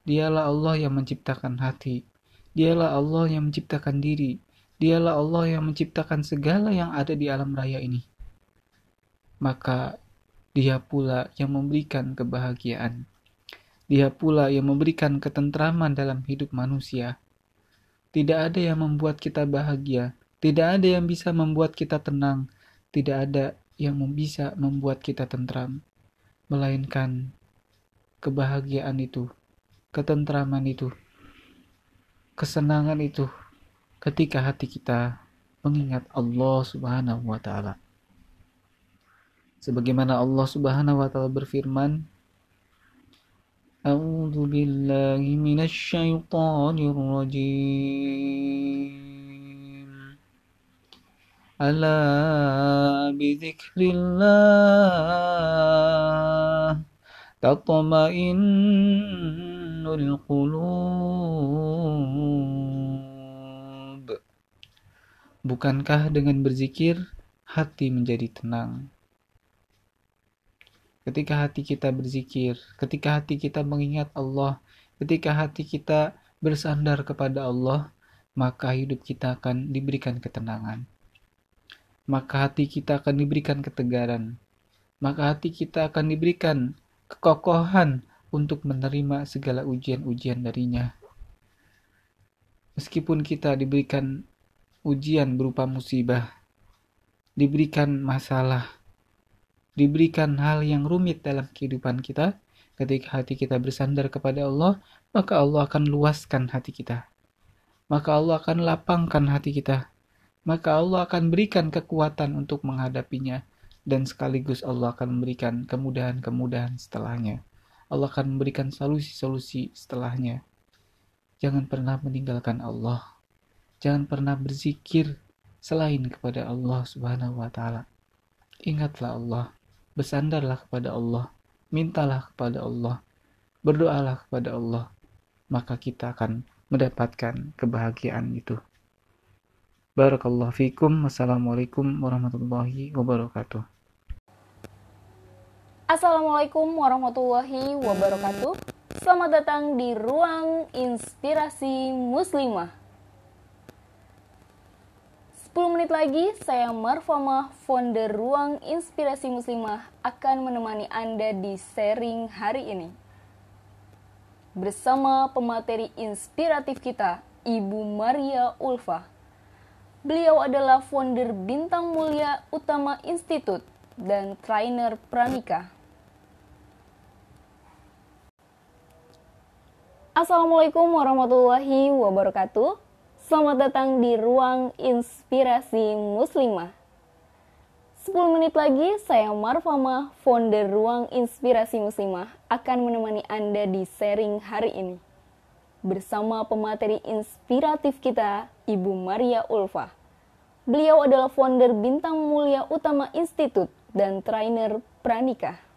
Dialah Allah yang menciptakan hati. Dialah Allah yang menciptakan diri. Dialah Allah yang menciptakan segala yang ada di alam raya ini. Maka dia pula yang memberikan kebahagiaan. Dia pula yang memberikan ketentraman dalam hidup manusia. Tidak ada yang membuat kita bahagia. Tidak ada yang bisa membuat kita tenang. Tidak ada yang bisa membuat kita tentram. Melainkan kebahagiaan itu ketentraman itu, kesenangan itu ketika hati kita mengingat Allah Subhanahu wa taala. Sebagaimana Allah Subhanahu wa taala berfirman, A'udzu billahi minasy syaithanir rajim. Ala bidzikrillah tatma'innul القلوب Bukankah dengan berzikir hati menjadi tenang? Ketika hati kita berzikir, ketika hati kita mengingat Allah, ketika hati kita bersandar kepada Allah, maka hidup kita akan diberikan ketenangan. Maka hati kita akan diberikan ketegaran. Maka hati kita akan diberikan kekokohan untuk menerima segala ujian-ujian darinya. Meskipun kita diberikan ujian berupa musibah, diberikan masalah, diberikan hal yang rumit dalam kehidupan kita, ketika hati kita bersandar kepada Allah, maka Allah akan luaskan hati kita. Maka Allah akan lapangkan hati kita. Maka Allah akan berikan kekuatan untuk menghadapinya. Dan sekaligus Allah akan memberikan kemudahan-kemudahan setelahnya. Allah akan memberikan solusi-solusi setelahnya. Jangan pernah meninggalkan Allah. Jangan pernah berzikir selain kepada Allah Subhanahu wa taala. Ingatlah Allah, bersandarlah kepada Allah, mintalah kepada Allah, berdoalah kepada Allah, maka kita akan mendapatkan kebahagiaan itu. Barakallahu fikum. Wassalamualaikum warahmatullahi wabarakatuh. Assalamualaikum warahmatullahi wabarakatuh Selamat datang di Ruang Inspirasi Muslimah 10 menit lagi, saya Marfama, founder Ruang Inspirasi Muslimah akan menemani Anda di sharing hari ini. Bersama pemateri inspiratif kita, Ibu Maria Ulfa. Beliau adalah founder Bintang Mulia Utama Institute dan trainer pranikah Assalamualaikum warahmatullahi wabarakatuh. Selamat datang di Ruang Inspirasi Muslimah. 10 menit lagi, saya Marfama, founder Ruang Inspirasi Muslimah, akan menemani Anda di sharing hari ini. Bersama pemateri inspiratif kita, Ibu Maria Ulfa. Beliau adalah founder Bintang Mulia Utama Institute dan trainer pranikah.